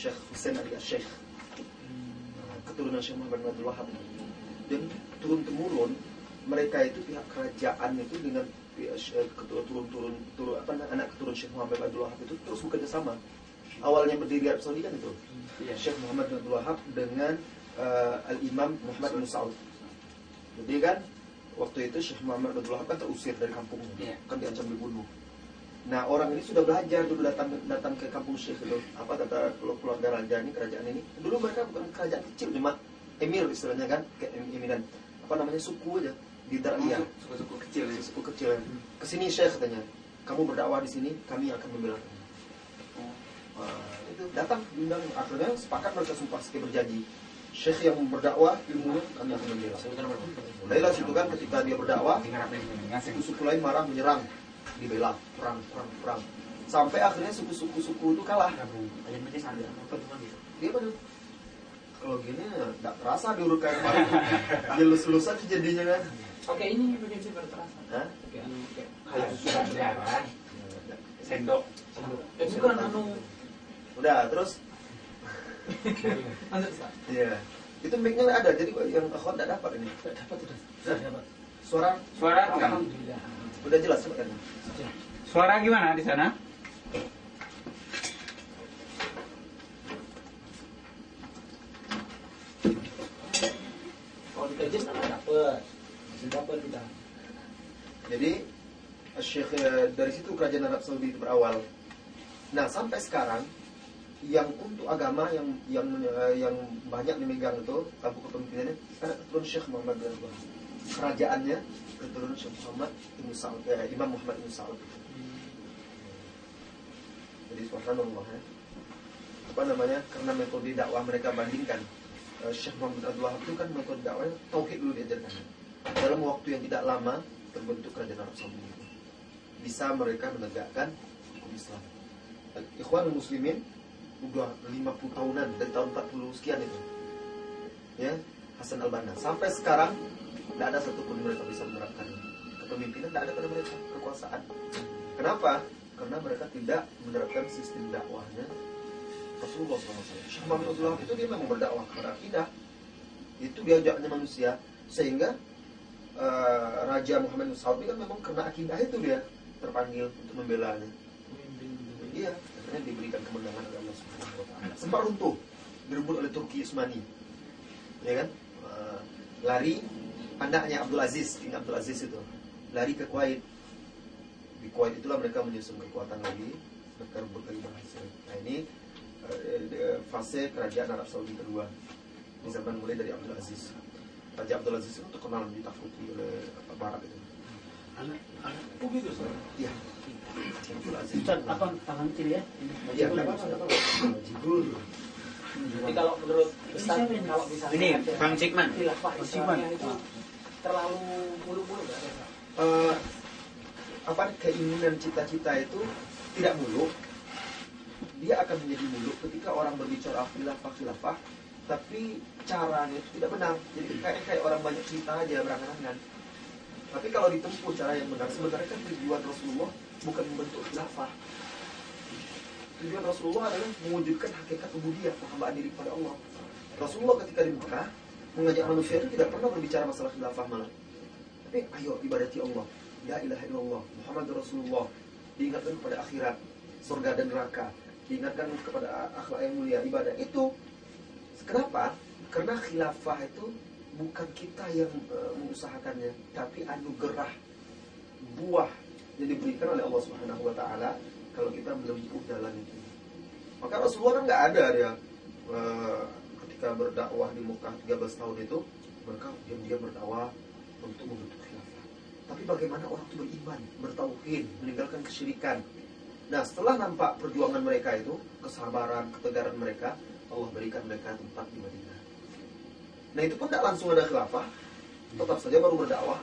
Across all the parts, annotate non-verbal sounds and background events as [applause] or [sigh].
Syekh Hussein Ali Syekh Nah, keturunan Syekh Muhammad bin Abdul Wahab dan turun temurun mereka itu pihak kerajaan itu dengan Syekh- keturun turun turun turun apa anak keturunan Syekh Muhammad bin Abdul Wahab itu terus bekerja sama awalnya berdiri Arab Saudi kan itu? Iya. Syekh Muhammad bin Abdul Wahab dengan eh, Al Imam Muhammad bin Saud. Jadi kan waktu itu Syekh Muhammad bin Abdul Wahab kan terusir dari kampungnya kan diancam dibunuh Nah orang ini sudah belajar dulu datang datang ke kampung Syekh itu. Apa kata keluarga raja ini kerajaan ini? Dulu mereka bukan kerajaan kecil cuma emir istilahnya kan em- emiran apa namanya suku aja di Dariyah Suku-suku kecil ya. suku kecil ke sini Syekh katanya. Kamu berdakwah di sini kami akan membela kamu. Wah, itu datang diundang akhirnya sepakat mereka sumpah sebagai berjanji. Syekh yang berdakwah ilmu kami akan membela. Mulailah situ kan ketika dia berdakwah suku-suku lain marah menyerang dibela perang perang perang sampai akhirnya suku-suku suku itu kalah dia benar kalau gini nggak terasa diurut kayak kemarin [laughs] dia lulus aja jadinya kan Oke ini begini sih berterasa. Hah? Oke kayak Pelajaran. Sendok. Eh, bukan anu udah terus. Iya. Itu mic-nya ada, jadi yang akhwat nggak dapat ini. Sudah dapat sudah. Suara Suara enggak? Alhamdulillah. Udah jelas? Sudah. Suara gimana di sana? Kalau kita adjust nggak dapat. Sudah dapat kita. Jadi Syekh eh, dari situ kerajaan Arab Saudi itu berawal. Nah sampai sekarang yang untuk agama yang yang eh, yang banyak dimegang itu tabu kepemimpinannya sekarang keturunan Syekh Muhammad bin. Kerajaannya keturunan Syekh Muhammad bin Saud, eh, Imam Muhammad bin Saud. Jadi subhanallah ya. Apa namanya? Karena metode dakwah mereka bandingkan eh, Syekh Muhammad bin Abdul Wahab itu kan metode dakwahnya tauhid dulu diajarkan. Dalam waktu yang tidak lama terbentuk kerajaan Arab Saudi. Bisa mereka menegakkan hukum Islam. Ikhwan muslimin udah 50 tahunan dari tahun 40 sekian itu. Ya, Hasan al-Banna. Sampai sekarang tidak ada satupun mereka bisa menerapkan kepemimpinan, tidak ada pada mereka kekuasaan. Kenapa? Karena mereka tidak menerapkan sistem dakwahnya Rasulullah SAW. Syekh Muhammad Wahab itu dia memang berdakwah kepada akidah. Itu diajaknya manusia sehingga eh, Raja Muhammad ini kan memang karena akidah itu dia terpanggil untuk membelanya. Iya, akhirnya diberikan kemenangan oleh Allah Subhanahu. Sempat runtuh direbut oleh Turki Utsmani. Ya kan? Eh, lari anaknya Abdul Aziz, King Abdul Aziz itu lari ke Kuwait. Di Kuwait itulah mereka menyusun kekuatan lagi, mereka rebut lagi berhasil. Nah ini eh, eh, fase kerajaan Arab Saudi kedua di zaman mulai dari Abdul Aziz. Raja Abdul Aziz itu terkenal ditakuti oleh apa, Barat itu. Anak anak oh gitu. Iya. Abdul Aziz. Ustaz, apa tangan kiri ya? Iya, apa-apa. Jibul. Jadi kalau menurut Ustaz kalau misalnya Ini Bang Cikman. khilafah Islamnya itu terlalu mulu-mulu nggak? Eh, apa keinginan cita-cita itu tidak muluk. Dia akan menjadi muluk ketika orang berbicara khilafah khilafah tapi caranya itu tidak benar. Jadi kayak kayak orang banyak cerita aja berangan-angan. Tapi kalau ditempuh cara yang benar sebenarnya kan tujuan Rasulullah bukan membentuk khilafah. Tujuan Rasulullah adalah mewujudkan hakikat ubudiyah penghambaan diri kepada Allah. Rasulullah ketika di Mekah mengajak manusia itu tidak pernah berbicara masalah khilafah malah tapi ayo ibadati Allah. La ilaha illallah Muhammad Rasulullah. Diingatkan kepada akhirat Surga dan neraka. Diingatkan kepada akhlak yang mulia Ibadah. Itu Kenapa? Karena khilafah itu Bukan kita yang eh, mengusahakannya Tapi anugerah Buah yang diberikan oleh Allah Subhanahu Wa Taala Kalau kita menempuh jalan itu. Maka Rasulullah kan nggak ada dia eh, Ketika berdakwah di Mekah 13 tahun itu Mereka diam-diam berdakwah Untuk membentuk khilafah tapi bagaimana orang itu beriman, bertauhid, meninggalkan kesyirikan. Nah, setelah nampak perjuangan mereka itu, kesabaran, ketegaran mereka, Allah berikan mereka tempat di Madinah. Nah, itu pun tidak langsung ada khilafah, tetap saja baru berdakwah.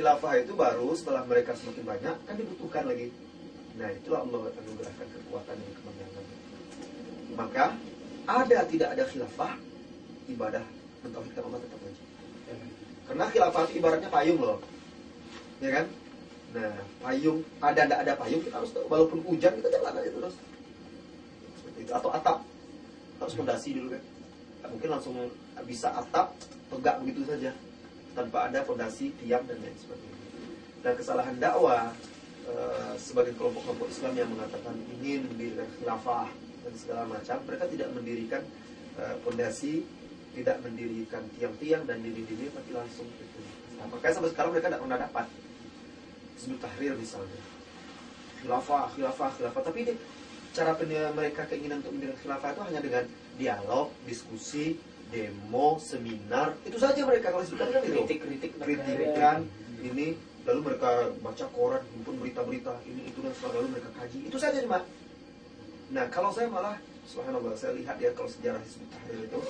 Khilafah itu baru setelah mereka semakin banyak, kan dibutuhkan lagi. Nah, itulah Allah anugerahkan kekuatan dan kemenangan. Maka, ada tidak ada khilafah, ibadah mentauhidkan Allah tetap wajib. Karena khilafah itu ibaratnya payung loh. Ya kan? Nah, payung ada enggak ada payung kita harus walaupun hujan kita jalan aja terus. Itu. atau atap harus fondasi dulu kan Nggak mungkin langsung bisa atap tegak begitu saja tanpa ada fondasi tiang dan lain sebagainya dan kesalahan dakwah eh, sebagai kelompok-kelompok Islam yang mengatakan ingin mendirikan khilafah dan segala macam mereka tidak mendirikan eh, fondasi tidak mendirikan tiang-tiang dan dinding-dinding tapi langsung gitu. Nah, makanya sampai sekarang mereka tidak pernah dapat. Hizbut Tahrir misalnya. Khilafah, khilafah, khilafah. Tapi ini cara mereka keinginan untuk mendirikan khilafah itu hanya dengan dialog, diskusi, demo, seminar. Itu saja mereka kalau Tahrir kan itu kritik-kritik kritikan ini lalu mereka baca koran himpun berita-berita ini itu dan sebagainya lalu mereka kaji. Itu saja cuma nah kalau saya malah subhanallah saya lihat ya kalau sejarah Hizbut Tahrir itu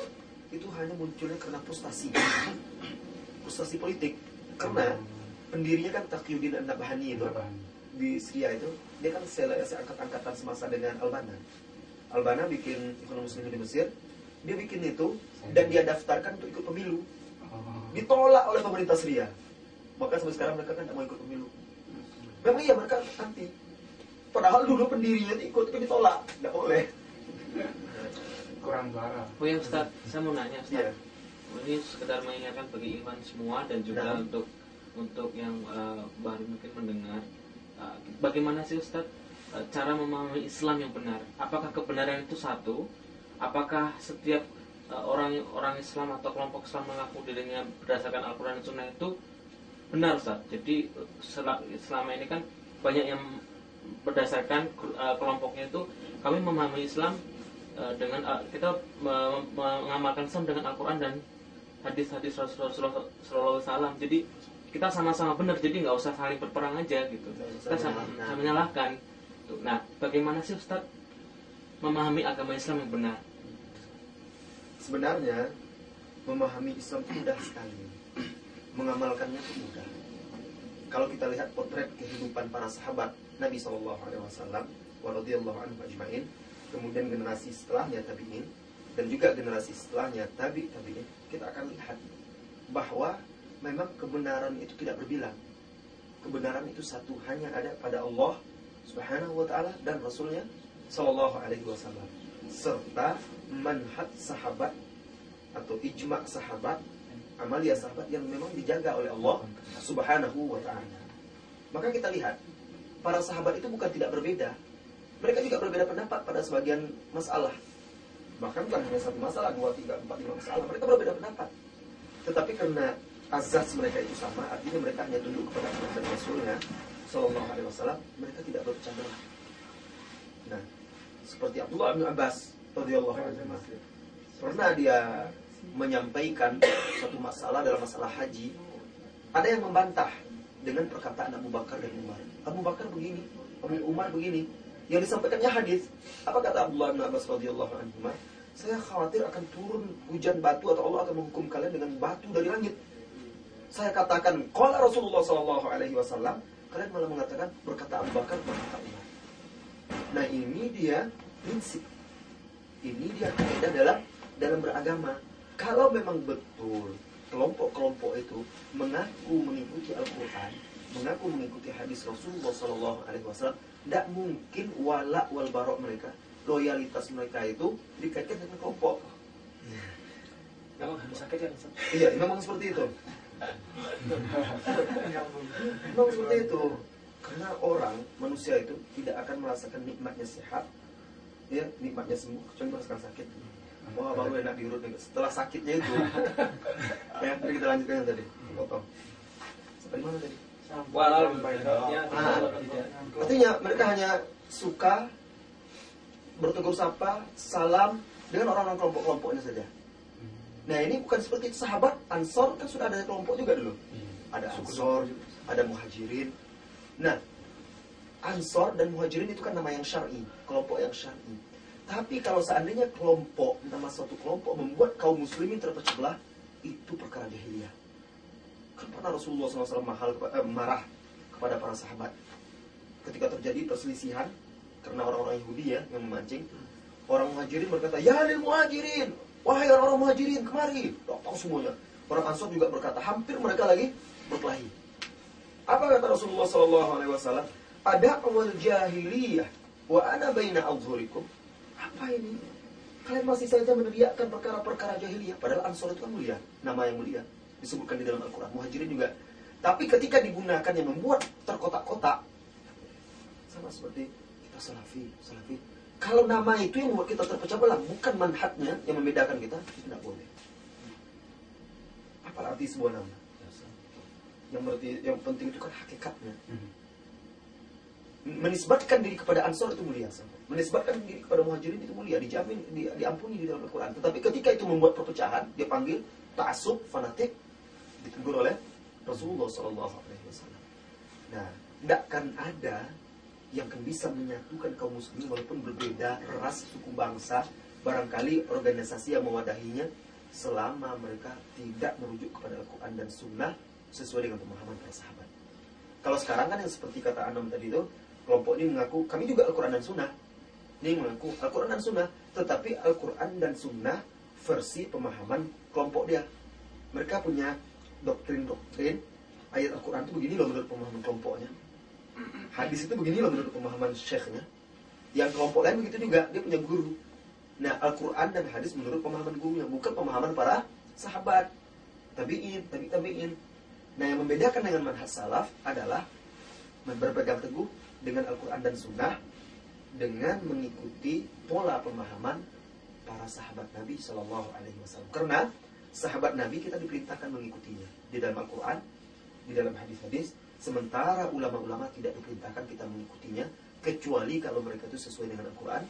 itu hanya munculnya karena frustasi. Frustasi politik. Karena pendirinya kan Taqiyuddin An-Nabhani itu di Syria itu dia kan sel- angkat-angkatan semasa dengan Albana Albana bikin ekonomi muslim di Mesir dia bikin itu dan dia daftarkan untuk ikut pemilu. Ditolak oleh pemerintah Syria. Maka sampai sekarang mereka kan tidak mau ikut pemilu. Memang iya mereka anti padahal dulu pendirinya itu ikut tapi ditolak tidak boleh kurang suara Oh ya Ustaz, saya mau nanya Ustaz. Iya. Ini sekedar mengingatkan bagi Iwan semua dan juga Nah. untuk untuk yang eh, baru mungkin mendengar. eh, bagaimana sih Ustaz eh, cara memahami Islam yang benar? Apakah kebenaran itu satu? Apakah setiap eh, orang orang Islam atau kelompok Islam mengaku dirinya berdasarkan Al-Quran dan Sunnah itu benar Ustaz? Jadi sel- selama ini kan banyak yang berdasarkan eh, kelompoknya itu kami memahami Islam eh, dengan eh, kita me- me- mengamalkan Islam dengan Al-Quran dan hadis-hadis Rasulullah SAW. Jadi kita sama-sama benar, jadi nggak usah saling berperang aja gitu. Kita sama, menyalahkan. sama menyalahkan. Nah, bagaimana sih Ustaz memahami agama Islam yang benar? sebenarnya memahami Islam itu mudah sekali mengamalkannya itu mudah kalau kita lihat potret kehidupan para sahabat Nabi Shallallahu Alaihi Wasallam waradhiyallahu anhu ajmain kemudian generasi setelahnya tabiin dan juga generasi setelahnya tabi tabiin. Kita akan lihat bahwa memang kebenaran itu tidak berbilang. Kebenaran itu satu hanya ada pada Allah Subhanahu wa taala dan Rasulnya Shallallahu alaihi wasallam. Serta manhaj sahabat atau ijma sahabat amalia sahabat yang memang dijaga oleh Allah Subhanahu wa taala. Maka kita lihat para sahabat itu bukan tidak berbeda. Mereka juga berbeda pendapat pada sebagian masalah. Bahkan bukan hanya satu masalah, dua, tiga, empat, lima masalah. Mereka berbeda pendapat. Tetapi karena azas mereka itu sama, artinya mereka hanya tunduk kepada Allah dan Rasulnya Sallallahu Alaihi Wasallam, mereka tidak belah. Nah, seperti Abdullah bin Abbas pernah dia menyampaikan suatu masalah dalam masalah haji ada yang membantah dengan perkataan Abu Bakar dan Umar. Abu Bakar begini Abu Umar begini. Yang disampaikannya hadis apa kata Abdullah bin Abbas radhiyallahu anhu? Saya khawatir akan turun hujan batu atau Allah akan menghukum kalian dengan batu dari langit. Saya katakan qala Rasulullah sallallahu alaihi wasallam kalian malah mengatakan berkata Abu Bakar berkata Umar. Nah ini dia prinsip. Ini dia kaidah dalam dalam beragama. Kalau memang betul kelompok-kelompok itu mengaku mengikuti Al-Quran, mengaku mengikuti hadis Rasulullah Sallallahu Alaihi Wasallam, tidak mungkin wala wal barok mereka, loyalitas mereka itu dikaitkan dengan kelompok. Memang harus sakit ya? Iya, memang seperti itu. Memang seperti itu. Karena orang, manusia itu tidak akan merasakan nikmatnya sehat, ya nikmatnya sembuh, kecuali merasakan sakit. Wah baru enak diurut nih. Setelah sakitnya itu, [laughs] ya mari kita lanjutkan yang tadi. Potong. Sampai mana tadi? Walau Ya, Ah. tidak. Artinya mereka hanya suka bertegur sapa, salam dengan orang-orang kelompok-kelompoknya saja. Nah ini bukan seperti sahabat Ansor kan sudah ada kelompok juga dulu. Ada Ansor, ada Muhajirin. Nah, Ansor dan Muhajirin itu kan nama yang syar'i, kelompok yang syar'i. Tapi kalau seandainya kelompok, nama suatu kelompok membuat kaum muslimin terpecah belah, itu perkara jahiliyah. Kan pernah Rasulullah SAW mahal, eh, marah kepada para sahabat ketika terjadi perselisihan karena orang-orang Yahudi ya yang memancing. Orang muhajirin berkata, Ya lil muhajirin, wahai orang-orang muhajirin, kemari. Datang semuanya. Orang Ansor juga berkata, hampir mereka lagi berkelahi. Apa kata Rasulullah SAW? Ada awal jahiliyah wa ana baina adhurikum. Apa ini? Kalian masih saja meneriakkan perkara-perkara jahiliyah. Padahal Ansor itu kan mulia. Nama yang mulia. Disebutkan di dalam Al-Quran. Muhajirin juga. Tapi ketika digunakan yang membuat terkotak-kotak. Sama seperti kita salafi. Salafi. Kalau nama itu yang membuat kita terpecah belah. Bukan manhatnya yang membedakan kita. Itu tidak boleh. Apa arti sebuah nama? Yang berarti yang penting itu kan hakikatnya. Menisbatkan diri kepada Ansor itu mulia sampai. Menisbatkan diri kepada Muhajirin itu mulia, dijamin di, diampuni di dalam Al-Qur'an. Tetapi ketika itu membuat perpecahan, dia panggil ta'assub, fanatik ditegur oleh Rasulullah sallallahu alaihi wasallam. Nah, tidak akan ada yang akan bisa menyatukan kaum muslimin walaupun berbeda ras, suku bangsa, barangkali organisasi yang mewadahinya selama mereka tidak merujuk kepada Al-Quran dan Sunnah sesuai dengan pemahaman para sahabat. Kalau sekarang kan yang seperti kata Anam tadi itu, kelompok ini mengaku kami juga Al-Quran dan Sunnah. Ini mengaku Al-Quran dan Sunnah, tetapi Al-Quran dan Sunnah versi pemahaman kelompok dia. Mereka punya doktrin-doktrin ayat Al-Quran itu begini loh menurut pemahaman kelompoknya. Hadis itu begini loh menurut pemahaman syekhnya. Yang kelompok lain begitu juga, dia punya guru. Nah, Al-Quran dan hadis menurut pemahaman gurunya, bukan pemahaman para sahabat. Tabi'in, tabi tabi'in. Nah, yang membedakan dengan manhaj salaf adalah berpegang teguh dengan Al-Quran dan Sunnah dengan mengikuti pola pemahaman para sahabat Nabi Shallallahu Alaihi Wasallam. Karena sahabat Nabi kita diperintahkan mengikutinya di dalam Al-Quran, di dalam hadis-hadis. Sementara ulama-ulama tidak diperintahkan kita mengikutinya kecuali kalau mereka itu sesuai dengan Al-Quran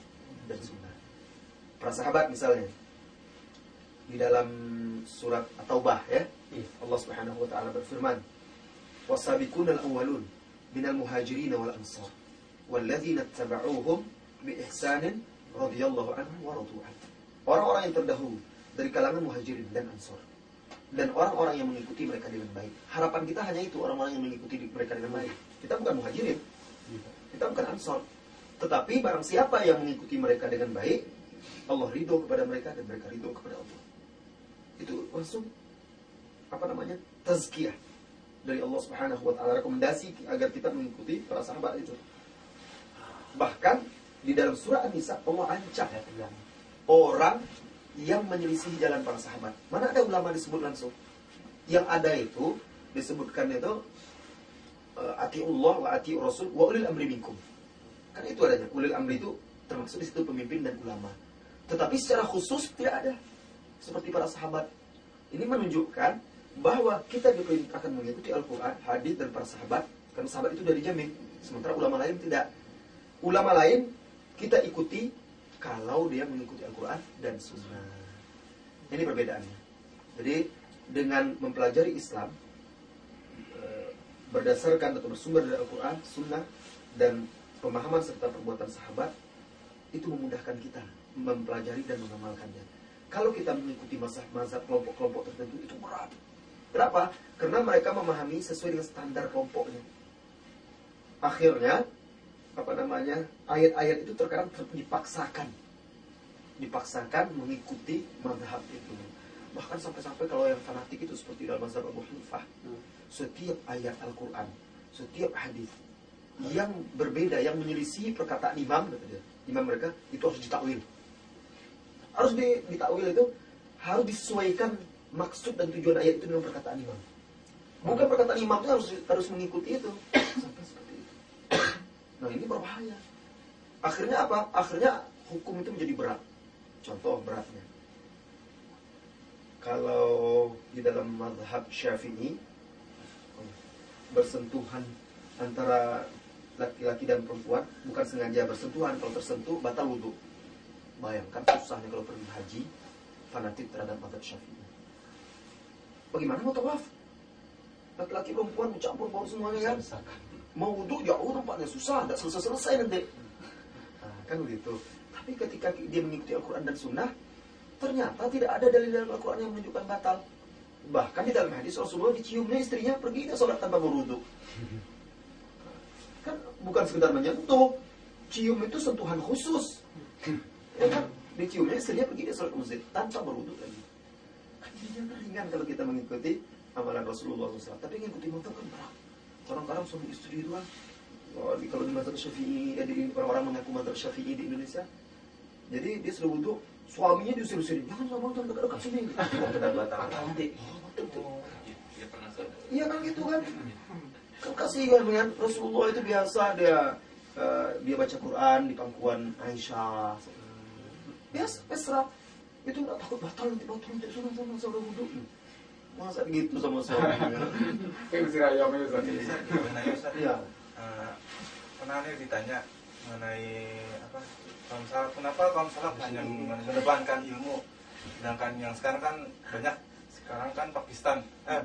dan Sunnah. Para sahabat misalnya di dalam surat At-Taubah ya, Allah Subhanahu wa taala berfirman, "Wasabiqunal awwalun minal muhajirin wal ansar biihsanin radhiyallahu anhum wa radu anhu." Orang-orang yang terdahulu dari kalangan muhajirin dan ansar dan orang-orang yang mengikuti mereka dengan baik. Harapan kita hanya itu orang-orang yang mengikuti mereka dengan baik. Kita bukan muhajirin, kita bukan ansar. Tetapi barang siapa yang mengikuti mereka dengan baik, Allah ridho kepada mereka dan mereka ridho kepada Allah. Itu langsung apa namanya tazkiyah dari Allah Subhanahu wa taala rekomendasi agar kita mengikuti para sahabat itu. Bahkan di dalam surah An-Nisa Allah ancam orang yang menyelisih jalan para sahabat. Mana ada ulama disebut langsung? Yang ada itu disebutkan itu atiullah wa ati rasul wa ulil amri minkum. Kan itu adanya. Ulil amri itu termasuk di situ pemimpin dan ulama. Tetapi secara khusus tidak ada seperti para sahabat. Ini menunjukkan bahwa kita diperintahkan mengikuti Al-Quran, hadis dan para sahabat. Karena sahabat itu dari jamin. Sementara ulama lain tidak. Ulama lain kita ikuti kalau dia mengikuti Al-Quran dan Sunnah. Ini perbedaannya. Jadi dengan mempelajari Islam eh, berdasarkan atau bersumber dari Al-Quran, Sunnah dan pemahaman serta perbuatan sahabat itu memudahkan kita mempelajari dan mengamalkannya. Kalau kita mengikuti mazhab kelompok-kelompok tertentu itu berat. Kenapa? Karena mereka memahami sesuai dengan standar kelompoknya. Akhirnya apa namanya ayat-ayat itu terkadang dipaksakan. Dipaksakan mengikuti mazhab itu. Bahkan sampai-sampai kalau yang fanatik itu seperti dalam mazhab Abu Hanifah setiap ayat Al-Quran setiap hadis yang berbeda yang menyelisih perkataan imam imam mereka itu harus ditakwil. Harus ditakwil itu harus disesuaikan maksud dan tujuan ayat itu dengan perkataan imam. Bukan perkataan imam itu harus harus mengikuti itu. Sampai Nah ini berbahaya. Akhirnya apa? Akhirnya hukum itu menjadi berat. Contoh beratnya. Kalau di dalam madhab syafi'i bersentuhan antara laki-laki dan perempuan bukan sengaja bersentuhan kalau tersentuh batal wudhu bayangkan susahnya kalau pergi haji fanatik terhadap madhab syafi'i bagaimana mau tawaf laki-laki perempuan mencampur bau semuanya kan mau wudhu jauh nampaknya susah, tidak selesai-selesai nanti. Nah, kan begitu. Tapi ketika dia mengikuti Al-Quran dan Sunnah, ternyata tidak ada dalil dalam Al-Quran yang menunjukkan batal. Bahkan di dalam hadis Rasulullah diciumnya istrinya pergi dia sholat tanpa berwudhu. Kan bukan sekedar menyentuh, cium itu sentuhan khusus. Ya kan? Diciumnya istrinya pergi dia sholat masjid tanpa berwudhu lagi. Kan ringan kalau kita mengikuti amalan Rasulullah SAW. Tapi mengikuti motor kan berat orang-orang suami istri itu kan oh, kalau di mazhab syafi'i ya di orang-orang mengaku mazhab syafi'i di Indonesia Jadi dia sudah wudhu, suaminya diusir-usir, jangan lama jangan dekat-dekat sini. Kena batal nanti. Dia penasaran. Iya kan gitu kan? Kan kasihan kan Rasulullah itu biasa dia eh, dia baca Quran di pangkuan Aisyah. Biasa pesrah. Itu nggak takut batal nanti batal nanti sana sana saya udah wudhu. Masa gitu sama suaminya? [laughs] Kayak mesti ayam itu Ustaz. Bisa mengenai Ustaz. Iya. Eh, pernah nih ditanya mengenai apa? Kaum salaf kenapa kaum salaf hanya mengedepankan ilmu. Sedangkan yang sekarang kan banyak. Sekarang kan Pakistan eh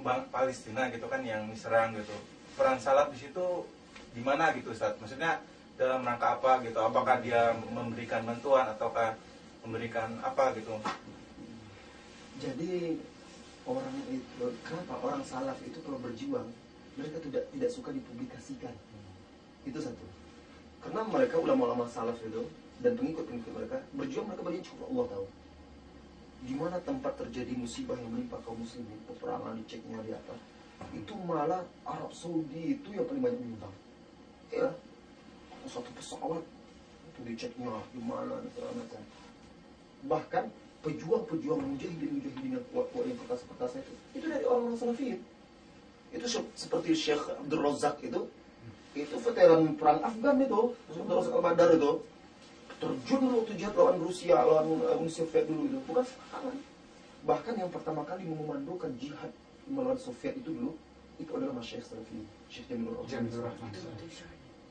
Bang Palestina gitu kan yang diserang gitu. Peran salaf di situ di mana gitu Ustaz? Maksudnya dalam rangka apa gitu? Apakah dia memberikan bantuan ataukah memberikan apa gitu? Jadi orang itu kenapa orang salaf itu kalau berjuang mereka tidak tidak suka dipublikasikan. Itu satu. Karena mereka ulama-ulama salaf itu dan pengikut-pengikut mereka berjuang mereka berjuang cukup Allah tahu. Di mana tempat terjadi musibah yang menimpa kaum muslimin, peperangan diceknya di apa, itu malah Arab Saudi itu yang paling banyak menyumbang. Ya, satu pesawat itu diceknya di mana macam bahkan pejuang-pejuang mujahidin-mujahidin yang kuat-kuat yang perkasa-perkasa itu itu dari orang-orang salafiyin itu se- seperti Syekh Abdul Razak itu itu veteran perang Afgan itu Abdul Razak al-Badar itu terjun waktu jihad lawan Rusia lawan uh, Uni Soviet dulu itu bukan sekarang. Bahkan yang pertama kali memandukan jihad melawan Soviet itu dulu itu adalah Mas Syekh Salafi Syekh Jamilur Rahman.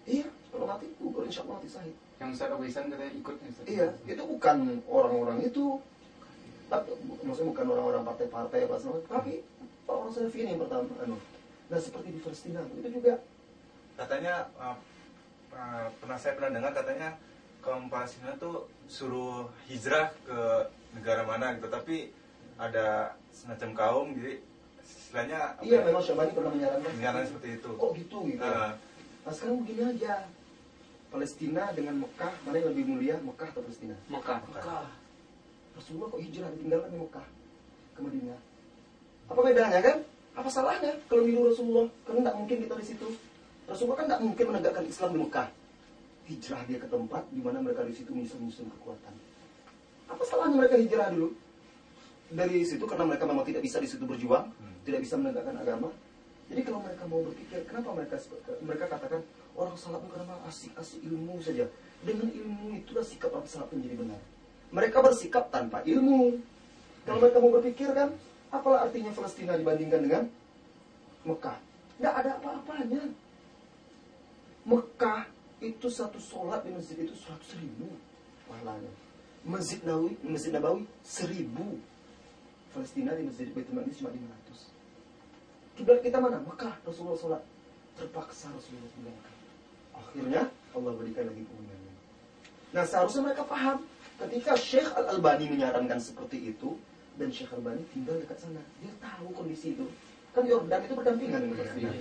Iya kalau mati gugur insya Allah mati sahid Yang Ustaz Abu Ihsan katanya ikut Ustaz. Iya, itu bukan orang-orang itu. Tapi, maksudnya bukan orang-orang partai-partai apa segala macam, tapi orang-orang Salafiyin yang pertama. Anu. Nah seperti di Palestina itu juga. katanya uh, uh, pernah saya pernah dengar katanya kaum Palestina tuh suruh hijrah ke negara mana gitu tapi ada semacam kaum jadi istilahnya Iya ya, memang Syabani pernah menyarankan. menyarankan seperti itu Kok gitu gitu. Uh, Nah sekarang begini aja. Palestina dengan Mekah mana yang lebih mulia Mekah atau Palestina? Mekah. Mekah. Rasulullah kok hijrah ditinggalkan di Mekah ke Madinah? Apa bedanya kan? Apa salahnya kalau niru Rasulullah? Karena tidak mungkin kita di situ. Rasulullah kan tidak mungkin menegakkan Islam di Mekah. Hijrah dia ke tempat di mana mereka di situ menyusun-nyusun kekuatan. Apa salahnya mereka hijrah dulu? Dari situ karena mereka memang tidak bisa di situ berjuang, tidak bisa menegakkan agama. Jadi kalau mereka mau berpikir, kenapa mereka mereka katakan orang salaf karena asik-asik ilmu saja. Dengan ilmu itulah sikap orang salaf menjadi benar. Mereka bersikap tanpa ilmu. Kalau mereka mau berpikir kan, apalah artinya Palestina dibandingkan dengan Mekah? Tidak ada apa-apanya. Mekah itu satu sholat di masjid itu seratus ribu pahalanya. Masjid Nawawi, Masjid Nabawi seribu. Palestina di Masjid Baitul Maqdis cuma 500. Kiblat kita mana? Mekah. Rasulullah sholat. Terpaksa Rasulullah tinggalkan. Akhirnya Allah berikan lagi kemuliaan. Nah seharusnya mereka paham. Ketika Syekh Al-Albani menyarankan seperti itu, dan Syekh Al-Albani tinggal dekat sana. Dia tahu kondisi itu. Kan Yordan itu berdampingan dengan Palestina.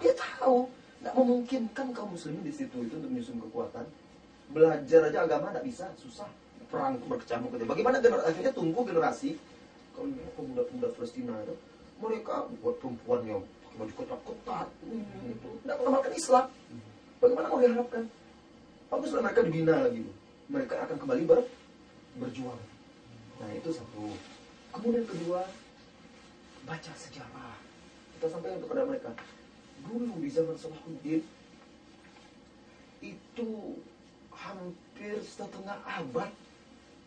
Dia tahu. Nggak memungkinkan kaum muslimin di situ itu untuk menyusun kekuatan. Belajar aja agama nggak bisa, susah. Perang berkecamuk gitu. Bagaimana gener- akhirnya tunggu generasi kalau pemuda-pemuda Palestina itu mereka buat perempuan yang baju ketat-ketat hmm, itu tidak mengamalkan Islam. Bagaimana mau diharapkan? Baguslah mereka dibina lagi. Mereka akan kembali ber, berjuang. Nah itu satu. Kemudian kedua, baca sejarah. Kita sampaikan kepada mereka. Dulu di zaman Salahuddin itu hampir setengah abad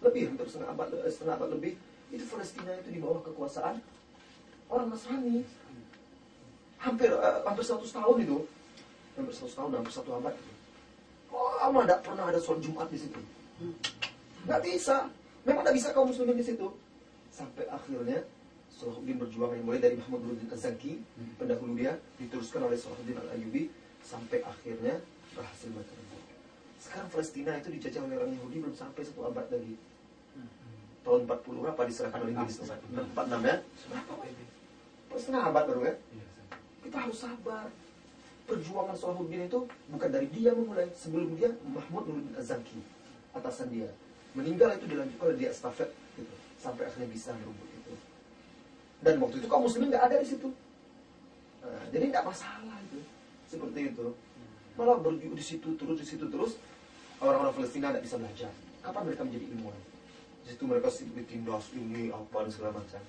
lebih hampir setengah abad eh, setengah abad lebih itu Palestina itu di bawah kekuasaan orang Nasrani hampir eh, hampir 100 tahun itu hampir 100 tahun hampir satu abad itu lama tidak pernah ada sholat Jumat di situ nggak bisa memang nggak bisa kaum muslimin di situ sampai akhirnya Salahuddin berjuang yang mulai dari Muhammad Nuruddin Az-Zaki pendahulu dia diteruskan oleh Salahuddin Al-Ayyubi sampai akhirnya berhasil rebut. Sekarang Palestina itu dijajah oleh orang Yahudi belum sampai satu abad lagi. Tahun 40 berapa diserahkan oleh Inggris? 46 ya? Berapa? Pak? Setengah abad baru kan? Kita harus sabar. Perjuangan Salahuddin itu bukan dari dia memulai. Sebelum dia Mahmud Nuruddin Az-Zaki atasan dia. Meninggal itu dilanjutkan oleh dia estafet gitu. Sampai akhirnya bisa merebut itu. Dan waktu itu kaum muslimin nggak ada di situ. Nah, jadi nggak masalah itu. Seperti itu. Malah berjuang di situ terus, di situ terus. Orang-orang Palestina nggak bisa belajar. kapan mereka menjadi ilmuwan? Di situ mereka ditindas ini apa dan segala macam.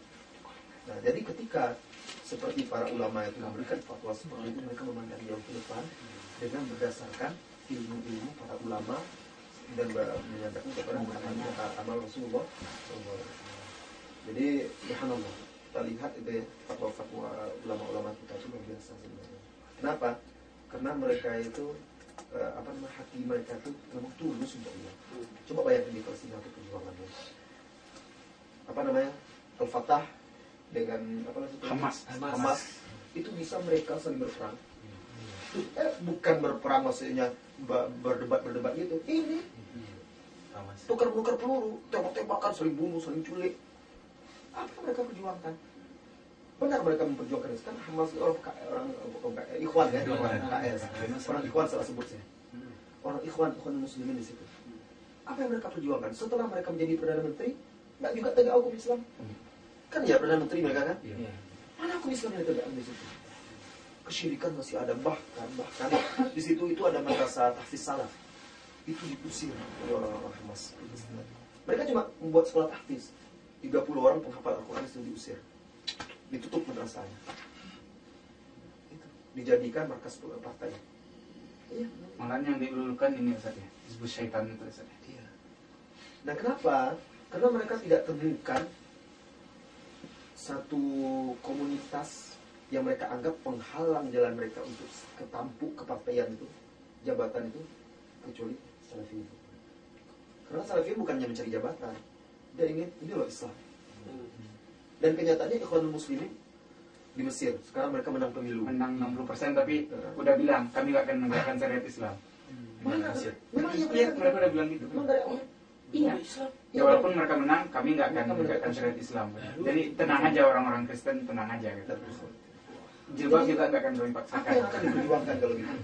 Nah, jadi ketika seperti para ulama itu memberikan fatwa seperti itu, mereka memandang jauh ke depan dengan berdasarkan ilmu-ilmu para ulama dan menyatakan kepada Muhammad amal Rasulullah. Jadi, subhanallah, kita lihat itu ya, fatwa-fatwa ulama-ulama kita itu luar biasa sebenarnya. Kenapa? Karena mereka itu eh, apa namanya hati mereka itu memang tulus untuk Allah. Coba bayangkan di Palestina itu perjuangannya. Apa namanya? Al-Fatah dengan apa namanya? itu? Hamas. Hamas. Itu bisa mereka saling berperang. Eh, bukan berperang maksudnya ba- berdebat berdebat gitu. Ini Hamas. tukar menukar peluru, tembak-tembakan, saling bunuh, saling culik. Apa yang mereka perjuangkan? Benar mereka memperjuangkan itu kan Hamas orang, orang, orang, orang Ikhwan ya, Ikhwan. KS. Orang Ikhwan salah sebut saya. Orang Ikhwan, Ikhwan Muslimin di situ. Apa yang mereka perjuangkan? Setelah mereka menjadi perdana menteri, nggak juga tegak hukum Islam. Kan ya perdana menteri mereka kan? Iya. Mana hukum Islam yang ditegakkan di situ? Kesyirikan masih ada bahkan bahkan di situ itu ada madrasah tahfiz salaf. Itu diusir oleh orang-orang Hamas. Mereka cuma membuat sekolah tahfiz. 30 orang penghafal Al-Quran itu diusir. Ditutup madrasahnya. Itu dijadikan markas partai. Iya. Malah yang diulurkan ini Ustaz ya. Disebut syaitan itu Ustaz. ya. Iya. Nah kenapa? Karena mereka tidak temukan satu komunitas yang mereka anggap penghalang jalan mereka untuk ketampuk kepartaian itu, jabatan itu, kecuali Salafi. Karena Salafi bukannya mencari jabatan, dia ingin ini loh Islam. Dan kenyataannya Ikhwanul Muslimin di Mesir sekarang mereka menang pemilu. Menang 60% tapi udah bilang kami gak akan menegakkan syariat Islam. Mana? Mesir. Memang iya Iya, benar. mereka udah bilang gitu. Memang dari awal. Iya. Islam. Ya walaupun mereka menang, kami nggak akan Mereka menegakkan syariat Islam. Jadi tenang aja orang-orang Kristen, tenang aja gitu. Jilbab juga nggak akan kami Apa yang paksakan. akan diperjuangkan kalau gitu?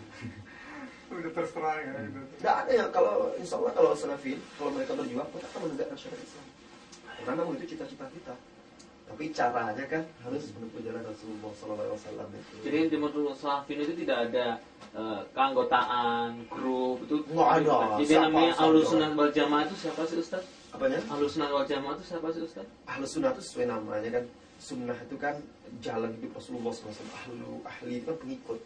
Udah terserah ya. Tidak ada yang kalau insya Allah kalau Salafin kalau mereka berjuang mereka akan menegakkan syariat Islam. Karena memang itu cita-cita kita. Tapi caranya kan harus menempuh jalan Rasulullah SAW itu. Jadi di menurut Salafin itu tidak ada eh, keanggotaan, grup itu Nggak ada. Jadi Siapa namanya. Ahlus Sunnah wal Jamaah itu siapa sih Ustaz? Apanya? Ahlus Sunnah wal Jamaah itu siapa sih Ustaz? Ahlu sunnah itu sesuai namanya kan. Sunnah itu kan jalan hidup Rasulullah SAW. Ahlu ahli itu kan pengikut.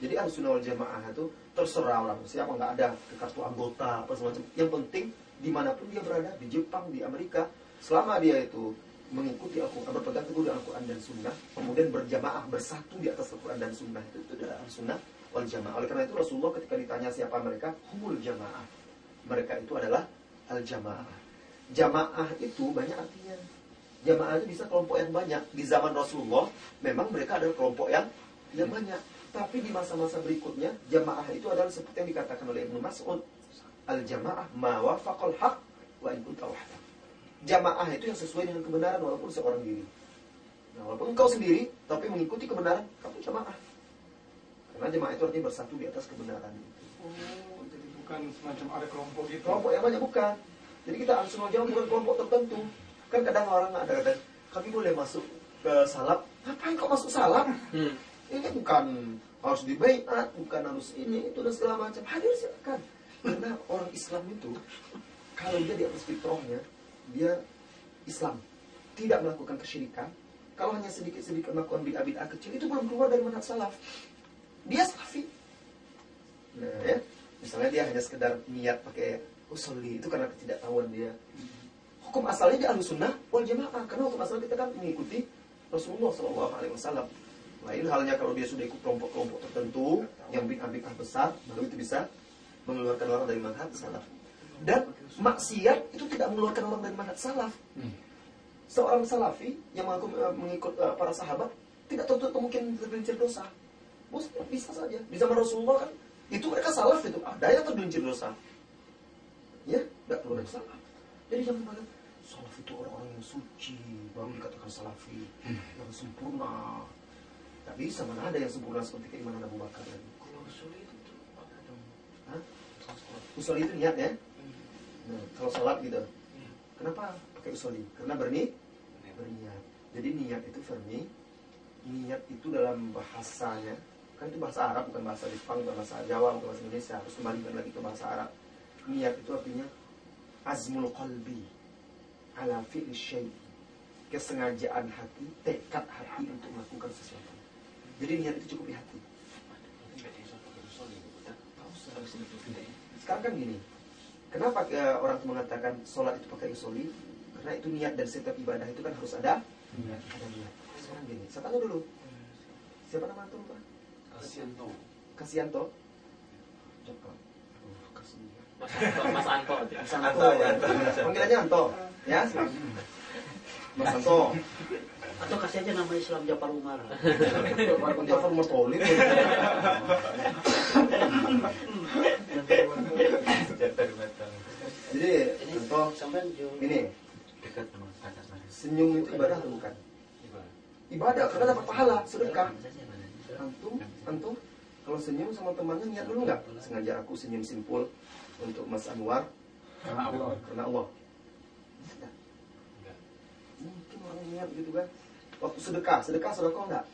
Jadi sunnah wal jamaah itu terserah orang siapa nggak ada ke kartu anggota apa semacam. Yang penting di mana pun dia berada di Jepang di Amerika selama dia itu mengikuti Al-Quran, berpegang teguh dengan Al-Quran dan Sunnah, kemudian berjamaah bersatu di atas Al-Quran dan Sunnah itu, itu adalah Sunnah wal Jamaah. Oleh karena itu Rasulullah ketika ditanya siapa mereka, humul jamaah. Mereka itu adalah al jamaah. Jamaah itu banyak artinya. Jamaah itu bisa kelompok yang banyak. Di zaman Rasulullah memang mereka adalah kelompok yang yang banyak. Tapi di masa-masa berikutnya jamaah itu adalah seperti yang dikatakan oleh Ibnu Mas'ud, al jamaah ma wafaqal haq wa in. Jamaah itu yang sesuai dengan kebenaran walaupun seorang diri. Nah, walaupun engkau sendiri tapi mengikuti kebenaran, kamu jamaah. Karena jamaah itu artinya bersatu di atas kebenaran itu. Oh, jadi bukan semacam ada kelompok gitu. Kelompok yang banyak bukan. Jadi kita langsung aja bukan kelompok tertentu. Kan kadang orang ada kata, kami boleh masuk ke salap. Ngapain kok masuk salap? Hmm. Ini bukan harus dibaiat, bukan harus ini, itu dan segala macam. Hadir silakan. Karena orang Islam itu, kalau dia di atas fitrahnya, dia Islam. Tidak melakukan kesyirikan. Kalau hanya sedikit-sedikit melakukan bid'ah-bid'ah kecil, itu belum keluar dari manhaj salaf. Dia salafi. Nah, ya. Misalnya dia hanya sekedar niat pakai usolli, itu karena ketidaktahuan dia. Hukum asalnya di ahlu sunnah wal jamaah. Karena hukum asalnya kita kan mengikuti Rasulullah Wasallam. Lain halnya kalau dia sudah ikut kelompok-kelompok tertentu yang bid'ah-bid'ah besar, baru itu bisa mengeluarkan orang dari manhaj salaf. Dan maksiat itu tidak mengeluarkan orang dari manhaj salaf. Seorang salafi yang mengaku eh, mengikut eh, para sahabat tidak tertutup mungkin tergelincir dosa. Muslim bisa saja. Di zaman Rasulullah kan itu mereka salaf itu ada yang tergelincir dosa. Ya, tidak perlu ada salaf. Jadi jangan banget salaf itu orang-orang yang suci baru dikatakan salafi yang sempurna. Tak bisa mana ada yang sempurna seperti keimanan Abu Bakar lagi. Kalau usul itu dong? Hah? Usul itu niat ya. Nah, kalau salat gitu. Kenapa pakai usoli? Karena berni berniat. Jadi niat itu verni. Niat itu dalam bahasanya kan itu bahasa Arab bukan bahasa Jepang bukan bahasa Jawa bukan bahasa Indonesia harus kembalikan lagi ke bahasa Arab niat itu artinya azmul qalbi ala fi'li syai kesengajaan hati tekad hati untuk melakukan sesuatu jadi niat itu cukup di hati. Sekarang kan gini kenapa eh, orang itu mengatakan sholat itu pakai usoli karena itu niat dan setiap ibadah itu kan harus ada ada niat. Sekarang gini saya tanya dulu. Siapa nama itu lupa Kasihan tuh. Kasianto Joko kasihan. Mas Anto, Mas Anto. Mas Anto, Anto, ya, Anto. panggilannya Anto, ya. Mas Anto, Atau kasih aja nama Islam Jafar Umar. Walaupun Jafar Umar Tolib. Jadi, jauh. ini senyum itu ibadah atau bukan? Ibadah, karena dapat pahala, sedekah. Antum, antum, kalau senyum sama temannya niat dulu nggak? Sengaja aku senyum simpul untuk Mas Anwar Karena Allah. karena Allah. Mungkin orang niat gitu kan. Waktu sedekah, sedekah sedekah enggak?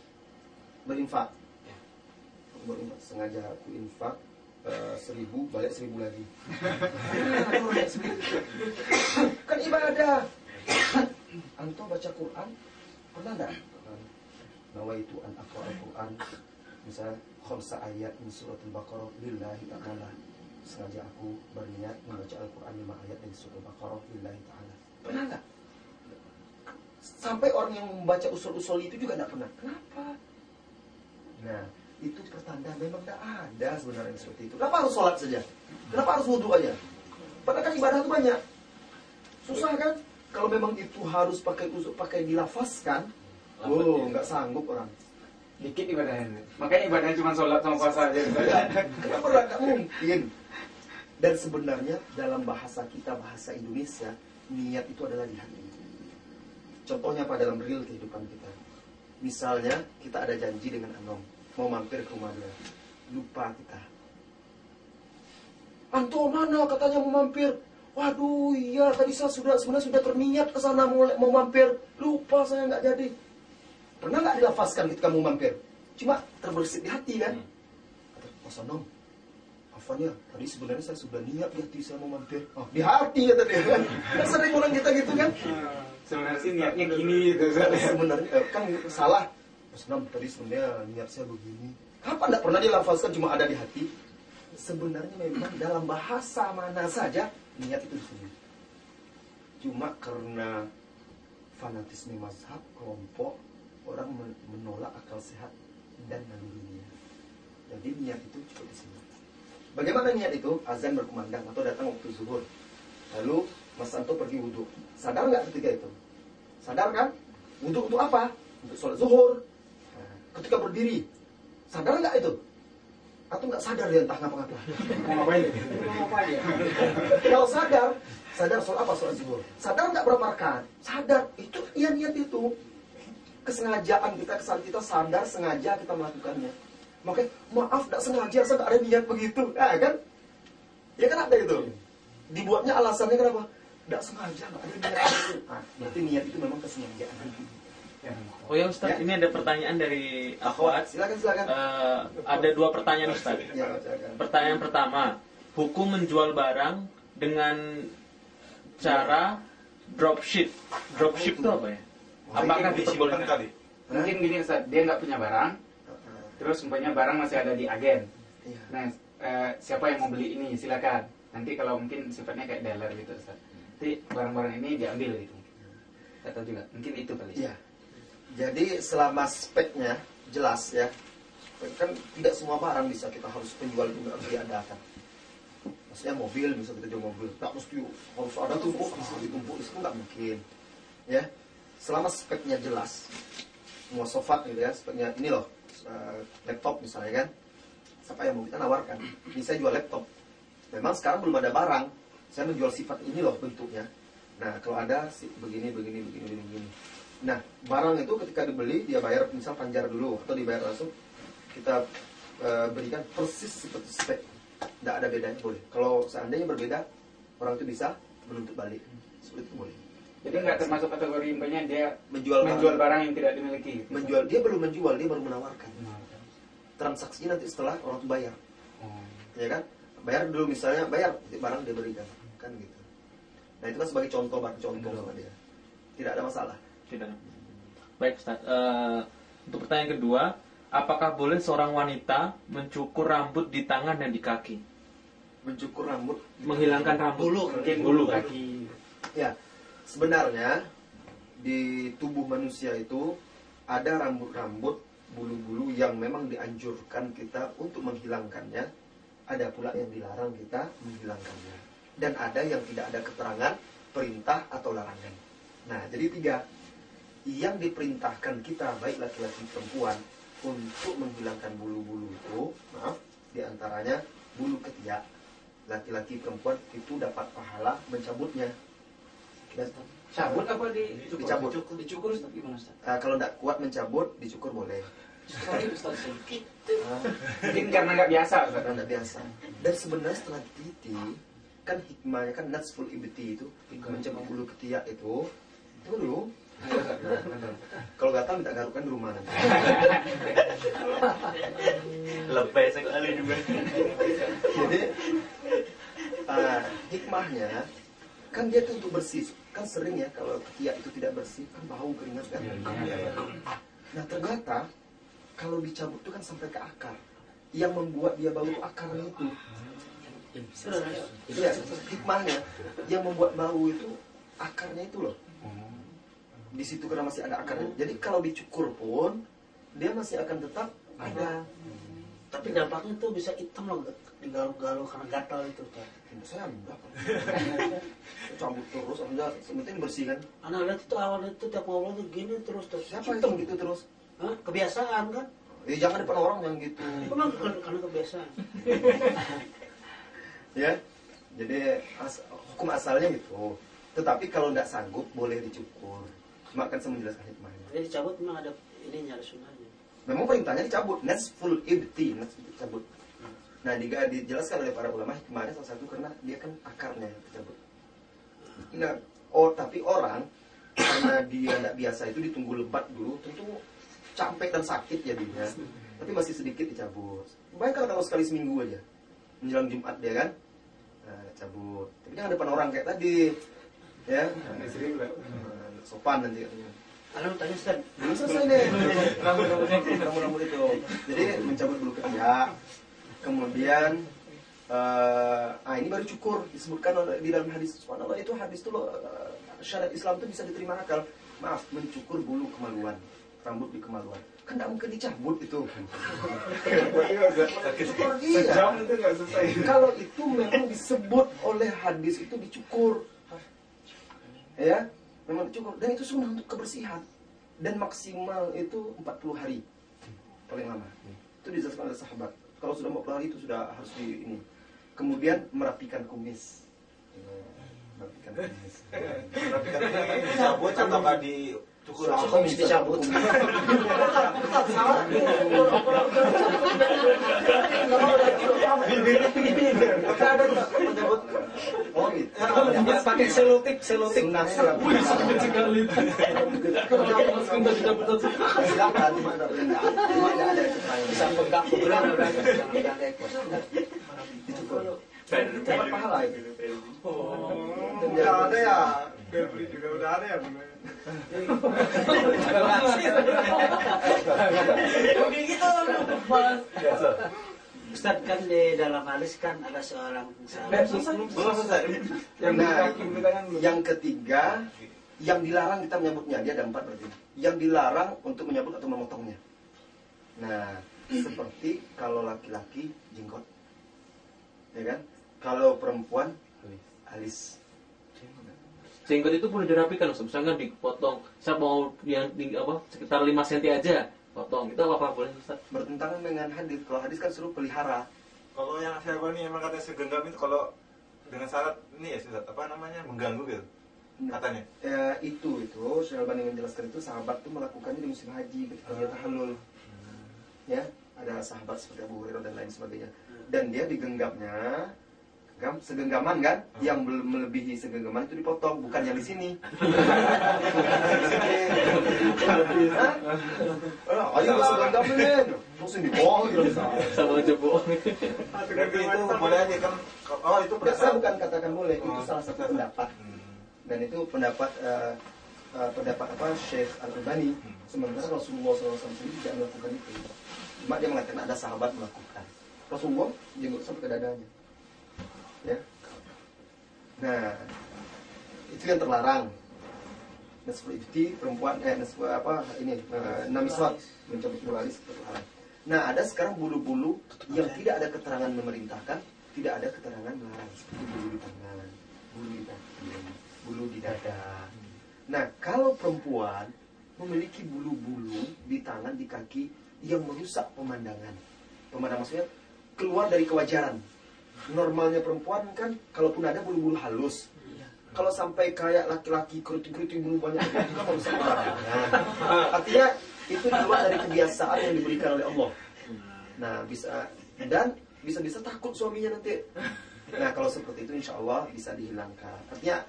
Berinfak. Berinfak. Sengaja aku infak eh, seribu, balik seribu lagi. [laughs] kan ibadah. Anto baca Quran, pernah enggak? Nawaitu an aqra al-Quran Misalnya Khamsa ayat min surat al-Baqarah Lillahi ta'ala Sengaja aku berniat membaca Al-Quran lima ayat dari surat al-Baqarah Lillahi ta'ala Pernah nggak? Sampai orang yang membaca usul-usul itu juga nggak pernah Kenapa? Nah itu pertanda memang tidak ada sebenarnya seperti itu Kenapa harus sholat saja? Kenapa harus wudhu aja? Padahal kan ibadah itu banyak Susah kan? Kalau memang itu harus pakai usul, pakai dilafazkan Oh, nggak sanggup orang Dikit ibadahnya. Makanya ibadahnya cuma sholat sama puasa aja. [laughs] Kenapa nggak nggak mungkin? Dan sebenarnya dalam bahasa kita, bahasa Indonesia, niat itu adalah di hati. Contohnya apa dalam real kehidupan kita? Misalnya kita ada janji dengan Anom, mau mampir ke rumah dia. Lupa kita. Anto mana katanya mau mampir? Waduh, iya tadi saya sudah sebenarnya sudah terniat ke sana mau, mau mampir. Lupa saya nggak jadi. Pernah nggak dilafazkan ketika mau mampir? Cuma terbersit di hati kan? Kata Mas Anom, Afanya, tadi sebenarnya saya sudah niat di hati saya mau mampir. Oh, di hati kata dia kan. Kan sering orang kita gitu kan? Sebenarnya sih niatnya gini gitu. sebenarnya eh, kan salah. Mas Anom, tadi sebenarnya niat saya begini. Kapan tidak pernah dilafazkan cuma ada di hati? Sebenarnya memang dalam bahasa mana saja niat itu disebut. Cuma karena fanatisme mazhab kelompok orang men- menolak akal sehat dan nalurinya. Jadi niat itu cukup disebut. Bagaimana niat itu? Azan berkumandang atau datang waktu zuhur. Lalu Mas Santo pergi wudhu. Sadar nggak ketika itu? Sadar kan? Wudhu untuk apa? Untuk sholat zuhur. Ketika berdiri, sadar nggak itu? Atau nggak sadar dia entah ngapa-ngapa? Kalau sadar, sadar soal apa soal zuhur? Sadar nggak berapa rakaat? Sadar. Itu iya niat itu. Kesengajaan kita, kesal kita sadar sengaja kita melakukannya. Makanya maaf nggak sengaja, saya nggak ada niat begitu. Nah, kan? Ya kan ada itu. Dibuatnya alasannya kenapa? Nggak sengaja. Nah, berarti niat itu memang kesengajaan. Oh ya Ustaz, Ya. ini ada pertanyaan dari Akhwat. Silakan, silakan. Eh, ada dua pertanyaan Ustaz. Ya, silakan. Pertanyaan pertama, hukum menjual barang dengan cara dropship. Dropship itu apa ya? Apakah Mungkin disimbolkan? diperlukan kali. Mungkin gini Ustaz, dia nggak punya barang, terus umpamanya barang masih ada di agen. Iya. Nah, eh, siapa yang mau beli ini silakan. Nanti kalau mungkin sifatnya kayak dealer gitu Ustaz. Nanti barang-barang ini diambil gitu. Saya tahu juga, mungkin itu kali. Iya. Jadi selama speknya jelas ya, kan tidak semua barang bisa kita harus penjual juga harus diadakan. Maksudnya mobil bisa kita jual mobil, tak mesti harus ada tumpuk bisa ditumpuk itu nggak mungkin. Ya, selama speknya jelas, muasofat gitu ya, speknya ini loh eh, laptop misalnya kan, siapa yang mau kita nawarkan? Saya jual laptop. Memang sekarang belum ada barang, saya menjual sifat ini loh bentuknya. Nah, kalau ada begini, begini, begini, begini. Nah, barang itu ketika dibeli dia bayar misal panjar dulu atau dibayar langsung kita eh, berikan persis seperti spek. Tidak ada bedanya boleh. Kalau seandainya berbeda, orang itu bisa menuntut balik. Seperti itu boleh. Jadi nggak termasuk kategori umpamanya dia Menjual menjual barang. barang yang tidak dimiliki. gitu. Menjual dia belum menjual, dia baru menawarkan. Transaksinya nanti setelah orang itu bayar, Oh. ya kan? Bayar dulu misalnya, bayar barang dia berikan, kan gitu. Nah itu kan sebagai contoh batu contoh sama dia. Tidak ada masalah. Tidak. Baik Ustaz. Eh, untuk pertanyaan kedua, apakah boleh seorang wanita mencukur rambut di tangan dan di kaki? Mencukur rambut. Menghilangkan rambut. Bulu. Bulu. bulu kaki. Ya, sebenarnya di tubuh manusia itu ada rambut-rambut bulu-bulu yang memang dianjurkan kita untuk menghilangkannya. Ada pula yang dilarang kita menghilangkannya. Dan ada yang tidak ada keterangan perintah atau larangan. Nah, jadi tiga. Yang diperintahkan kita baik laki-laki perempuan untuk menghilangkan bulu-bulu itu, maaf, di antaranya bulu ketiak. Laki-laki perempuan itu dapat pahala mencabutnya. Dan Cabut apa di Dicabut. Dicukur, dicukur Ustaz gimana Ustaz? Ah, kalau tidak kuat mencabut, dicukur boleh. Sorry Ustaz. Mungkin karena nggak biasa karena tidak biasa. Dan sebenarnya setelah teliti, kan hikmahnya kan natsful ibti itu, mencabut bulu ketiak itu. Tunggu dulu. [laughs] Kalau gatal minta garukkan di rumah nanti. [laughs] Lebih sekali juga. Jadi ah, hikmahnya kan dia tuh untuk bersih. Kan sering ya kalau ketiak itu tidak bersih kan bau keringat kan. Nah ternyata kalau dicabut itu kan sampai ke akar. Yang membuat dia bau itu akarnya itu. Iya, hikmahnya yang membuat bau itu akarnya itu loh. Di situ karena masih ada akarnya. Jadi kalau dicukur pun dia masih akan tetap ada. Tapi dampaknya tuh bisa hitam loh, digaruk-garuk karena gatal itu. Ustaz. Saya enggak. Cabut terus, enggak. Sementing bersih kan. Anak lihat itu awalnya itu tiap ngobrol tuh gini terus terus. Siapa hitam gitu terus? Hah? Kebiasaan kan? Eh jangan depan orang yang gitu. Memang karena karena kebiasaan. [laughs] ya. Jadi as- hukum asalnya gitu. Tetapi kalau tidak sanggup boleh dicukur. Cuma kan saya menjelaskan hikmahnya. Jadi dicabut memang ada ininya ada sunahnya. Memang perintahnya dicabut, full ibti, nats dicabut. Nah, jika dijelaskan oleh para ulama hikmahnya salah satu karena dia kan akarnya dicabut. Nah, oh tapi orang karena dia tidak biasa itu ditunggu lebat dulu, tentu capek dan sakit jadinya. Tapi masih sedikit dicabut. Bayangkan kalau sekali seminggu aja menjelang Jumat dia kan, nah, cabut. Tapi jangan depan orang kayak tadi, ya. Juga. Nah, sopan nanti katanya. Anak tanya Ustaz, Belum selesai deh. Rambut-rambut itu. Jadi mencabut bulu ketiak. Kemudian eh ah ini baru cukur disebutkan oleh- di dalam hadis. Subhanallah itu hadis itu loh eh, syariat Islam itu bisa diterima akal. Maaf, mencukur bulu kemaluan, rambut di kemaluan. Kan tidak mungkin dicabut itu. Sejam itu nggak selesai. Kalau itu memang disebut oleh hadis itu dicukur. Ya, memang dicukur dan itu sunnah untuk kebersihan. Dan maksimal itu 40 hari. Paling lama. Itu dijelaskan oleh sahabat. Kalau sudah 40 hari itu sudah harus di ini. Kemudian merapikan kumis. Ya, kan dicabut atau nggak dicukur? Oh gitu. Dapat pahala itu. Udah ada ya. Febri juga udah ada ya sebenarnya. Ustaz kan di dalam hadis kan ada seorang sahabat Belum selesai. Yang Nah. Yang ketiga, yang dilarang kita menyebutnya dia ada empat berarti. Yang dilarang untuk menyebut atau memotongnya. Nah, seperti kalau laki-laki jenggot, ya kan? Kalau perempuan alis. Jenggot itu boleh dirapikan. Misalkan dipotong, saya mau yang tinggi apa sekitar 5 cm aja potong. Itu apa boleh Ustaz? Bertentangan dengan hadis. Kalau hadis kan suruh pelihara. Kalau yang saya ini emang katanya segenggam itu kalau dengan syarat ini ya Ustaz, apa namanya mengganggu gitu katanya. Ya, itu itu Syekh Albani menjelaskan itu sahabat itu melakukannya di musim haji ketika dia tahallul. Ya, ada sahabat seperti Abu Hurairah dan lain sebagainya. Dan dia digenggamnya genggam segenggaman kan? Yang belum melebihi segenggaman itu dipotong bukan yang di sini? Ah, [laughs] ayo segenggamin. Langsung dipotong gitu. Sama aja bohong. Berarti itu boleh aja kan? Oh itu Tidak, saya bukan katakan boleh. Itu Oh, salah satu pendapat. Hmm. dan itu pendapat eh, eh, pendapat apa Syekh Al Albani sementara Rasulullah SAW sendiri tidak melakukan itu. Cuma dia mengatakan ada sahabat melakukan. Rasulullah jenggot sampai ke dadanya ya. Nah itu yang terlarang. Nasful ifti perempuan eh nasful apa ini eh, namiswat mencabut bulu alis terlarang. Nah ada sekarang bulu-bulu yang tidak ada keterangan memerintahkan tidak ada keterangan melarang. Seperti bulu di tangan bulu di kaki bulu di dada. Nah kalau perempuan memiliki bulu-bulu di tangan di kaki yang merusak pemandangan. Pemandangan maksudnya keluar dari kewajaran normalnya perempuan kan kalaupun ada bulu-bulu halus. Kalau sampai kayak laki-laki keriting-keriting bulu banyak itu kan pemandangan artinya itu di luar dari kebiasaan yang diberikan oleh Allah. Nah bisa dan bisa-bisa takut suaminya nanti. Nah kalau seperti itu insya Allah bisa dihilangkan. Artinya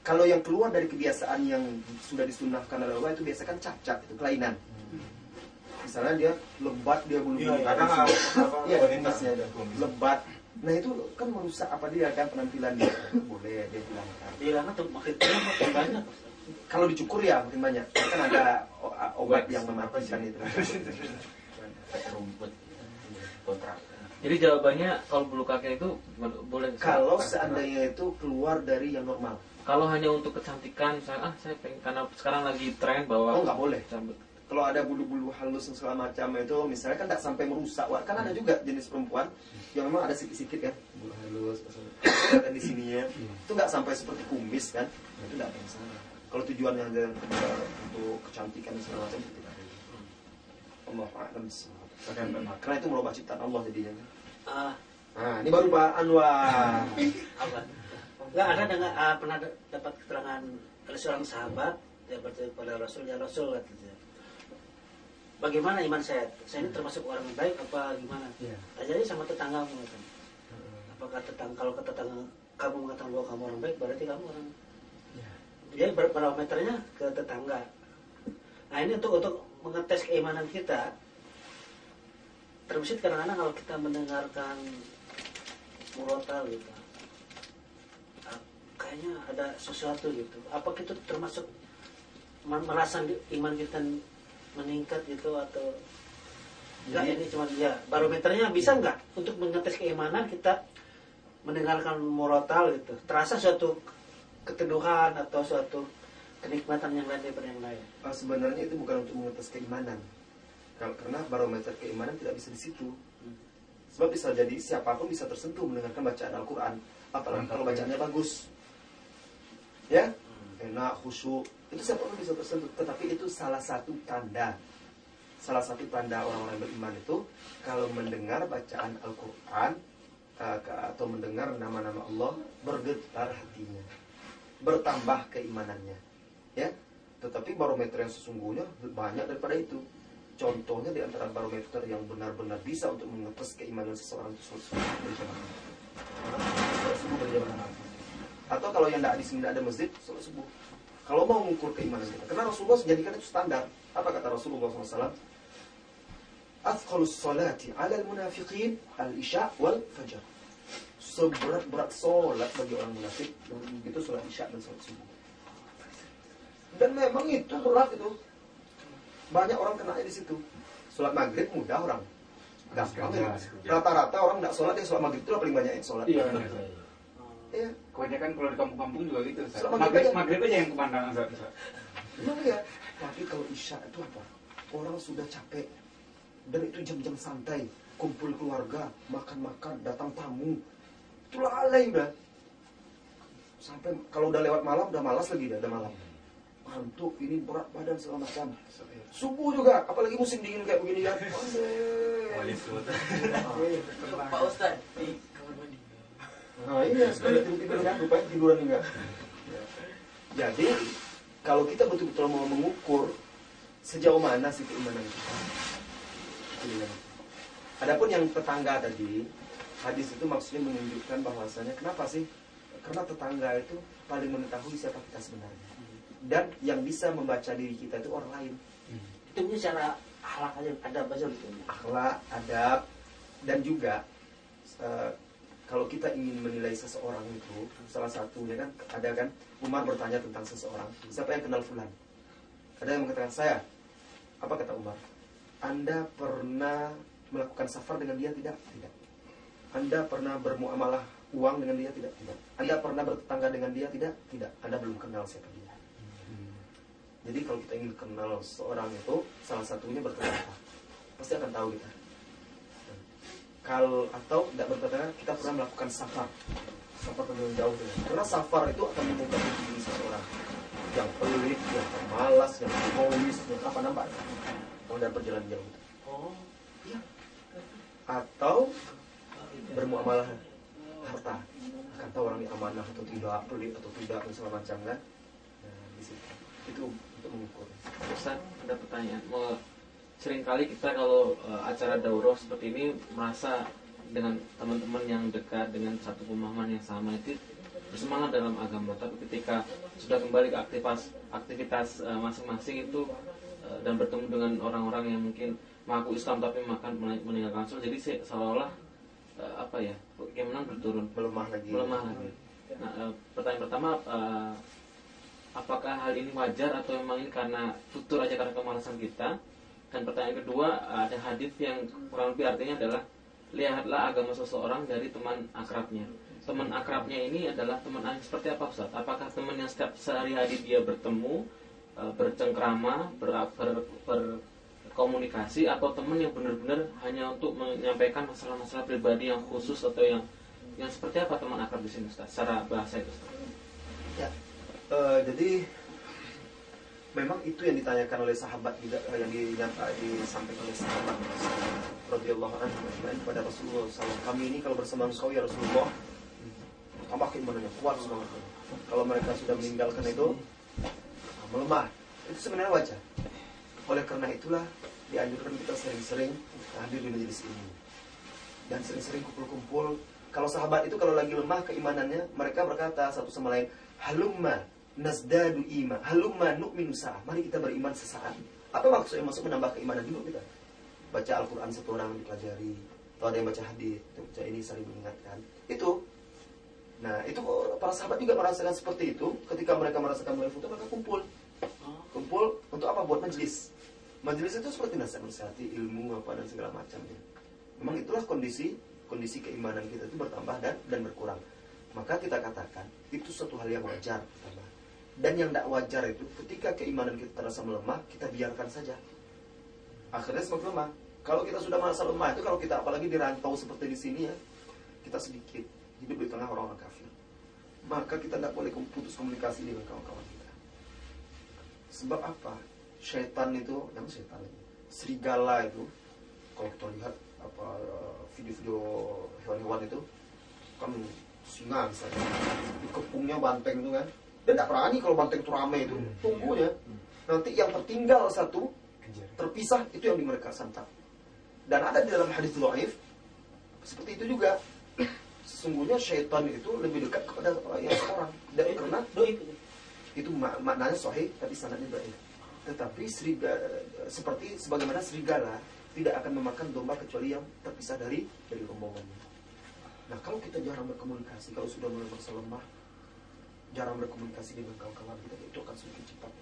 kalau yang keluar dari kebiasaan yang sudah disunahkan oleh Allah itu biasa kan cacat itu kelainan. Misalnya dia lebat dia bulu Iya, bulu kadang apa? Iya, kumisnya ada. lebat. Nah itu kan merusak apa dia kan penampilan dia. Boleh dia hilangkan. Hilangnya tuh makin banyak makin banyak. Kalau dicukur ya makin banyak. Kan ada obat yang mematikan itu. Rumput. Kontrak. Jadi jawabannya kalau bulu kaki itu boleh Kalau seandainya itu keluar dari yang normal. kalau hanya untuk kecantikan misalnya ah saya pengen karena sekarang lagi tren bahwa Oh nggak boleh. Cabut. Kalau ada bulu-bulu halus dan segala macam itu, misalnya kan tidak sampai merusak. Wah, Kan ada juga jenis perempuan yang memang ada sedikit-sedikit ya bulu halus, ada di sininya. Itu nggak sampai seperti kumis kan? Itu tidak ada masalah. Kalau tujuannya ada untuk kecantikan dan segala macam itu tidak ada. Allah a'lam. Karena itu merubah ciptaan Allah jadinya. kan. Ah, Nah, ini baru Pak Anwar. Enggak ada dengar ah, pernah da- dapat keterangan dari seorang sahabat dia bertanya kepada Rasul ya Rasul katanya. Bagaimana iman saya? Saya ini termasuk orang yang baik apa gimana? Iya. Tanya sama tetanggamu katanya. Apakah tetangga kalau ke tetangga kamu mengatakan bahwa kamu orang baik berarti kamu orang dia berbarometernya ke tetangga. Nah ini untuk untuk mengetes keimanan kita. Terbesit kadang-kadang kalau kita mendengarkan murotal gitu, ah, kayaknya ada sesuatu gitu. Apa kita termasuk mer- merasa iman kita meningkat gitu atau enggak Jadi- ini cuma ya barometernya bisa nggak untuk mengetes keimanan kita mendengarkan murotal gitu terasa suatu keteduhan atau suatu kenikmatan yang lain daripada yang lain Ah, sebenarnya itu bukan untuk mengetes keimanan. Karena barometer keimanan tidak bisa di situ. Sebab bisa jadi siapa pun bisa tersentuh mendengarkan bacaan Al-Quran. Apalagi kalau bacaannya bagus. Ya, enak, khusyuk. Itu siapa pun bisa tersentuh. Tetapi itu salah satu tanda. Salah satu tanda orang-orang beriman itu kalau mendengar bacaan Al-Quran eh, atau mendengar nama-nama Allah bergetar hatinya, bertambah keimanannya. Ya, tetapi barometer yang sesungguhnya banyak daripada itu. Contohnya di antara barometer yang benar-benar bisa untuk mengetes keimanan seseorang itu sholat berjamaah. Sholat subuh berjamaah. Atau kalau yang tidak di sini tidak ada masjid, sholat subuh. Kalau mau mengukur keimanan kita, karena Rasulullah menjadikan itu standar. Apa kata Rasulullah SAW? Athqalus salati ala munafiqin al-isya wal fajar. Seberat-berat sholat bagi orang munafik itu sholat isya dan sholat subuh. Dan memang itu berat itu. Banyak orang kena di situ. Sholat maghrib mudah orang. Gampang ya. Rata-rata orang tidak sholat, dia sholat maghrib itu paling banyak yang sholat. Iya. Iya. Kebanyakan kalau di kampung-kampung juga gitu. Ustaz. Selama Maghrib, maghrib aja yang kemandang Ustaz. Ustaz. Memang ya. Tapi kalau isya itu apa? Orang sudah capek. Dan itu jam-jam santai. Kumpul keluarga, makan-makan, datang tamu. Itu lalai udah. Sampai kalau udah lewat malam, udah malas lagi dah, udah malam. Ngantuk, ini berat badan segala macam. Subuh juga, apalagi musim dingin kayak begini ya. Pak mandi Nah iya, sekali rupanya tiduran juga. Jadi, kalau kita betul-betul mau mengukur sejauh mana sih keimanan kita. Adapun yang tetangga tadi, hadis itu maksudnya menunjukkan bahwasanya kenapa sih? Karena tetangga itu paling mengetahui siapa kita sebenarnya. Dan yang bisa membaca diri kita itu orang lain. itu punya cara akhlak aja ada aja gitu akhlak, adab, dan juga eh, kalau kita ingin menilai seseorang itu salah satunya kan ada kan Umar bertanya tentang seseorang. Siapa yang kenal fulan? Ada yang mengatakan saya. Apa kata Umar? Anda pernah melakukan safar dengan dia tidak? Tidak. Anda pernah bermuamalah uang dengan dia tidak? Tidak. Anda pernah bertetangga dengan dia tidak? Tidak. Anda belum kenal siapa dia. Jadi kalau kita ingin kenal seorang itu salah satunya bertetangga. Pasti akan tahu kita kalau atau tidak bertetangga kita pernah melakukan safar. Safar terlalu jauh karena safar itu akan membuka diri seseorang. Yang pelit, yang malas, yang egois, yang apa nampak? Kalau dalam perjalanan jauh. Oh, Iya. atau bermuamalah harta. Akan tahu orang ini amanah atau tidak pelit atau tidak dan segala macam kan? Nah, di situ. Itu untuk mengukur. Ustaz, ada pertanyaan. Mau sering kali kita kalau eh, acara daurah seperti ini merasa dengan teman-teman yang dekat dengan satu pemahaman yang sama itu bersemangat dalam agama. Tapi ketika sudah kembali ke aktivitas aktivitas eh, masing-masing itu eh, dan bertemu dengan orang-orang yang mungkin mengaku Islam tapi makan meninggalkan sholat, jadi se- seolah-olah eh, apa ya keimanan berturun melemah lagi melemah lagi. Nah, pertanyaan pertama, apakah hal ini wajar atau memang ini karena tutur aja karena kemalasan kita? Dan pertanyaan kedua, ada hadis yang kurang lebih artinya adalah lihatlah agama seseorang dari teman akrabnya. Teman akrabnya ini adalah teman yang seperti apa Ustaz? Apakah teman yang setiap sehari-hari dia bertemu, eh, bercengkrama, ber, ber, berkomunikasi atau teman yang benar-benar hanya untuk menyampaikan masalah-masalah pribadi yang khusus atau yang yang seperti apa teman akrab di sini Ustaz? Secara bahasa itu Ustaz. Ya, eh, jadi memang itu yang ditanyakan oleh sahabat yang dinyata disampaikan oleh sahabat radhiyallahu anhu kepada Rasulullah SAW. Kami ini kalau bersama engkau ya Rasulullah tambah keimanannya kuat semangatnya. Kalau mereka sudah meninggalkan itu melemah. Itu sebenarnya wajar. Oleh karena itulah dianjurkan kita sering-sering hadir di majelis ini dan sering-sering kumpul-kumpul. Kalau sahabat itu kalau lagi lemah keimanannya, mereka berkata satu sama lain, halumma nazdadu iman, halumma nu'minu sa'ah. Mari kita beriman sesaat. Apa maksudnya? Maksud menambah keimanan dulu kita. Baca Al-Quran satu orang dipelajari. Atau ada yang baca hadis, baca ini saling mengingatkan. Itu. Nah, itu para sahabat juga merasakan seperti itu. Ketika mereka merasakan mulai foto, mereka kumpul. Kumpul untuk apa? Buat majelis. Majelis itu seperti nasihat nasihati ilmu apa dan segala macamnya. Memang itulah kondisi kondisi keimanan kita itu bertambah dan dan berkurang. Maka kita katakan itu suatu hal yang wajar pertama. Dan yang tidak wajar itu ketika keimanan kita terasa melemah, kita biarkan saja. Akhirnya semakin lemah. Kalau kita sudah merasa lemah itu kalau kita apalagi di rantau seperti di sini ya, kita sedikit hidup di tengah orang-orang kafir. Maka kita tidak boleh putus komunikasi dengan kawan-kawan kita. Sebab apa? Syaitan itu, yang syaitan itu, serigala itu, kalau kita lihat apa video-video hewan-hewan itu, kan singa misalnya, dikepungnya banteng itu kan, dia tidak berani kalau banteng itu rame itu, tunggunya. Nanti yang tertinggal satu, terpisah itu yang di mereka santap. Dan ada di dalam hadis dhaif seperti itu juga. Sesungguhnya syaitan itu lebih dekat kepada yang seorang. Dan karena doi itu mak- maknanya sahih tapi sanadnya dhaif. Tetapi serigala seperti sebagaimana serigala tidak akan memakan domba kecuali yang terpisah dari dari rombongannya. Nah, kalau kita jarang berkomunikasi, kalau sudah mulai merasa lemah, jarang berkomunikasi dengan kawan-kawan kita, itu akan semakin cepat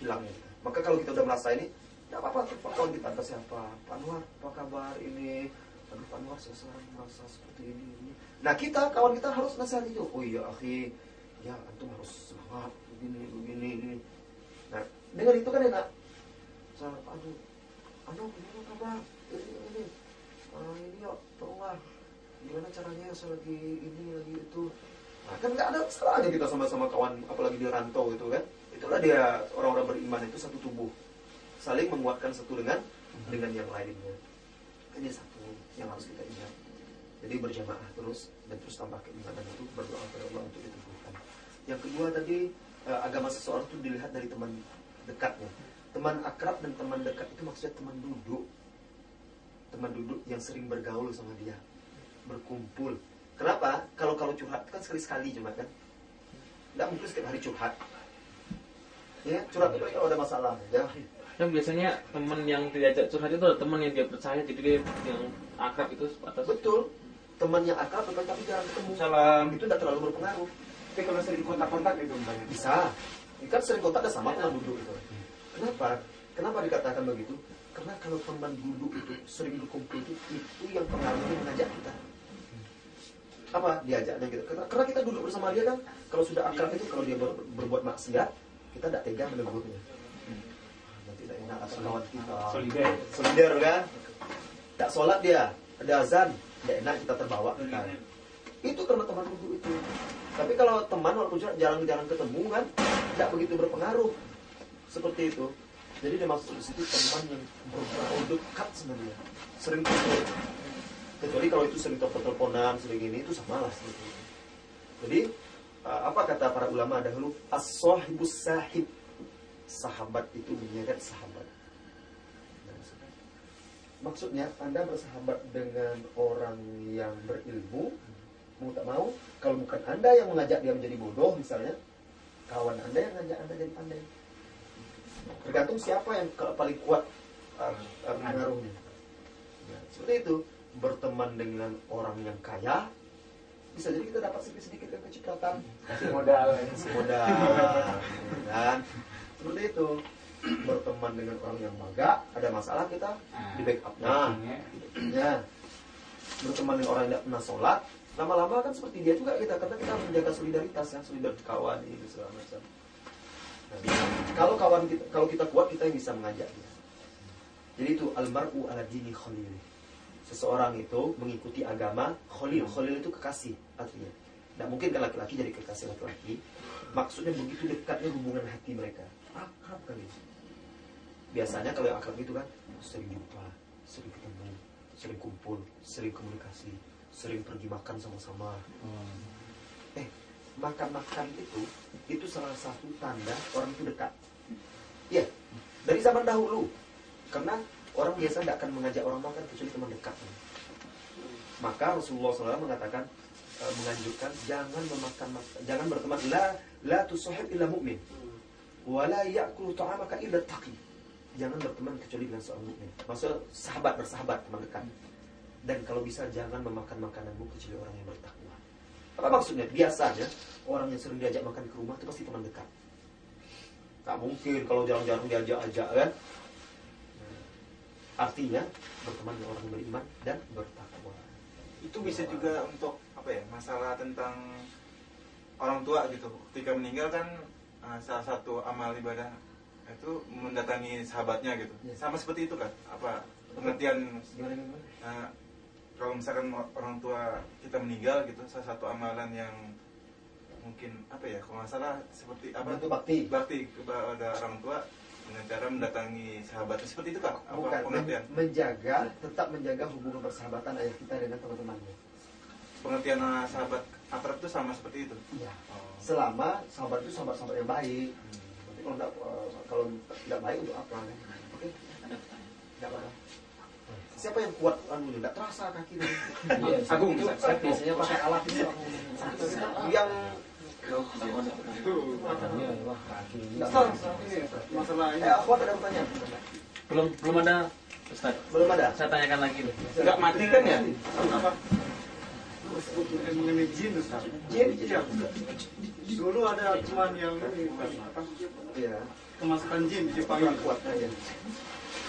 hilangnya. Maka kalau kita udah merasa ini, tidak apa-apa, telepon kawan kita entah siapa, Pak apa kabar ini? Aduh Pak Anwar, saya merasa seperti ini, ini. Nah kita, kawan kita harus nasihat itu. Oh iya, akhi, ya antum harus semangat, begini, begini, ini. Nah, dengan itu kan enak. Saya, aduh, aduh, gimana kabar? Ini, ini, Ah, ini yuk, tolonglah. Gimana caranya saya lagi ini, lagi itu. Kan nggak ada salahnya kita sama-sama kawan, apalagi di rantau itu kan. Itulah dia orang-orang beriman itu satu tubuh, saling menguatkan satu dengan dengan yang lainnya. Ini satu yang harus kita ingat. Jadi berjamaah terus dan terus tambah keimanan itu berdoa kepada Allah untuk diteguhkan. Yang kedua tadi eh, agama seseorang itu dilihat dari teman dekatnya. Teman akrab dan teman dekat itu maksudnya teman duduk. Teman duduk yang sering bergaul sama dia, berkumpul. Kenapa? Kalau kalau curhat itu kan sekali-sekali cuma kan. Tidak mungkin setiap hari curhat. Ya, curhat itu kalau ada masalah. Ya, Dan biasanya teman yang diajak curhat itu adalah teman yang dia percaya, jadi dia yang akrab itu atas betul. teman yang akrab tetapi jarang ketemu. Salam. Itu tidak terlalu berpengaruh. Tapi kalau sering kontak-kontak itu umpamanya. Bisa. Ini kan sering kontak dan sama teman duduk itu. Kenapa? Kenapa dikatakan begitu? Karena kalau teman duduk itu sering berkumpul itu, itu yang pengaruhnya mengajak kita. Apa diajaknya gitu? Karena, karena kita duduk bersama dia kan, kalau sudah akrab itu kalau dia ber- berbuat maksiat, kita tidak tega menegurnya. Nanti tidak enak atas kawan kita. Solider. Solider kan? Tak sholat dia, ada azan, tidak enak kita terbawa kan? Itu karena teman duduk itu. Tapi kalau teman walaupun jarang-jarang ketemu kan, tidak begitu berpengaruh. Seperti itu. Jadi dia masuk di situ teman yang berpengaruh dekat sebenarnya. Sering kumpul. Kecuali kalau itu sering telepon-teleponan, sering ini, itu sama lah. Jadi, uh, apa kata para ulama dahulu? As-sahibus sahib. Sahabat itu menyeret sahabat. Nah, Maksudnya Anda bersahabat dengan orang yang berilmu, mau tak mau, kalau bukan Anda yang mengajak dia menjadi bodoh misalnya, kawan Anda yang ngajak Anda jadi pandai. Tergantung siapa yang paling kuat uh, uh, pengaruhnya. Ya, seperti itu, berteman dengan orang yang kaya, bisa jadi kita dapat sedikit-sedikit kecipratan. Kasih modal. Kasih modal, kan? Seperti itu. Berteman dengan orang yang maga, ada masalah kita di backup. Nah, Ya. Berteman dengan orang yang tidak pernah sholat, lama-lama kan seperti dia juga kita, karena kita menjaga solidaritas ya, solidaritas kawan ini segala macam. Nah, kalau kawan kita, kalau kita kuat, kita yang bisa mengajak dia. Jadi itu almaru ala dini. Seseorang itu mengikuti agama khalil. Khalil itu kekasih artinya. Tidak mungkin kan laki-laki jadi kekasih laki-laki. Maksudnya begitu dekatnya hubungan hati mereka. Akrab kali. Biasanya kalau yang akrab itu kan sering jumpa, sering ketemu, sering kumpul, sering komunikasi, sering pergi makan sama-sama. Eh, makan-makan itu itu salah satu tanda orang itu dekat. Iya, dari zaman dahulu. Karena orang biasa tidak akan mengajak orang makan kecuali teman dekatnya. Maka Rasulullah SAW mengatakan eh, menganjurkan jangan memakan jangan berteman la la tusahib illa mu'min wala ya'kulu ta'amaka illa taqi. Jangan berteman kecuali dengan seorang mukmin. Maksudnya sahabat bersahabat teman dekat. Dan kalau bisa jangan memakan makananmu kecuali orang yang bertakwa. Apa maksudnya? Biasanya orang yang sering diajak makan ke rumah itu pasti teman dekat. Tak mungkin kalau jarang-jarang diajak-ajak kan. Artinya berteman dengan orang beriman dan bertakwa. itu bisa juga untuk apa ya masalah tentang orang tua gitu ketika meninggal kan uh, salah satu amal ibadah itu mendatangi sahabatnya gitu Ya. sama seperti itu kan apa pengertian Gimana gimana? uh, kalau misalkan orang tua kita meninggal gitu salah satu amalan yang mungkin apa ya kalau nggak salah seperti apa Itu bakti. bakti kepada orang tua dengan cara mendatangi sahabatnya seperti itu kan apa Bukan pengertian men- menjaga, tetap menjaga hubungan persahabatan ayah kita dengan teman-temannya. pengertian uh, sahabat akrab itu sama seperti itu Iya. Oh. Selama sahabat itu sahabat-sahabat yang baik. Tapi kalau tidak, kalau tidak baik untuk apa? kan? Oke. Tidak apa. Siapa yang kuat anu tidak terasa kaki itu bisa. saya biasanya pakai alat itu yang Ini? Belum belum ada Ustaz. Belum ada. Saya tanyakan lagi deh. Enggak mati kan ya? apa mengenai jin Ustaz. Jin? Iya. Dulu ada teman yang ini apa Iya. kemasukan jin di Jepang Kurang kuat aja.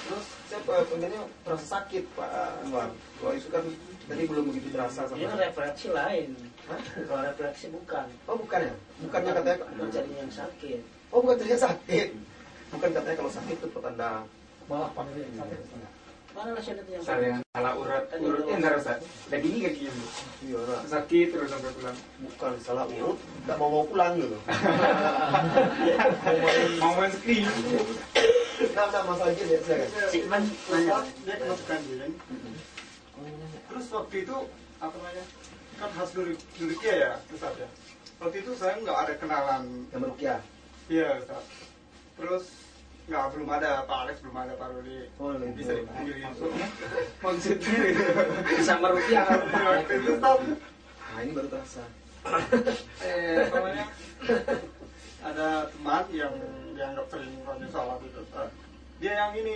Terus saya eh, pengennya terasa sakit Pak Anwar. Kalau itu kan tadi belum begitu terasa ini sama. refleksi lain Hah? Kalau refleksi bukan Oh bukan ya? Bukannya katanya bukan jadinya yang sakit Oh bukan ternyata sakit. Bukan katanya kalau sakit itu pertanda malah panggil sakit mana nasihat yang Saya yang salah urat, urutnya enggak Ustaz. Dagingnya kayak gini. iya. Sakit terus sampai pulang. bukan salah urut, nggak mau mau pulang gitu. [laughs] Mau main screen. Nah, nah masalah gini ya. Sikman Ustaz, dia kemasukan jin terus waktu itu apa namanya kan khas dulu ya Ustaz ya waktu itu saya nggak ada kenalan Yang merukyah. iya Ustaz terus nggak belum ada Pak Alex belum ada Pak Rudi Oh, bisa dipanggil gitu Maksudnya [laughs] gitu. bisa Iya, waktu itu Ustaz Nah ini baru terasa. [laughs] eh namanya ada teman yang dianggap sering rajin sholat itu Ustaz. dia yang ini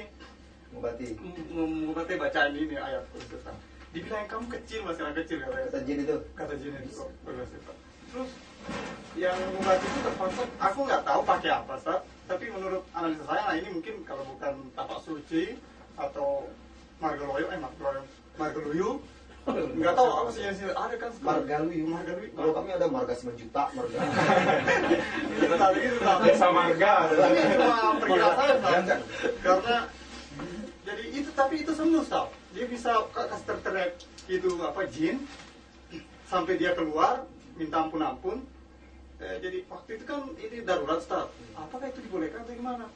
Mengobati. mengobati bacaan ini ayat Ustaz. Dibilang kamu kecil masih anak kecil katanya Kata jin itu. kata jin itu oh, ya, Pak. terus yang membuat itu terpaksa aku nggak tahu pakai apa Ustaz tapi menurut analisa saya nah ini mungkin kalau bukan tapak suci atau margaloyo eh margaloyo margaloyo nggak tahu apa sih yang ada kan Margaluyu. margaluyu Kalau kami ada marga 9 juta, marga. tadi gitu Ustaz. Desa marga. Tapi cuma perkiraan karena jadi itu tapi itu sembuh Ustaz. Dia bisa ka- kasih terteriak itu apa jin sampai dia keluar minta ampun ampun eh, jadi waktu itu kan ini darurat Ustaz. apakah itu dibolehkan atau gimana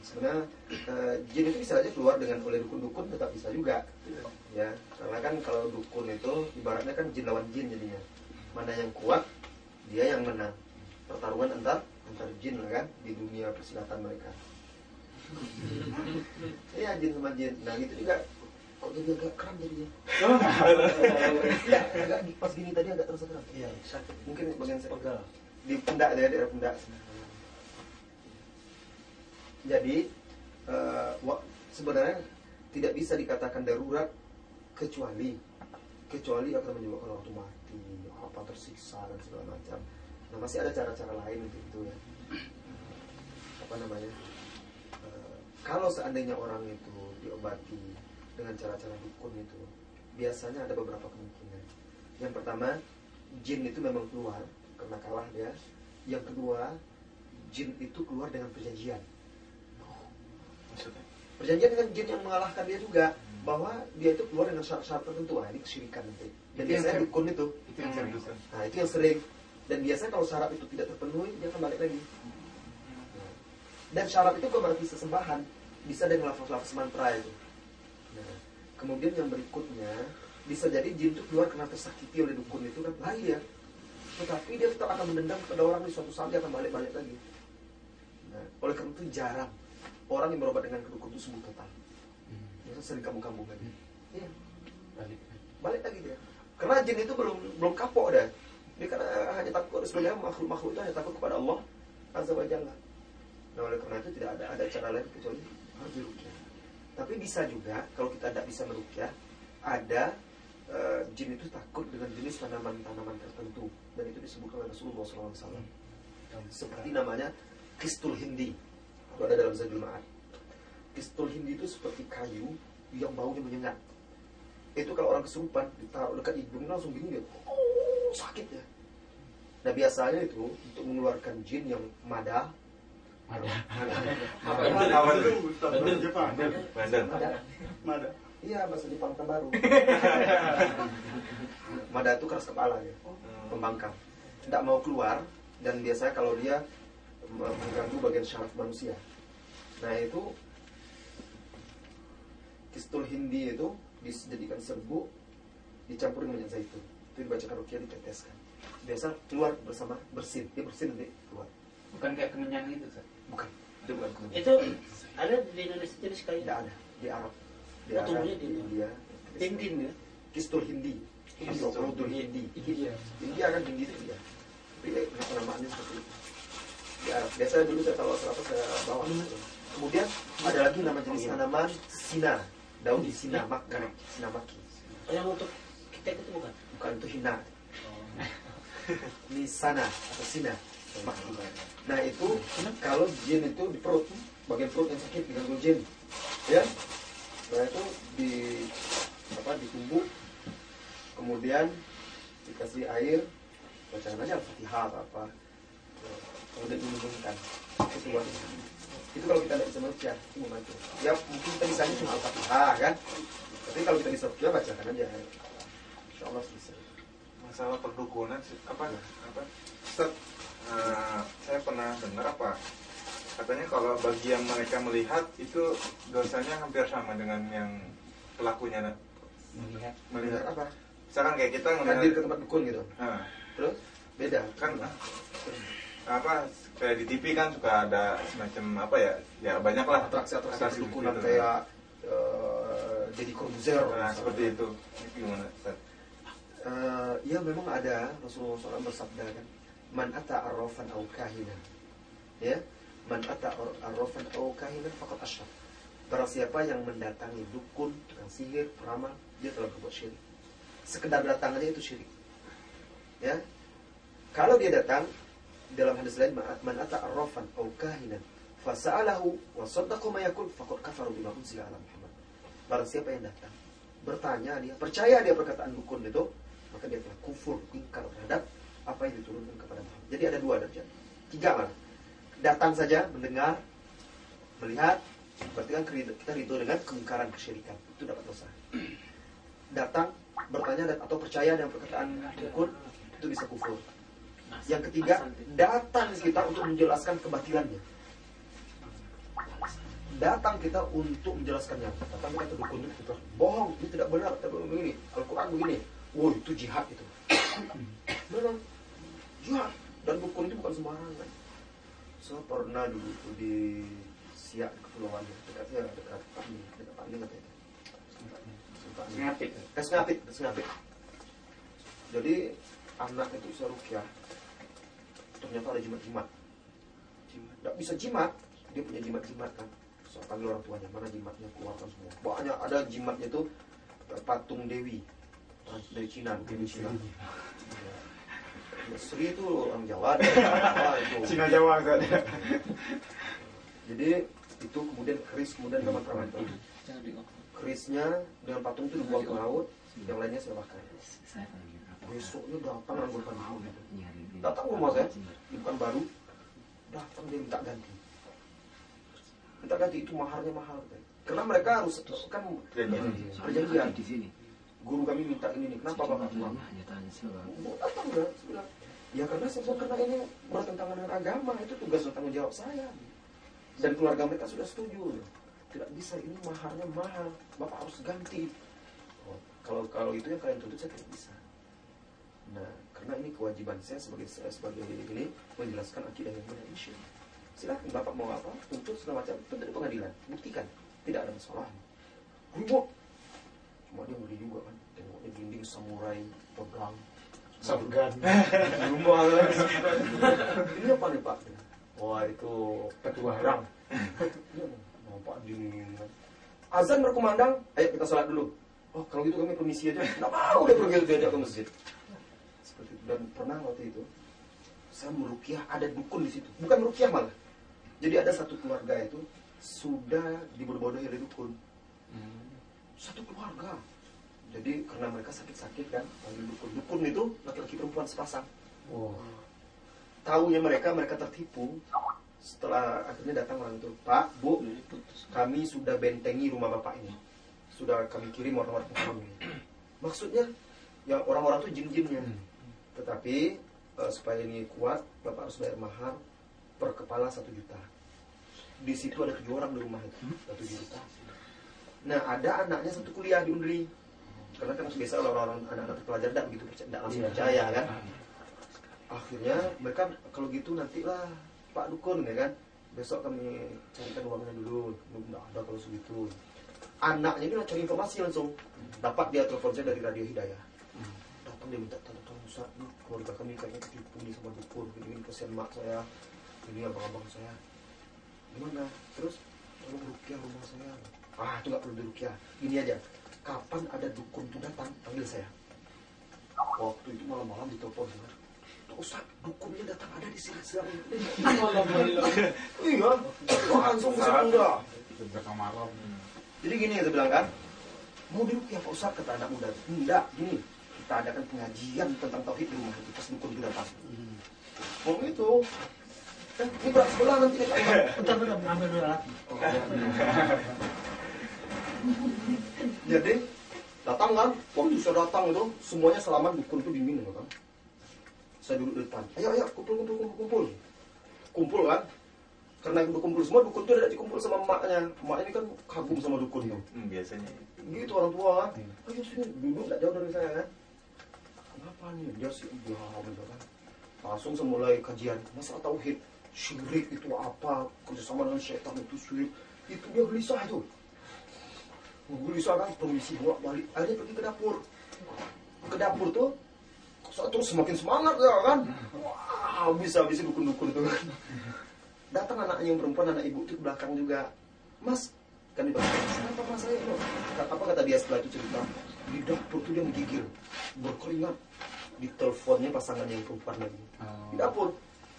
Sebenarnya eh, jin itu bisa aja keluar dengan oleh dukun-dukun tetap bisa juga. Ya, karena kan kalau dukun itu ibaratnya kan jin lawan jin jadinya. Mana yang kuat, dia yang menang. Pertarungan antar antar jin lah kan di dunia persilatan mereka. [laughs] Iya jin sama jin. Nah gitu juga kok jadi agak kram jadinya. ya, [laughs] agak pas gini tadi agak terasa kram. Iya, sakit. Mungkin bagian saya Pegal. di pundak ya daerah pundak jadi wa- sebenarnya tidak bisa dikatakan darurat kecuali kecuali akan menyebabkan orang itu mati apa tersiksa dan segala macam nah masih ada cara-cara lain untuk itu ya apa namanya Eh, kalau seandainya orang itu diobati dengan cara-cara dukun itu biasanya ada beberapa kemungkinan. Yang pertama jin itu memang keluar karena kalah dia yang kedua jin itu keluar dengan perjanjian. Maksudnya? perjanjian dengan jin yang mengalahkan dia juga bahwa dia itu keluar dengan syarat-syarat tertentu. Nah, ini kesyirikan nanti. Dan Itu biasanya dukun itu. Itu yang sering. Bisa. nah itu yang sering. Dan biasanya kalau syarat itu tidak terpenuhi dia akan balik lagi. Nah, dan syarat itu bukan berarti sesembahan. Bisa dengan lafaz-lafaz mantra itu kemudian yang berikutnya bisa jadi jin itu keluar karena tersakiti oleh dukun itu kan lari ya tetapi dia tetap akan mendendam kepada orang di suatu saat dia akan balik-balik lagi. Nah, oleh karena itu jarang orang yang berobat dengan kedukun itu sembuh total. Biasanya sering kampung-kampung lagi? Iya. Balik. balik lagi dia. Karena jin itu belum belum kapok dah dia karena hanya takut sebenarnya makhluk makhluk itu hanya takut kepada Allah azza wa jalla. Nah oleh karena itu tidak ada ada cara lain kecuali harus dirukyah tapi bisa juga kalau kita tidak bisa merukyah ada eh, jin itu takut dengan jenis tanaman-tanaman tertentu. Dan itu disebutkan oleh Rasulullah SAW seperti namanya kistul hindi. Itu ada dalam Zadul Ma'ad. Kistul hindi itu seperti kayu yang baunya menyengat. Itu kalau orang kesurupan ditaruh dekat hidung langsung bingung dia oh, sakit ya. Nah biasanya itu untuk mengeluarkan jin yang mada Jepang Bandel. mada iya bahasa Jepang baru mada itu keras kepala ya pembangkang. Tidak mau keluar dan biasanya kalau dia mengganggu bagian syaraf manusia. Nah itu kistul hindi itu dijadikan serbuk dicampur dengan zaitun. Itu dibacakan rukyah diteteskan biasa keluar bersama bersin. Dia bersin nanti keluar Bukan kayak kemenyan itu, Ustaz. bukan. Itu bukan kemenyan. Itu ada di Indonesia jenis kayu. tidak ada. Di Arab. Di Oh, Arab di di- India. Tindin ya. kistul hindi. Kistul hindi. Iya. India kan hindi itu ya kenapa namaannya seperti itu. Di Arab biasanya dulu saya tahu apa saya bawa. Kemudian ada lagi nama jenis tanaman sina. Daun sina maka sina maki. Oh, yang untuk kita itu bukan. bukan itu hina. Ini sana atau sina nah itu kalau jin itu di perut bagian perut yang sakit diganggu jin ya. Nah itu di apa ditumbuk kemudian dikasih air bacaan aja al-fatihah apa kemudian diminumkan itu keluar itu. Kalau kita tidak bisa merukyah itu membantu ya mungkin kita bisa cuma al-fatihah kan? Tapi kalau kita bisa rukyah bacakan aja. Insya Allah bisa. Masalah perdukunan apa apa? Ustaz, eh, saya pernah dengar apa katanya kalau bagi yang mereka melihat itu dosanya hampir sama dengan yang pelakunya nah. Melihat. melihat apa misalkan kayak kita hadir ke tempat dukun gitu Nah, terus beda kan apa kayak di TV kan suka ada semacam apa ya ya banyak lah atraksi atraksi atraksi dukunan gitu. kayak eh, jadi Corbuzier nah misalnya. seperti itu gimana Ustaz? Eh, ya memang ada Rasulullah SAW bersabda kan man ata arrafan au kahina ya man ata ar- arrafan au kahina faqad asyraf barang siapa yang mendatangi dukun tukang sihir peramal dia telah berbuat syirik sekedar datang aja itu syirik. Ya. Kalau dia datang dalam hadis lain man ata arrafan aw kahinan fasa'alahu wa saddaqa ma yaqul kafara bima unzila ala Muhammad. Barang siapa yang datang bertanya dia, percaya dia perkataan dukun itu, maka dia telah kufur, ingkar terhadap apa yang diturunkan kepada Muhammad. Jadi ada dua derajat. Tiga malah. Datang saja, mendengar, melihat, berarti kan kita ridho dengan kemungkaran kesyirikan. Itu dapat dosa. Datang, bertanya dan atau percaya dengan perkataan dukun, itu bisa kufur. Yang ketiga, datang kita untuk menjelaskan kebatilannya datang kita untuk menjelaskannya. Datang kita dukun itu bohong, ini tidak benar, tidak begini. Al-Quran begini. Wah itu jihad itu. [clears throat] Benar, jihad. Dan dukun itu bukan sembarangan. Saya pernah dulu itu di Siak kepulauan dekatnya dekat Pandi, dekat Pandi katanya. Ngapit. Eh, Sengapit, Sengapit. Jadi anak itu bisa rukyah. Ternyata ada jimat-jimat. Tidak bisa jimat, dia punya jimat-jimat kan saya panggil orang tuanya mana jimatnya keluarkan semua banyak ada jimatnya itu patung dewi dari Cina dewi Cina ya. Sri itu orang Jawa [laughs] itu. Cina Jawa kan jadi itu kemudian keris kemudian teman-teman itu kerisnya dengan patung itu dibuang ke laut yang lainnya saya makan besoknya datang anggota itu datang rumah saya. Bukan baru. Datang dia minta ganti. Minta ganti itu maharnya mahal kan? karena mereka harus kan perjanjian. Di sini. Guru kami minta ini nih kenapa bapak mau datang enggak? Bilang ya karena saya karena ini bertentangan dengan agama itu tugas dan tanggung jawab saya. Dan keluarga mereka sudah setuju. Tidak bisa ini maharnya mahal. Bapak harus ganti. Oh, kalau kalau itu yang kalian tuntut saya tidak bisa. Nah karena ini kewajiban saya sebagai saya sebagai ini menjelaskan akidah yang benar ini silakan bapak mau apa tuntut segala macam tuntut di pengadilan. Buktikan. Tidak ada masalah. Ribut cuma dia ngeri juga kan. Tengoknya dinding samurai pedang Shotgun. [laughs] rumah kan. Ini apa nih pak. Wah itu Petua perang mau pak dingin. Kan azan berkumandang. Ayo kita sholat dulu. Oh kalau gitu kami permisi aja. Nggak mau udah pergi diajak ke masjid. Seperti itu dan pernah waktu itu saya merukiah ada dukun di situ. Bukan merukiah malah. Jadi ada satu keluarga itu sudah dibodoh-bodohi oleh dukun. Satu keluarga. Jadi karena mereka sakit-sakit kan, panggil dukun. Dukun itu laki-laki perempuan sepasang. Oh. Tahunya mereka, mereka tertipu. Setelah akhirnya datang orang itu, Pak, Bu, kami sudah bentengi rumah bapak ini. Sudah kami kirim orang-orang kami. Maksudnya, ya orang-orang itu jin-jinnya. Tetapi eh, supaya ini kuat, bapak harus bayar mahar per kepala satu juta. Di situ ada tujuh orang di rumah itu, satu juta. Nah ada anaknya satu kuliah di Undri. Karena kan biasa orang-orang anak-anak pelajar tidak begitu percaya, tidak langsung percaya kan. Akhirnya mereka kalau gitu nantilah Pak Dukun ya kan. Besok kami carikan uangnya dulu. Nggak ada kalau segitu. Anaknya ini cari informasi langsung. Dapat dia telepon saya dari Radio Hidayah. Datang dia minta tolong Ustaz, nih, keluarga kami kayaknya ketipu nih sama dukun. Ini kesian mak saya, ini abang-abang saya gimana terus tolong rukyah rumah saya ah itu nggak perlu dirukyah ini aja. Kapan ada dukun itu datang? Panggil saya. Waktu itu malam-malam ditelepon Ustaz, dukunnya datang ada di sini iya. Langsung ke sana? Enggak Belakang malam. jadi gini saya bilang kan mau dirukyah Pak Ustaz? Kata anak muda. Enggak gini. Kita adakan pengajian tentang tauhid di rumah itu pas dukun itu datang. Oh itu kan ini berat sebelah nanti. Bentar, bentar, ambil dulu alat. [laughs] Jadi datang kan, waktu saya datang itu semuanya selamat dukun itu dingin kan. Saya duduk di depan. Ayo ayo kumpul kumpul kumpul kumpul. Kumpul kan. Karena udah kumpul semua dukun itu ada kumpul sama emaknya. Emaknya ini kan kagum sama dukun itu. Hmm, biasanya. Gitu orang tua kan. Ayo sini duduk tidak jauh dari saya kan. Kenapa nih? Dia sih dia gitu kan. Langsung semulai kajian masalah tauhid. Syirik itu apa? Kerjasama dengan syaitan itu syirik. Itu dia gelisah itu. Gelisah kan permisi bolak balik. Akhirnya pergi ke dapur. Ke dapur tuh saya terus semakin semangat ya kan. Wah bisa bisa dukun-dukun itu kan. Datang anaknya yang perempuan anak ibu itu ke belakang juga. Mas kan di belakang. Kenapa mas saya itu? Apa kata dia setelah itu cerita? di dapur tuh dia menggigil berkeringat di teleponnya pasangan yang perempuan lagi Oh. di dapur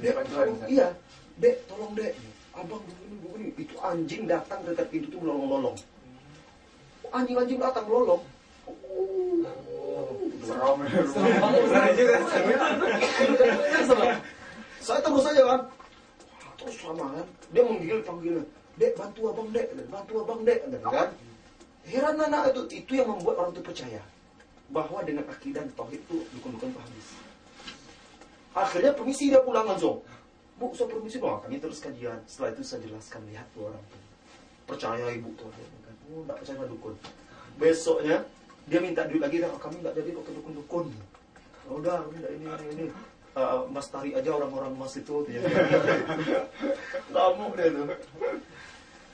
dek tolong iya dek tolong dek abang begini begini itu anjing datang dekat pintu tuh melolong-lolong anjing-anjing datang juga. saya terus aja kan? Terus lama kan? Dia menggigil panggilnya dek bantu abang dek. Bantu abang dek. Kan? Heran anak itu itu yang membuat orang itu percaya bahwa dengan akidah dan tauhid itu dukun-dukun itu habis. Akhirnya permisi dia pulang langsung. Bu saya permisi dong kami terus kajian setelah itu saya jelaskan lihat tuh orang tuh percaya ibu tuh oh nggak percaya sama dukun. Besoknya dia minta duit lagi "Ah, kami nggak jadi kok ke dukun-dukun. "Oh, udah ini ini ini, ini. Eh, mas tarik aja orang-orang mas itu. Dia ngamuk dia tuh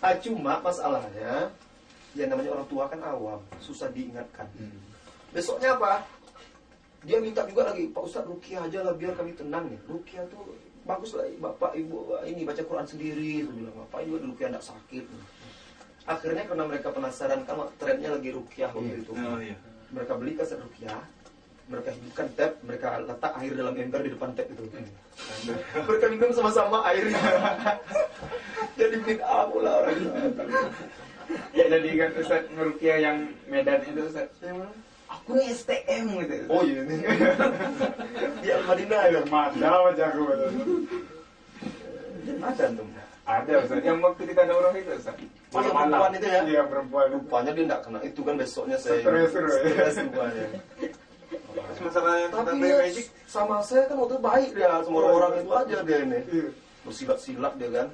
ah, cuma masalahnya yang namanya orang tua kan awam susah diingatkan. Hmm. besoknya apa? Dia minta juga lagi Pak Ustadz Rukiah aja lah biar kami tenang nih. Rukiah tuh bagus lah Bapak Ibu ini baca Quran sendiri bilang. Bapak Ibu Rukiah tidak sakit akhirnya karena mereka penasaran kan trennya lagi Rukiah waktu Iya. itu Oh iya. mereka beli kaset Rukiah mereka hidupkan tap mereka letak air dalam ember di depan tap itu mereka minum sama-sama airnya jadi bid'ah pula orang Ya jadi kan Ustaz yang Medan itu Ustaz. Aku nih STM gitu. oh iya ini di Al Madinah ya jago betul. ada tuh Ada Ustaz. [laughs] Yang waktu di Tanah Urang itu Ustaz. Oh, yang perempuan itu ya? Iya perempuan. rupanya dia tidak kena itu kan besoknya saya Stres, stres. stres rupanya Terus masalah yang tapi dia black magic sama saya kan waktu itu baik dia sama orang itu aja dia ini Iya. bersilat-silat dia kan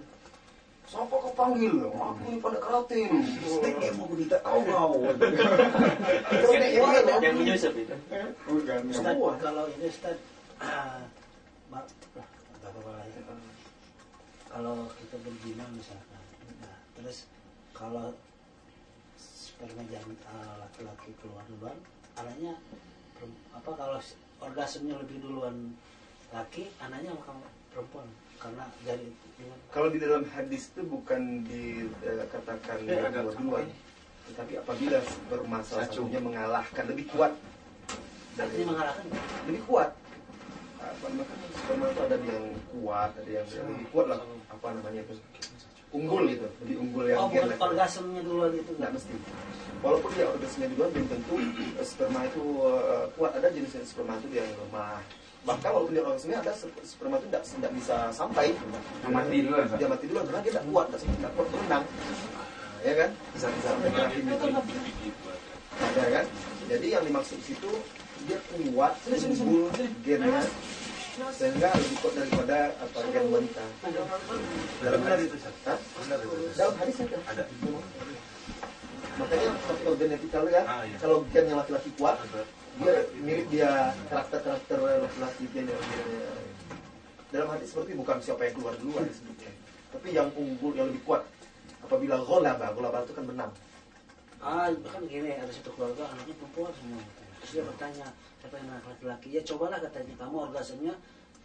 siapa kau panggil aku ini pada karate snack game aku tidak tahu kau dia [laughs] yang menyusup itu Bukan. Ustaz, Semua. kalau ini Ustaz, ah, ma- lah, nggak apa-apa lah ya. Kalau kita berzina misalkan, nah, terus kalau sperma janin ah, laki-laki keluar duluan, anaknya apa kalau orgasmenya lebih duluan laki, anaknya akan perempuan karena jadi gimana? kalau di dalam hadis itu bukan dikatakan Ya, ada dua-dua tetapi apabila sperma salah Satu. satunya mengalahkan lebih kuat. Artinya mengalahkan lebih kuat apa namanya sperma itu ada yang kuat ada yang lebih kuat lah. Apa namanya itu? Unggul gitu lebih unggul yang oh bukan orgasmenya duluan itu. Nggak mesti. Walaupun dia orgasmenya duluan belum tentu eh, sperma itu eh, kuat. Ada jenis-jenis sperma itu yang lemah. Bahkan walaupun dia orgasmenya ada sper- sperma itu tidak tidak bisa sampai. Yang mati duluan dia mati duluan karena dia tidak kuat tidak kuat berenang ya kan? Bisa bisa ada kan? Jadi yang dimaksud di situ dia kuat unggul gennya sehingga lebih kuat daripada apa gen wanita. Dalam benar hadis itu dalam hadis ada ada. Makanya faktor genetikal ya Ah, iya. kalau gen yang laki-laki kuat dia mirip dia karakter karakter laki-laki dia, dia- dia- dalam hadis seperti bukan siapa yang keluar duluan disebutnya tapi yang unggul yang lebih kuat. Apabila gholaba gholaba itu kan menang Ah, kan gini, ada satu keluarga anaknya perempuan semua. Terus dia bertanya, siapa yang anak laki-laki? Ya cobalah katanya, kamu orgasmenya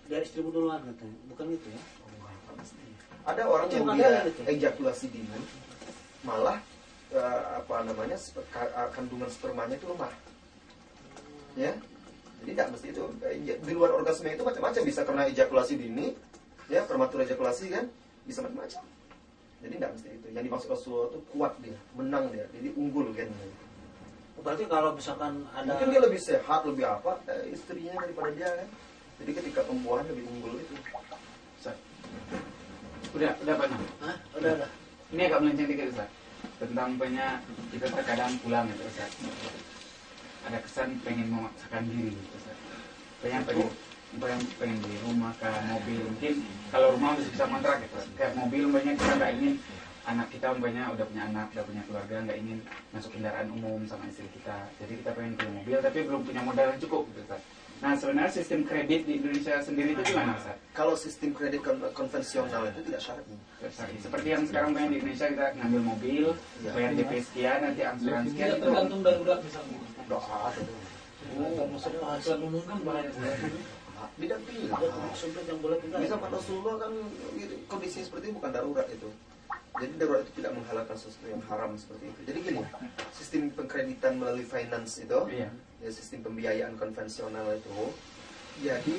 dari istrimu duluan katanya. Bukan itu ya? ada orang yang dia ejakulasi dini malah eh, apa namanya eh, kandungan spermanya itu lemah. Ya? Jadi tidak mesti itu Eh, di luar orgasme itu macam-macam. Bisa karena ejakulasi dini ya prematur ejakulasi kan bisa macam-macam. Jadi tidak mesti itu. Yang dimaksud Rasulullah itu kuat dia menang dia. Jadi unggul gennya Berarti kalau misalkan ada mungkin dia lebih sehat lebih apa eh, istrinya daripada dia kan jadi ketika pembuahan lebih unggul itu Udah, udah banyak. Hah? Udah, udah. Ini agak melenceng dikit Ustaz. Tentang punya kita terkadang pulang gitu Ustaz. Ada kesan pengen memaksakan diri gitu Ustaz. Pengen pengen pengen, pengen beli rumah ke mobil mungkin kalau rumah masih bisa kontrak gitu kayak mobil banyak kita nggak ingin anak kita umpamanya udah punya anak udah punya keluarga nggak ingin masuk kendaraan umum sama istri kita jadi kita pengen punya mobil tapi belum punya modal yang cukup gitu Ustaz. nah sebenarnya sistem kredit di Indonesia sendiri itu gimana Ustaz? kalau sistem kredit kon- konvensional itu tidak syar'i Seperti yang sekarang banyak di Indonesia kita ngambil mobil, Iya. bayar DP sekian, nanti angsuran sekian itu. tergantung dari budak misalnya Tidak ada tuh. Oh, maksudnya Angsuran umum kan banyak boleh tinggal. Zaman Rasulullah kan kondisi seperti itu bukan darurat itu. Jadi darurat itu tidak menghalalkan sesuatu yang haram seperti itu. Jadi gini, sistem pengkreditan melalui finance itu, Iya. ya sistem pembiayaan konvensional itu, jadi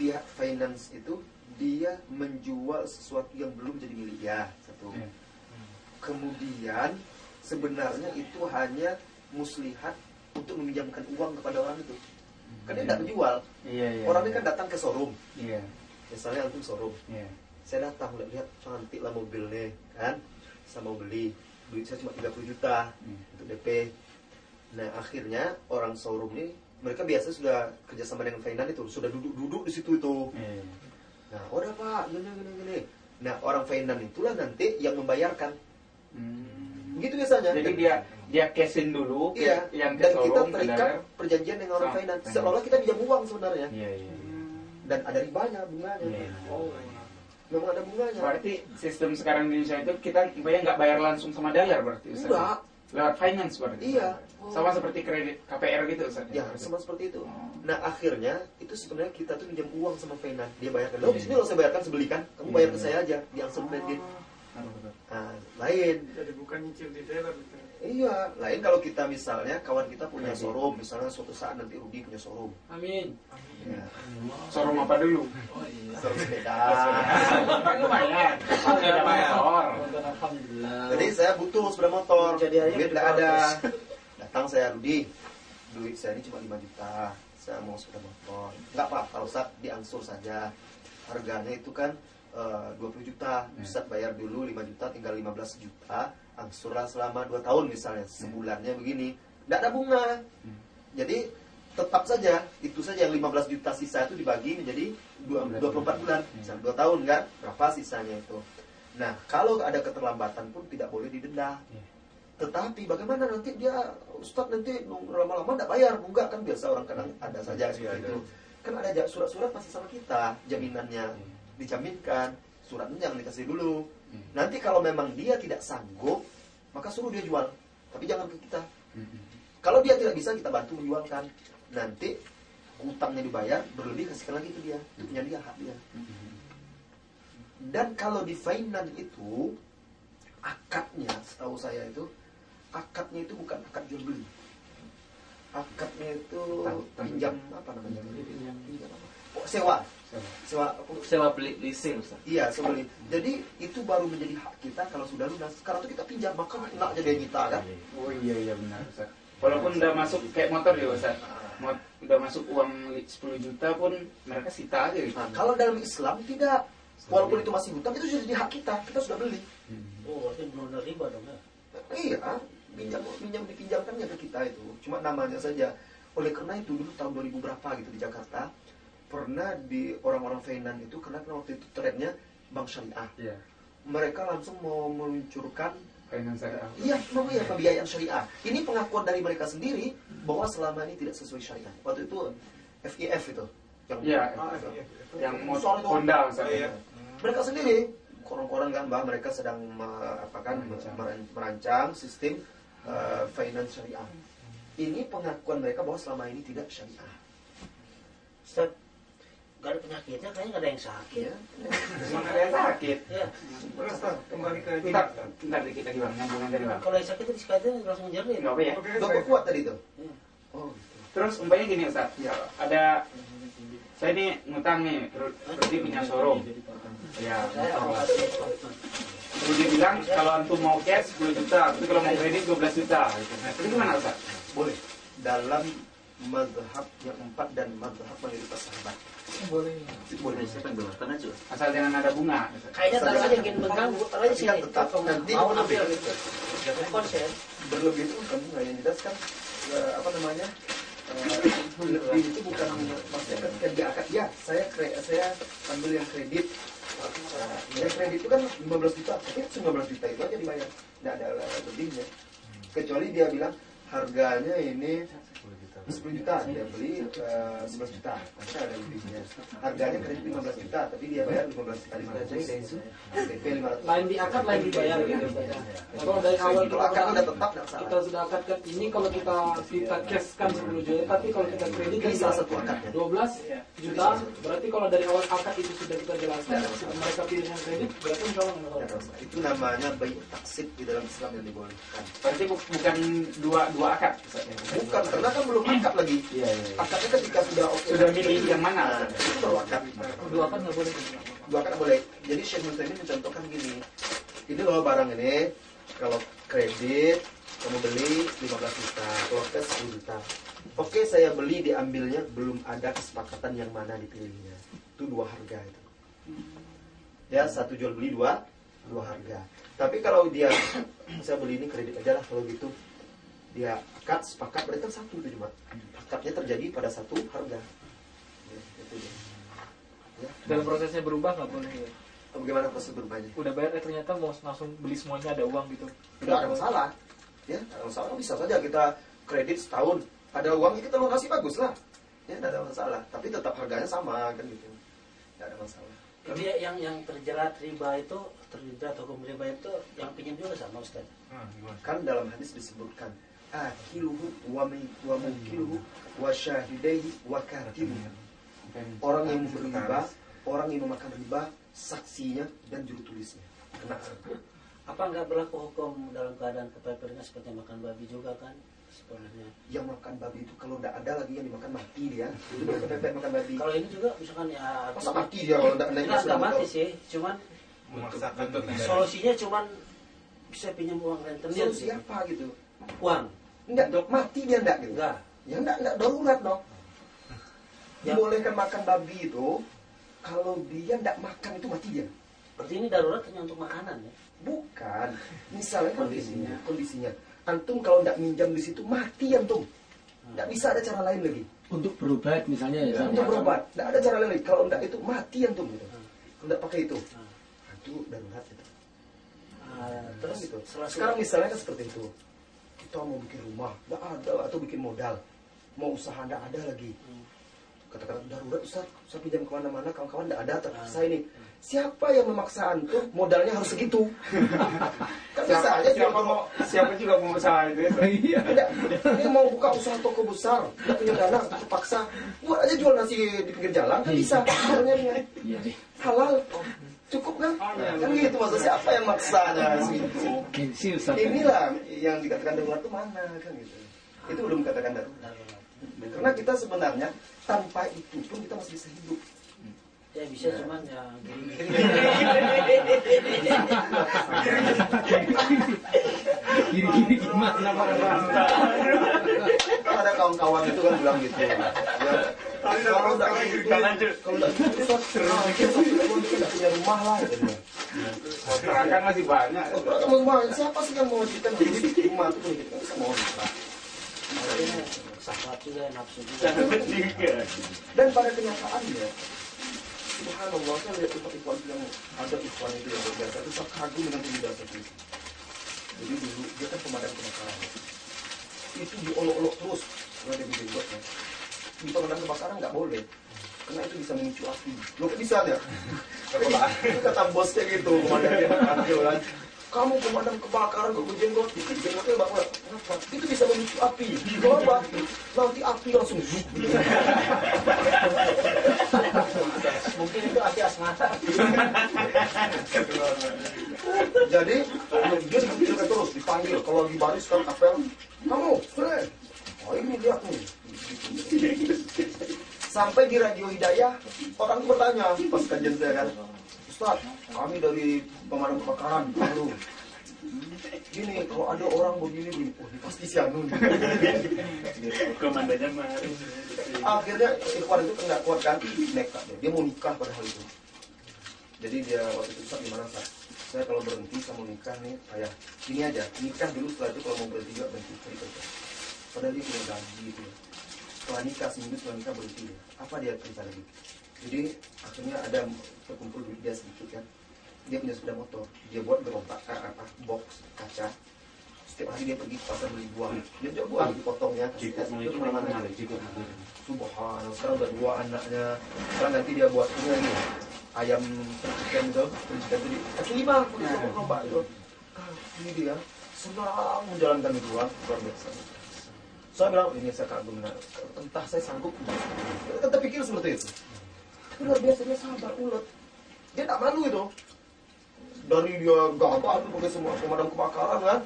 pihak finance itu dia menjual sesuatu yang belum jadi milik dia satu. Iya. Kemudian sebenarnya itu hanya muslihat untuk meminjamkan uang kepada orang itu. Kan dia tidak menjual. Iya, iya. Orang ini iya. kan datang ke showroom. Iya. Misalnya antum showroom. Iya. Saya datang lihat, lihat cantik lah mobilnya kan. Saya mau beli. Duit saya cuma 30 juta Hmm. untuk DP. Nah akhirnya orang showroom ini mereka biasa sudah kerjasama dengan finance itu sudah duduk-duduk di situ itu. Iya. Nah udah pak gini gini gini. Nah orang finance itulah nanti yang membayarkan. Hmm. Gitu biasanya. Jadi Dan- dia dia cashin dulu ke Iya, yang ke dan kita showroom, terikat perjanjian dengan orang finance. finance. Seolah-olah kita pinjam uang sebenarnya. Iya, iya. Dan ada ribanya, bunganya. Iya. Oh, Memang ada bunganya. Berarti sistem sekarang di Indonesia itu kita bayar nggak bayar langsung sama dealer berarti Ustaz? Enggak. Lewat finance berarti. Iya. Sama seperti kredit KPR gitu Ustaz. Ya, sama seperti itu. Oh. Nah, akhirnya itu sebenarnya kita tuh pinjam uang sama finance. Dia bayarkan. Iya. Loh, sini loh saya bayarkan sebelikan. Kamu bayar ke Iya. saya aja, diangsur kredit. Betul. Nah, lain. jadi bukan nyicil di dealer gitu. Iya, lain kalau kita misalnya kawan kita punya Kredit. showroom, misalnya suatu saat nanti Rudi punya showroom. Amin. Ya, Showroom apa dulu? Oh iya. showroom sepeda. [laughs] Kan lumayan. Sepeda motor. Alhamdulillah. Jadi saya butuh sepeda motor, Jadi duit nggak ada. [laughs] Datang saya Rudi, duit saya ini cuma 5 juta. Saya mau sepeda motor. Nggak apa-apa, Ustaz, diangsur saja. Harganya itu kan eh, 20 juta. Ustaz bayar dulu 5 juta, tinggal 15 juta. Angsurlah selama 2 tahun misalnya. Sebulannya begini. Nggak ada bunga. Jadi tetap saja itu saja yang 15 juta sisa itu dibagi menjadi dua- 24 bulan. Misalnya 2 tahun kan, berapa sisanya itu. Nah, kalau ada keterlambatan pun tidak boleh didenda. Iya. Tetapi bagaimana nanti dia Ustadz nanti lama-lama tidak bayar, enggak kan biasa orang kadang ada saja seperti Iya, itu. Kan ada surat-surat masih sama kita, jaminannya Iya. dijaminkan, suratnya jangan dikasih dulu. Iya. Nanti kalau memang dia tidak sanggup, maka suruh dia jual, tapi jangan ke kita. Hmm. Kalau dia tidak bisa kita bantu menjualkan. Nanti hutangnya dibayar, berlebih kasihkan lagi ke dia, itu punya dia hak dia. Dan kalau di finance itu akadnya, setahu saya itu akadnya itu bukan akad jual beli. Akadnya itu pinjam apa namanya? Pinjam apa? Oh, sewa, sewa. Sewa beli leasing Ustaz. Iya, sewa beli. Jadi itu baru menjadi hak kita kalau sudah lunas. Sekarang tuh kita pinjam, maka enak aja dia kita kan. Oh iya iya benar Ustaz. Walaupun udah masuk kayak motor ya Ustaz. Mot- udah masuk uang li- 10 juta pun mereka sita aja gitu. Nah, kalau dalam Islam tidak. Walaupun itu masih hutang, itu sudah jadi hak kita. Kita sudah beli. Oh, berarti belum ada riba dong ya. Iya, pinjam pinjam dipinjamkannya ke kita itu. Cuma namanya saja. Oleh karena itu dulu tahun 2000 berapa gitu di Jakarta pernah di orang-orang finance itu karena waktu itu trennya bank syariah. Iya. Mereka langsung mau meluncurkan Finance syariah. Iya, memang ya pembiayaan syariah. Ini pengakuan dari mereka sendiri bahwa selama ini tidak sesuai syariah. Waktu itu FIF itu yang. Ah, itu. iya, itu. Yang mau Soal itu. Honda Ustaz. Iya. mereka sendiri koran-koran kan bahwa mereka sedang apa kan Merancang. merancang, merancang sistem uh, finance syariah. Ini pengakuan mereka bahwa selama ini tidak syariah. Ustaz, gak ada penyakitnya, kayaknya gak ada yang sakit. Ya. Cuma ada yang sakit. Ya, Terus kembali ke Bentar, bentar dikit lagi bang, nyambung aja nih bang. kalau yang sakit itu dikatnya langsung jernih. Nggak apa ya. Dokter kuat tadi itu. Iya. Oh, gitu. Terus umpamanya gini Ustaz, ya, ada saya ini ngutang nih, terus Rudi punya showroom. Ya, ada Rudi bilang kalau antum mau cash 10 juta, tapi kalau mau kredit 12 juta. Gitu. Nah, itu gimana Ustaz? Boleh. Dalam mazhab yang empat dan mazhab mayoritas sahabat. Boleh. Itu boleh. Asal jangan ada bunga. Kayaknya taruh aja yang mengganggu, taruh aja Tapi kan sini. tetap nanti Mau ambil gitu. Konsen. berlebih itu bukan bunga yang jelas kan eh, apa namanya eh, berlebih itu bukan maksudnya kan ketika dia akad ya saya saya ambil yang kredit Nah, yang kredit itu kan 15 juta tapi 19 juta itu aja dibayar tidak ada lebihnya kecuali dia bilang harganya ini 10 juta. 10 juta dia beli eh, 11 juta. Maka ada lebihnya harganya kredit 15 juta tapi dia bayar 15 juta 500 PP 500 lain di akad lain dibayar gitu. Kalau dari awal kalau akad udah tetap nggak kita sudah akadkan ini kalau kita kita cashkan 10 juta tapi kalau kita kredit ini salah satu akadnya. 12 juta. Berarti kalau dari awal akad itu sudah kita jelaskan mereka pilih yang kredit berarti insya Allah itu namanya bayi taksib di dalam Islam yang dibolehkan. Berarti bu- bukan dua dua akad. Ya? bukan karena kan belum akad lagi. Iya, iya. iya. akadnya ketika sudah oke Sudah milih yang mana? Itu baru akad. Dua akad nggak boleh. Dua akad boleh. Jadi Syekh Muslim ini mencontohkan gini. Ini loh barang ini. Kalau kredit kamu beli 15 juta. Kalau cash 10 juta. Oke saya beli diambilnya. Belum ada kesepakatan yang mana dipilihnya. Itu dua harga itu. Ya satu jual beli dua dua harga. Tapi kalau dia [coughs] saya beli ini kredit aja lah. Kalau gitu dia akad sepakat berarti kan satu itu cuma akadnya terjadi pada satu harga Ya, itu dia. Ya. dalam prosesnya berubah nggak boleh ya Bagaimana proses berubahnya? udah bayar eh ternyata mau langsung beli semuanya ada uang gitu Tidak ada masalah. Ya, tidak ada masalah. Bisa saja kita kredit setahun, ada uangnya kita lunasi bagus lah. Ya, tidak ada masalah. Tapi tetap harganya sama kan gitu. Tidak ada masalah. Jadi yang yang terjerat riba itu terjerat hukum riba itu yang pinjam juga sama Ustaz. Hmm? Kan dalam hadis disebutkan akiluhu wa mukiluhu wa syahidaihi wa katibuhu. Orang yang memberi riba, orang yang memakan riba, saksinya dan juru tulisnya. Kena. Apa nggak berlaku hukum dalam keadaan kepeperingan seperti makan babi juga kan? Sebenarnya. Yang makan babi itu kalau tidak ada lagi yang dimakan mati dia. Itu dia kepepet makan babi. Kalau ini juga misalkan ya Masa mati dia kalau tidak naik enggak mati sih, cuman Memaksakan solusinya cuman bisa pinjam uang rentenir Solusi apa gitu? uang Enggak dok, mati dia enggak gitu. enggak Ya enggak, enggak darurat dok. Ya. Dibolehkan makan babi itu kalau dia enggak makan itu mati dia. berarti ini darurat hanya untuk makanan ya Bukan. Misalnya kondisinya, kondisinya. Antum kalau enggak minjam di situ mati antum. Enggak bisa ada cara lain lagi. untuk berobat misalnya ya Untuk berobat, enggak ada cara lain lagi. Kalau enggak itu mati antum gitu. Kalau enggak pakai itu. Hmm. Nah, itu darurat itu. Ah, Terus terus gitu. setelah Sekarang misalnya kan seperti itu. Kita mau bikin rumah, nggak ada atau bikin modal, mau usaha nggak ada lagi. Katakan darurat Ustaz, saya pinjam ke mana-mana, kawan-kawan nggak ada, terpaksa ini. Siapa yang memaksa antum? Modalnya harus segitu? [laughs] kan bisa Siapa, aja siapa mau siapa juga mau usaha itu ya? iya. Tidak, dia mau buka usaha toko besar, nggak punya dana, terpaksa. Buat aja jual nasi di pinggir jalan, kan bisa. Sebenarnya iya. Deh halal, cukup kan? Kan gitu maksud siapa yang maksanya? Gitu. inilah yang dikatakan darurat itu mana kan gitu. Itu belum dikatakan darurat. Karena kita sebenarnya tanpa itu pun kita masih bisa hidup. Ya bisa cuman ya gini. Gini-gini gimana Pak? Kan ada kawan-kawan itu kan bilang gitu. Ya itu dan pada kenyataannya Subhanallah saya lihat tempat ikhwan yang ada ikhwan itu yang luar biasa itu saya kagum dengan seperti itu jadi dulu dia kan pemadam kebakaran. Itu diolok-olok terus. Dia bikin buatnya di pemadam kebakaran nggak boleh. Karena itu bisa memicu api. Lo kan bisa [laughs] ya itu kata bosnya gitu pemadam kebakaran kamu pemadam kebakaran kok berjenggot dikit jenggotnya bakal kenapa? Itu bisa memicu api. Kenapa nanti api langsung [laughs] mungkin itu api asmara [laughs] Jadi dia dikumpulkan terus, dipanggil. Kalau lagi baris kan apel, kamu, Fred. Oh ini lihat nih. Sampai di radio Hidayah, orang bertanya pas kajian saya kan, Ustaz, kami dari pemadam kebakaran baru. Gini, kalau ada orang begini, begini, oh pasti si Anu. nih." Komandannya mah. Akhirnya Ikhwan itu nggak kuat kan, nekat dia. Mau nikah pada hal itu. Jadi dia waktu itu Ustaz gimana Ustaz? Saya kalau berhenti saya mau nikah nih, ayah ini aja nikah dulu setelah itu kalau mau berhenti juga berhenti aja. Padahal dia punya gaji gitu. ya. Setelah nikah seminggu setelah nikah berhenti. Apa dia kerja lagi? Jadi akhirnya ada terkumpul duit dia sedikit kan. Dia punya sepeda motor. Dia buat gerobak eh, apa box kaca setiap hari dia pergi ke pasar beli buah dia jual buah dipotongnya kasih Jikut es, itu ke mana-mana jikut Subhanallah, sekarang udah dua anaknya. Sekarang nanti dia buat ini lagi. Ayam chicken itu, chicken itu di kaki lima, aku di lomba itu. Ah, Ini dia senang menjalankan itu luar biasa. Saya bilang ini saya kagum nah, entah saya sanggup. Kita terpikir seperti itu. Tapi luar biasa dia sabar ulet. Dia tak malu itu. Dari dia gabah tuh pakai semua pemadam kebakaran kan.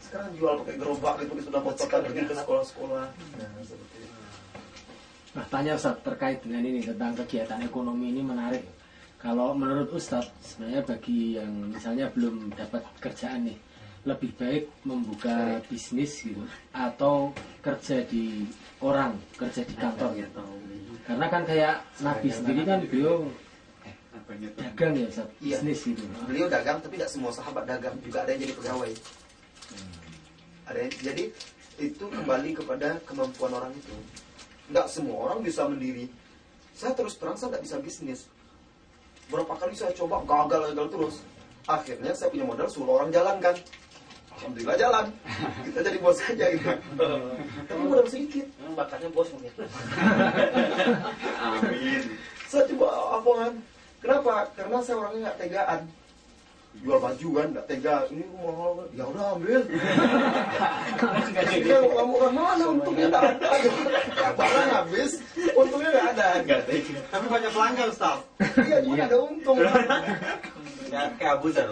Sekarang jual pakai gerobak gitu, sudah motokan pergi ke sekolah-sekolah. Nah, seperti itu. Nah, tanya Ustaz terkait dengan ini tentang kegiatan ekonomi ini menarik. Kalau menurut Ustaz, sebenarnya bagi yang misalnya belum dapat kerjaan nih, lebih baik membuka bisnis gitu atau kerja di orang, kerja di kantor gitu. Karena kan kayak Nabi sendiri kan beliau dagang ya Ustaz, Iya. bisnis gitu. Beliau dagang tapi tidak semua sahabat dagang juga ada yang jadi pegawai. Ada yang, jadi itu kembali kepada kemampuan orang itu. Nggak semua orang bisa mendiri. Saya terus terang saya nggak bisa bisnis. Berapa kali saya coba gagal gagal terus. Akhirnya saya punya modal suruh orang jalankan. Alhamdulillah jalan. Kita jadi bos saja gitu. Tapi modal sedikit. Memang bakatnya bos mungkin. Amin. Saya coba abongan. Kenapa? Karena saya orangnya nggak tegaan. Jual baju kan, nggak tega. Ini mahal kan. Ya udah ambil. Dia kamu kan mana untungnya nggak ada. Barang habis, untungnya nggak ada. Nggak tega. Tapi banyak pelanggan, Ustaz. Iya, cuma ada untung. Ya, kayak Abu Zar.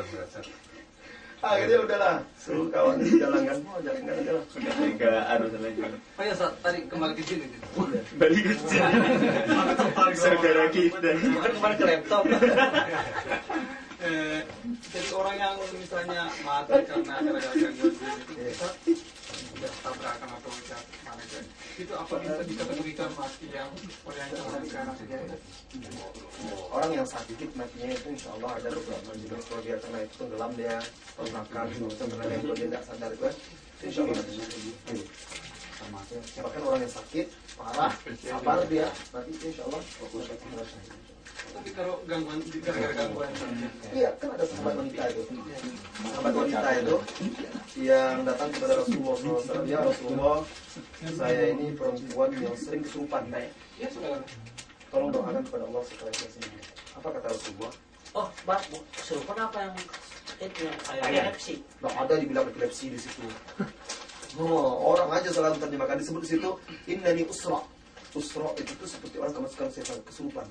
Akhirnya udahlah, suruh kawan jalankan. Oh, jalankan aja lah. Oh ya, Ustaz, tadi kembali ke sini. Saudara kita. Bukan kemarin ke laptop. [laughs] Eh, jadi orang yang misalnya mati karena gara-gara gangguan itu bisa tidak tabrakan atau tidak mana kan itu apa bisa dikategorikan mati yang sekarang Orang yang sakit matinya itu insya Allah ada beberapa jenis kalau dia karena itu tenggelam dia termakan sebenarnya kalau dia tidak sadar itu insya Allah. Bahkan orang yang sakit parah sabar dia mati insya Allah tapi kalau gangguan gara-gara gangguan Iya kan ada sahabat wanita itu sahabat wanita itu yang datang kepada Rasulullah SAW ya Rasulullah saya ini perempuan yang sering kesurupan ya sudah tolong doakan kepada Allah supaya saya sembuh apa kata Rasulullah Oh, Mbak, Bu, kesurupan apa yang sakitnya? Epilepsi. Nggak ada dibilang epilepsi di situ. Oh, orang aja salah terjemahkan disebut di situ innani usra. Usra itu tuh seperti orang kemasukan setan kesurupan.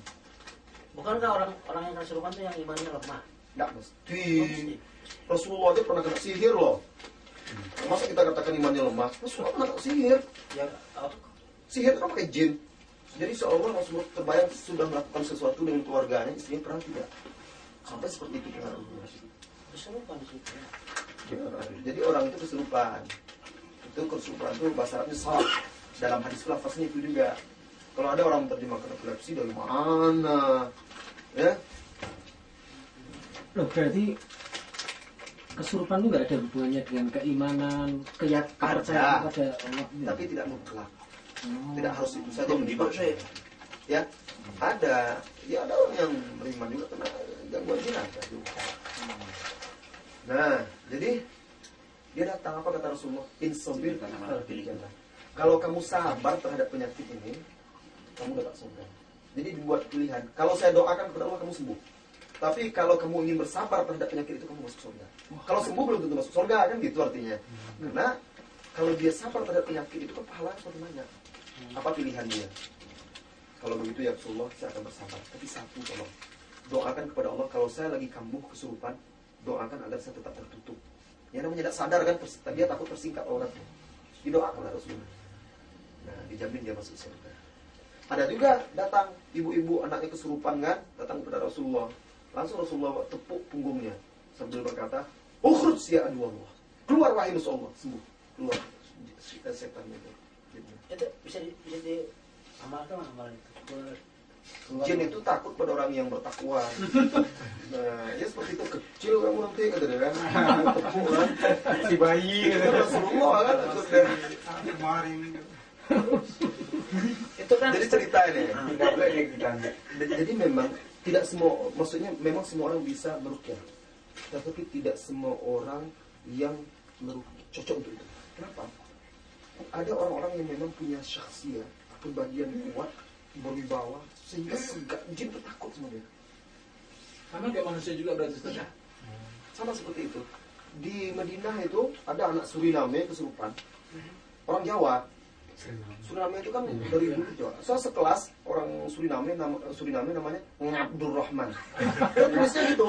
Bukankah orang orang yang kesurupan itu yang imannya lemah? Nggak mesti. Rasulullah aja pernah kena sihir loh. Masa kita katakan imannya lemah? Rasulullah pernah kena sihir. Ya, apa? Sihir itu kan pakai jin. Jadi seolah Rasulullah terbayang sudah melakukan sesuatu dengan keluarganya, istrinya pernah tidak. Sampai seperti itu pengaruhnya. Kesurupan di situ. Jadi orang itu kesurupan. Itu kesurupan itu bahasa Arabnya salah. Dalam hadis lafaznya itu juga. Kalau ada orang terjemahkan epilepsi dari mana? Ya, Loh, berarti kesurupan itu nggak ada hubungannya dengan keimanan, keyak kepercayaan pada Allah. tapi tidak mutlak. Oh. Tidak harus itu saja yang dipakai. Ya, ada. Ya ada orang yang beriman juga kena gangguan jin ada juga. Nah, jadi dia datang apa kata Rasulullah? Insobir Kalau kamu sabar terhadap penyakit ini, kamu dapat surga. Jadi dibuat pilihan. Kalau saya doakan kepada Allah kamu sembuh. Tapi kalau kamu ingin bersabar terhadap penyakit itu kamu masuk surga. Kalau sembuh belum tentu masuk surga kan gitu artinya. Karena kalau dia sabar terhadap penyakit itu kan pahalanya semakin banyak. Apa pilihan dia? Kalau begitu ya Rasulullah saya akan bersabar. Tapi satu tolong doakan kepada Allah kalau saya lagi kambuh kesurupan, doakan agar saya tetap tertutup. Ya namanya tidak sadar kan, ters- dia takut tersingkap auratnya. Didoakan oleh Rasulullah. Nah, dijamin dia masuk surga. Ada juga datang ibu-ibu anaknya kesurupan kan, datang kepada Rasulullah. Langsung Rasulullah tepuk punggungnya sambil berkata, "Ukhruj ya adu Allah." Keluar wahai Rasulullah, sembuh. Keluar setan itu. Itu bisa di, bisa diamalkan amalan itu. Jin itu takut pada orang yang bertakwa. [laughs] Nah, ya seperti itu kecil kamu nanti kata dia kan. [laughs] Tepuk kan. Si bayi Rasulullah kan kemarin Itu kan Jadi cerita ini. Jadi memang tidak semua maksudnya memang semua orang bisa merukyah. Tetapi tidak semua orang yang merugi, cocok untuk itu. Kenapa? Ada orang-orang yang memang punya syakhsiyah, kepribadian kuat, berwibawa, sehingga segak jin itu takut sama dia. Sama kayak manusia juga berarti Ustaz. Iya. Sama seperti itu. Di Madinah itu ada anak Suriname kesurupan. Orang Jawa. Suriname itu kan dari dulu Jawa. Saya sekelas orang Suriname nama Suriname namanya Ngabdur Rahman. [laughs] Dia tulisnya gitu.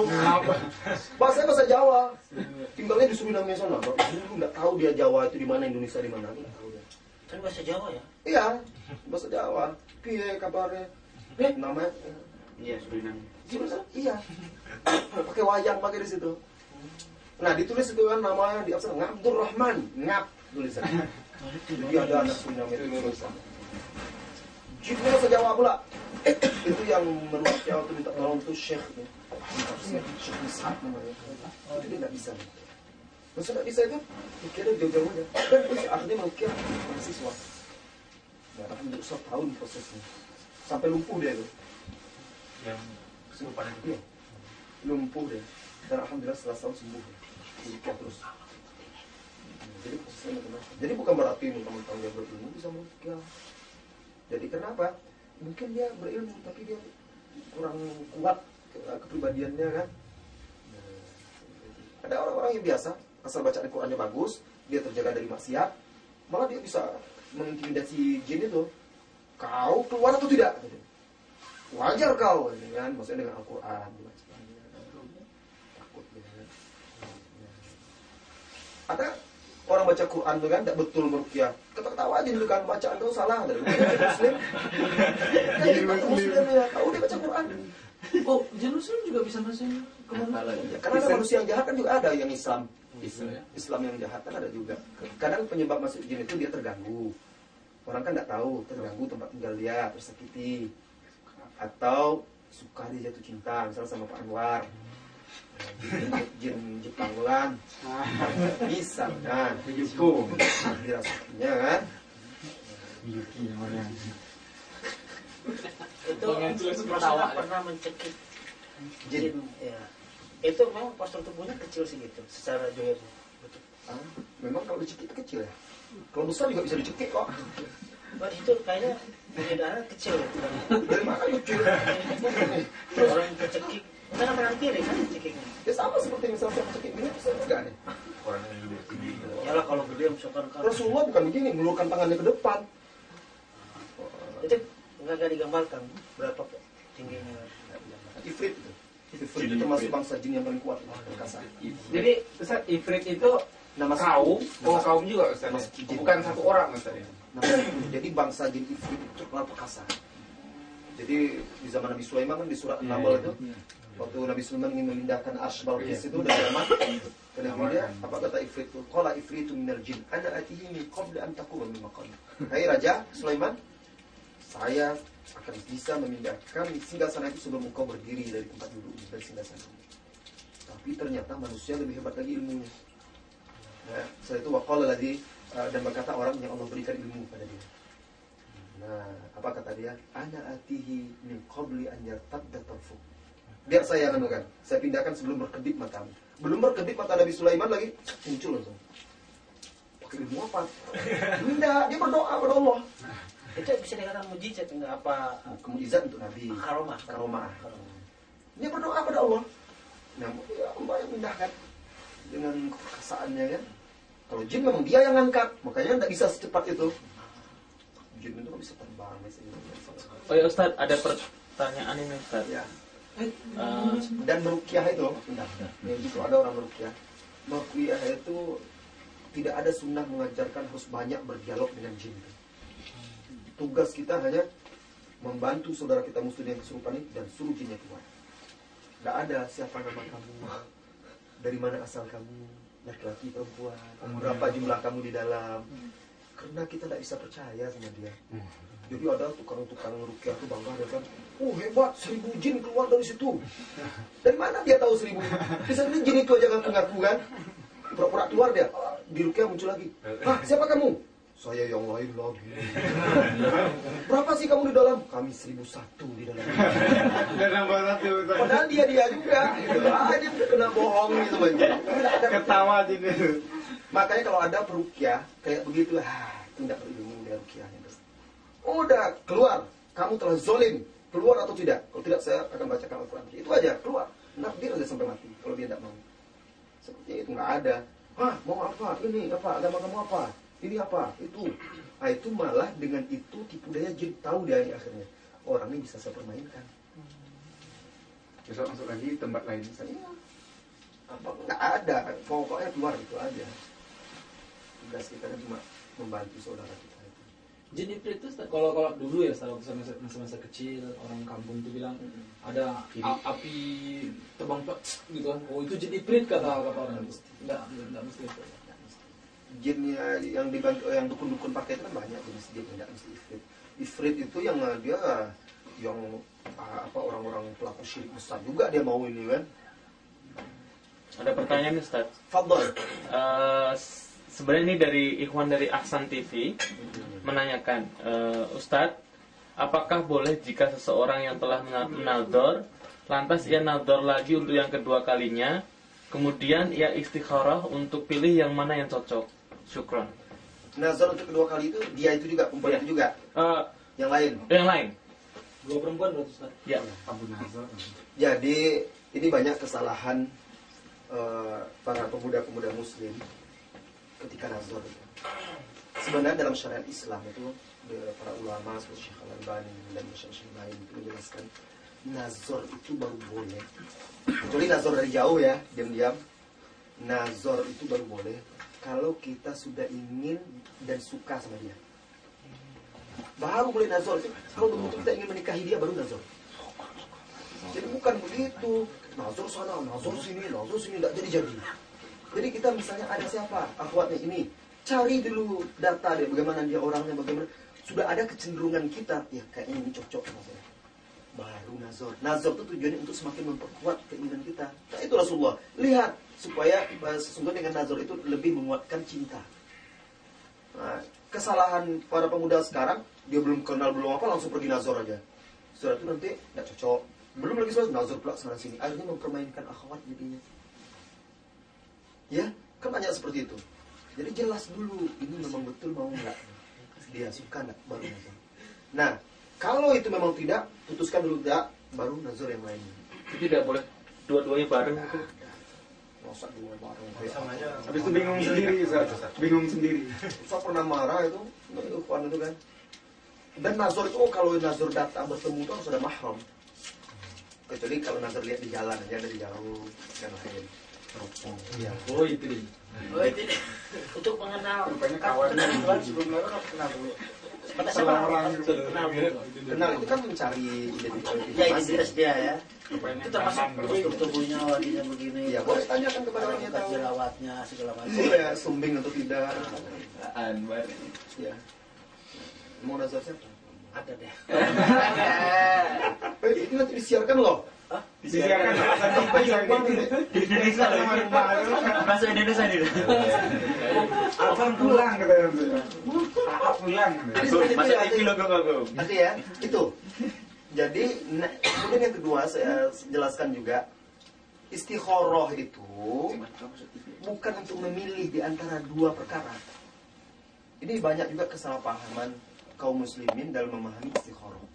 Bahasa bahasa Jawa. Tinggalnya di Suriname sana. Dulu nggak tahu dia Jawa itu di mana Indonesia di mana. Nggak tahu dia. Kan bahasa Jawa ya. Iya, bahasa Jawa. Piye kabarnya? Namanya Iya, Suriname. Iya. pakai wayang pakai di situ. Nah, ditulis itu kan namanya di absen Ngabdur Rahman, ngap tulisannya. Jadi ada anak tulisan. Jibnya bahasa Jawa pula. [coughs] itu yang merupakan waktu minta tolong itu Syekh ya. Tafsir Syekh Mus'ab namanya. Dia nggak bisa. Masa nggak bisa itu? Pikirnya jauh-jauh aja. Dan [coughs] terus akhirnya mengukir mahasiswa. Ya, alhamdulillah satu tahun prosesnya. Sampai lumpuh dia itu. yang kesurupan itu Iya. Lumpuh dia. Dan alhamdulillah setelah setahun sembuh. Rukyah terus. Jadi. Jadi bukan berarti mentang-mentang dia berilmu bisa merukyah. Jadi kenapa? Mungkin dia berilmu tapi dia kurang kuat ke- kepribadiannya kan. Nah, Ada orang-orang yang biasa asal bacaan Qurannya bagus, dia terjaga dari maksiat, malah dia bisa mengintimidasi jin itu. Kau keluar atau tidak? Gitu wajar kau gitu kan maksudnya dengan Al-Quran ada orang baca Quran tuh kan tidak betul merukyah ketawa aja dulu kan bacaan kau salah dari muslim. [laughs] Ya itu muslim. Ya. Tahu dia baca Quran. Oh, jin muslim juga bisa masuk ke mana? Ya, karena ada manusia yang jahat kan juga ada yang Islam. Islam yang jahat kan ada juga. Kadang penyebab masuk jin itu dia terganggu. Orang kan tidak tahu terganggu tempat tinggal dia tersakiti. Atau suka dia jatuh cinta misalnya sama Pak Anwar Jepang Lan [laughs] bisa kan Yuko dirasukinya kan Itu Pengen tulis Rasulullah ketawa. pernah mencekik jin. Ya. Itu memang postur tubuhnya kecil sih gitu, secara johir. Ah, memang kalau dicekik itu kecil ya kalau besar juga bisa dicekik kok Wah itu kayaknya perbedaannya kecil ya. dari mana kecil Orang kecekik, kan kanan kiri kan cekiknya. ya sama seperti misalnya saya cekik. Ini bisa enggak nih. Orang yang lebih tinggi Yalah kalau gede misalkan kan. Rasulullah bukan begini ngelurkan tangannya ke depan. Itu nggak nggak digambarkan berapa tingginya. Ifrit itu. Ifrit itu termasuk bangsa jin yang paling kuat. Perkasa Jadi Ustaz Ifrit itu nama kaum, oh kaum juga Ustaz. Ya? Bukan satu orang Ustaz. ya? Jadi bangsa jin Ifrit itu terkenal perkasa. Jadi di zaman Nabi Sulaiman kan di surat An-Naml itu waktu Nabi Sulaiman ingin memindahkan Arsh Balqis itu dari Yaman ke negeri dia apa kata Ifrit itu? Qala ifritu minal jin. Ana atihi min qabli an taquma min maqami hai raja Sulaiman saya akan bisa memindahkan singgasana itu sebelum engkau berdiri dari tempat duduk dari singgasana. Tapi ternyata manusia lebih hebat lagi ilmunya. Nah, setelah itu waqala lagi uh, dan berkata orang yang Allah berikan ilmu pada dia. Nah apa kata dia? Ana atihi min qabli an yartadda tarfuk biar saya anu kan saya pindahkan sebelum berkedip matamu belum berkedip mata Nabi Sulaiman lagi muncul langsung. Pakai ilmu apa? Tidak dia berdoa pada Allah. Itu bisa dikatakan mujizat nggak apa? Kemujizat untuk Nabi. Karomah. karomah. Dia berdoa pada Allah. Nah ya Allah yang pindahkan. Dengan kekasaannya kan? Kalau jin memang dia yang ngangkat makanya tidak bisa secepat itu. Jin itu bisa terbang Oh ya Ustaz, ada pertanyaan ini Ustaz. ya Eh, dan merukyah itu justru ada orang merukyah merukyah itu tidak ada sunnah mengajarkan harus banyak berdialog dengan jin. Tugas kita hanya membantu saudara kita muslim yang kesurupan ini dan suruh jinnya keluar. Tidak ada siapa nama kamu dari mana asal kamu laki-laki perempuan berapa jumlah kamu di dalam. Karena kita tidak bisa percaya sama dia jadi ada tukang-tukang rukyah tuh bangga dia kan oh hebat seribu jin keluar dari situ. Dari mana dia tahu seribu bisa ini jin itu aja ngaku-ngaku kan? Pura-pura keluar dia Ah, di rukyah muncul lagi Hah siapa kamu? Saya yang lain lagi. [laughs] Berapa sih kamu di dalam? Kami seribu satu di dalam. [laughs] Nambah satu padahal dia dia juga. Gitu. ah dia kena bohong gitu banyak ketawa jadi Makanya kalau ada perukia kayak begitu, ah, itu tidak berilmu dia rukiahnya. Udah keluar, kamu telah zolim, keluar atau tidak? Kalau tidak saya akan bacakan Al-Quran. Itu aja keluar, dia aja sampai mati. Kalau dia tidak mau, seperti itu nggak ada. Hah, mau apa? Ini apa? Agama kamu apa? Ini apa? Itu. Nah, itu malah dengan itu tipu daya jadi tahu dia ini akhirnya orang ini bisa saya permainkan. besok masuk lagi tempat lain. Iya. Apa nggak ada, pokoknya keluar itu aja. Tugas kita kan cuma membantu saudara kita ifrit itu kalau kalau dulu ya Ustaz, waktu saya masa, masa-masa kecil orang kampung itu bilang ada a- api terbang plak, gitu kan. Oh itu jin ifrit kata kata orang itu. Enggak, enggak mesti itu. jinnya yang dibantu yang dukun-dukun pakai itu kan banyak jenis jin tidak mesti ifrit ifrit itu yang eh, dia yang ah, apa orang-orang pelaku syirik besar juga dia mau ini kan Ada pertanyaan nih, Ustaz. Fadol Eh, s- sebenarnya ini dari Ikhwan dari Ahsan TV menanyakan, eh, Ustadz, apakah boleh jika seseorang yang telah mena- menaldor, lantas ia naldor lagi untuk yang kedua kalinya, kemudian ia istikharah untuk pilih yang mana yang cocok? Syukron. nazar untuk kedua kali itu dia itu juga perempuan Iya. itu juga Eh, yang lain yang lain? Dua perempuan berarti Ustaz. Ya. Abu Nazar jadi ini banyak kesalahan eh, para pemuda-pemuda muslim ketika nazar sebenarnya dalam syariat Islam itu para ulama seperti Syekh Al-Albani dan syekh lain menjelaskan nazar itu baru boleh. Kecuali nazar dari jauh ya diam-diam. Nazar itu baru boleh kalau kita sudah ingin dan suka sama dia. Baru boleh nazar. Kalau betul kita ingin menikahi dia baru nazar. Jadi bukan begitu. Nazar sana nazar sini nazar sini tidak jadi jadi kita misalnya ada siapa? Akhwatnya ini. Cari dulu data deh bagaimana dia orangnya bagaimana. Sudah ada kecenderungan kita ya kayaknya ini cocok saya baru nazar nazar itu tujuannya untuk semakin memperkuat keinginan kita. Nah itu Rasulullah. Lihat supaya eh, sesungguhnya dengan nazar itu lebih menguatkan cinta. Nah, kesalahan para pemuda sekarang dia belum kenal belum apa langsung pergi nazar aja. Setelah itu nanti tidak cocok. Belum lagi soal nazar pula sini. Akhirnya mempermainkan akhwat jadinya ya kan banyak seperti itu. Jadi jelas dulu ini memang betul mau nggak. Dia suka nggak? Baru nazar. Nah kalau itu memang tidak putuskan dulu tidak baru nazar yang lain Itu tidak boleh. Dua-duanya bareng itu. masa dua bareng? Sama aja. Habis itu bingung sendiri Ustaz. Bingung sendiri. saya pernah marah itu itu itu kan. Dan nazar itu oh, kalau nazar datang bertemu itu harus ada mahram. Kecuali kalau nazar lihat di jalan aja dari jauh dan lain teropong ya Oh itu dia. Oh, itu untuk mengenal Rupanya kan kawan. kenal Tuhan sebelum lalu harus kenal dulu. Setelah orang kenal kenal itu kan mencari identitas Ya identitas dia ya. Itu termasuk postur tubuhnya wadinya begini. ya boleh tanyakan kepada orang yang tahu jerawatnya segala macam. iya sumbing atau tidak Anwar. ya mau nazar siapa Ada deh. [laughs] eh itu nanti disiarkan loh Bahasa Indonesia nih. Pulang pulang. Itu Masuk TV ya. Jadi, kemudian yang kedua saya jelaskan juga, istikhoroh itu bukan untuk memilih di antara dua perkara. Ini banyak juga kesalahpahaman kaum muslimin dalam memahami istikhoroh.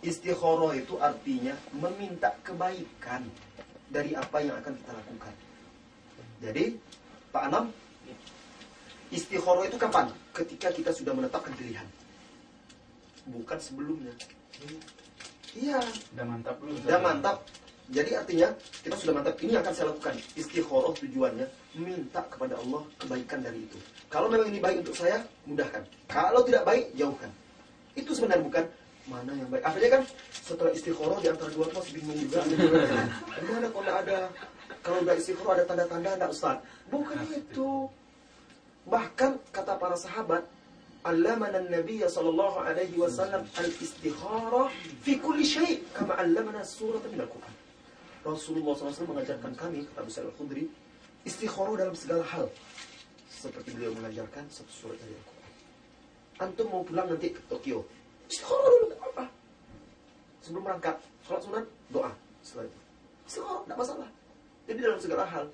Istikhoroh itu artinya meminta kebaikan dari apa yang akan kita lakukan. Jadi, Pak Anam, istikhoroh itu kapan? Ketika kita sudah menetapkan pilihan. Bukan sebelumnya. Iya, Udah mantap belum? sudah mantap. Jadi artinya kita sudah mantap. Ini akan saya lakukan. Istikhoroh tujuannya minta kepada Allah kebaikan dari itu. Kalau memang ini baik untuk saya, mudahkan. Kalau tidak baik, jauhkan. Itu sebenarnya bukan mana yang baik. Akhirnya kan setelah istikhoroh di antara dua masih bingung juga. [laughs] Gimana kalau ada kalau udah istikhoroh ada tanda-tanda enggak Ustaz? Bukan itu. Bahkan kata para sahabat, Allamana Nabi sallallahu alaihi wasallam al-istikharah fi kulli syai' kama allamana surah min al-Qur'an. Rasulullah SAW mengajarkan kami, kata Abu Sa'id al-Khudri, istikharah dalam segala hal. Seperti beliau mengajarkan satu surat dari Al-Quran. Antum mau pulang nanti ke Tokyo. Istikharah dulu, tak apa. Sebelum berangkat, sholat sunat, doa. Setelah itu. Istikharah, tidak masalah. Jadi dalam segala hal.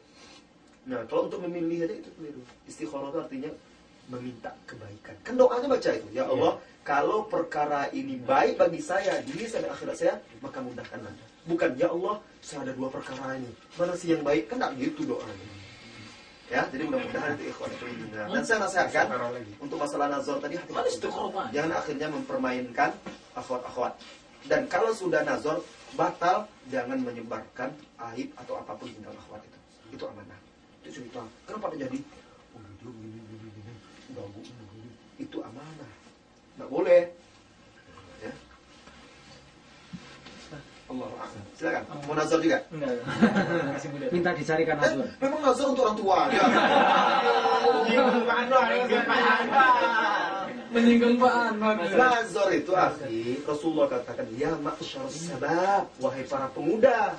Nah, kalau untuk memilih aja itu keliru. Istikharah itu artinya meminta kebaikan. Kan doanya baca itu. Ya Allah, kalau perkara ini baik bagi saya, diri saya dan akhirat saya, maka mudahkanlah. Bukan, ya Allah, saya ada dua perkara ini. Mana sih yang baik? Kan tak gitu doanya. Ya, jadi mudah-mudahan itu ikhwan itu didengar. Dan saya nasihatkan untuk masalah nazar tadi hati-hati. Jangan akhirnya mempermainkan akhwat-akhwat. Dan kalau sudah nazar batal, jangan menyebarkan aib atau apa pun tentang akhwat itu. Itu amanah. Itu cerita. Kenapa terjadi? Oh. Itu amanah. Nggak boleh. Allah Silakan. Mau nazar juga? Enggak. Minta dicarikan Eh, azur. memang nazar untuk orang tua. Ya. Menyinggung Pak Anwar. Nazar itu akhi Rasulullah katakan ya maksyar sabab wahai para pemuda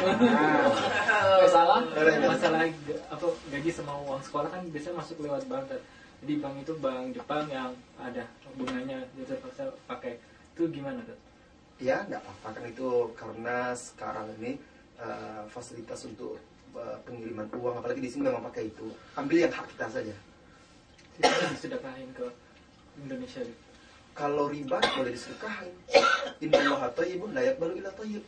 Eh, salah Ada yang- masalah apa gaji sama uang sekolah kan biasanya masuk lewat bank jadi bank itu bank Jepang yang ada bunganya jadi terpaksa pakai itu gimana tuh ya nggak apa-apa. Kan itu karena sekarang ini eh, fasilitas untuk eh, pengiriman uang apalagi di sini memang pakai itu. Ambil yang hak kita saja. Disedekahin ke Indonesia. Gitu. kalau riba boleh disedekahin innallaha thayyibun la yaqbalu illa thayyib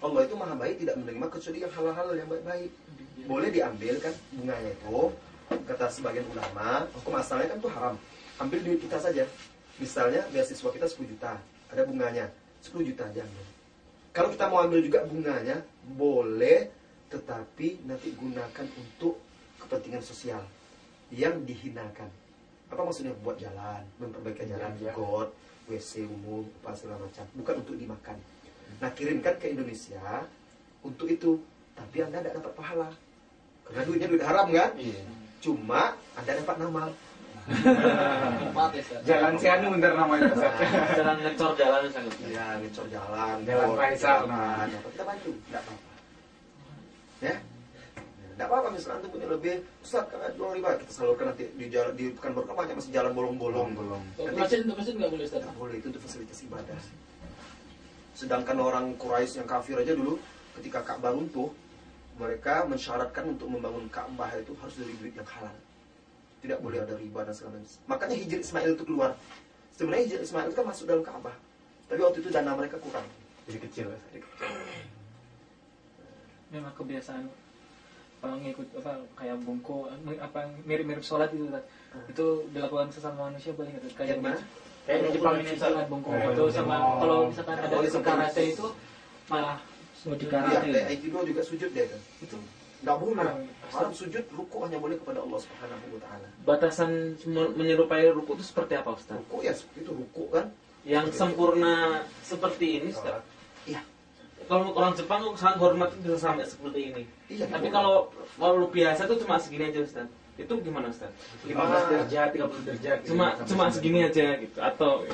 Allah itu maha baik tidak menerima kecuali yang halal-halal yang baik-baik. Boleh diambil kan bunganya itu kata sebagian ulama hukum asalnya kan itu haram. Ambil duit kita saja. Misalnya beasiswa kita 10 juta ada bunganya 10 juta ambil kalau kita mau ambil juga bunganya boleh tetapi nanti gunakan untuk kepentingan sosial yang dihinakan. Apa maksudnya? Buat jalan memperbaiki jalan Belanja. got WC umum apa segala macam. Bukan untuk dimakan. Nah kirimkan ke Indonesia untuk itu. Tapi anda tidak dapat pahala. Karena duitnya duit haram kan? Iya. cuma anda dapat nama Ya. Jalan Sianu bentar namanya Ustaz. Jalan ngecor jalan sangat. ya ngecor jalan Jalan got, Faisal, jalan nah. kita bantu tidak apa-apa ya tidak apa-apa misalnya antum punya lebih Ustaz kan ada dua riba kita salurkan nanti di jalan di Pekanbaru kan banyak masih jalan bolong-bolong Bolong. Untuk masjid untuk masjid nggak boleh Ustaz Nggak boleh itu untuk fasilitas ibadah. Sedangkan orang Quraisy yang kafir aja dulu ketika Ka'bah runtuh, mereka mensyaratkan untuk membangun Ka'bah itu harus dari duit yang halal. Tidak boleh ada riba dan segala macam. Makanya Hijr Ismail itu keluar. Sebenarnya Hijr Ismail itu kan masuk dalam Ka'bah. Tapi waktu itu dana mereka kurang. Jadi kecil Ustaz. memang kebiasaan kalau ngikut apa kayak bungko apa mirip-mirip sholat itu Ustaz. itu dilakukan sesama manusia boleh nggak kayak mana? Kayak di Jepang ini sholat bungko Oh, itu iya. sama Oh. kalau misalkan ada sampai- karate itu malah Oh, di Iya, karate. kayak Aikido juga sujud dia kan. itu Nggak boleh. Haram sujud, ruku hanya boleh kepada Allah Subhanahu wa taala. Batasan men- menyerupai ruku itu seperti apa Ustaz? Ruku ya seperti itu ruku kan. Yang sempurna seperti ini Ustaz. Iya. Kalau orang Jepang sangat hormat itu bisa sampai seperti ini. Iya. Tapi boleh. kalau kalau biasa tuh cuma segini aja Ustaz. Itu gimana Ustaz? 15 derajat, 30 derajat. gitu. Cuma cuma segini aja gitu atau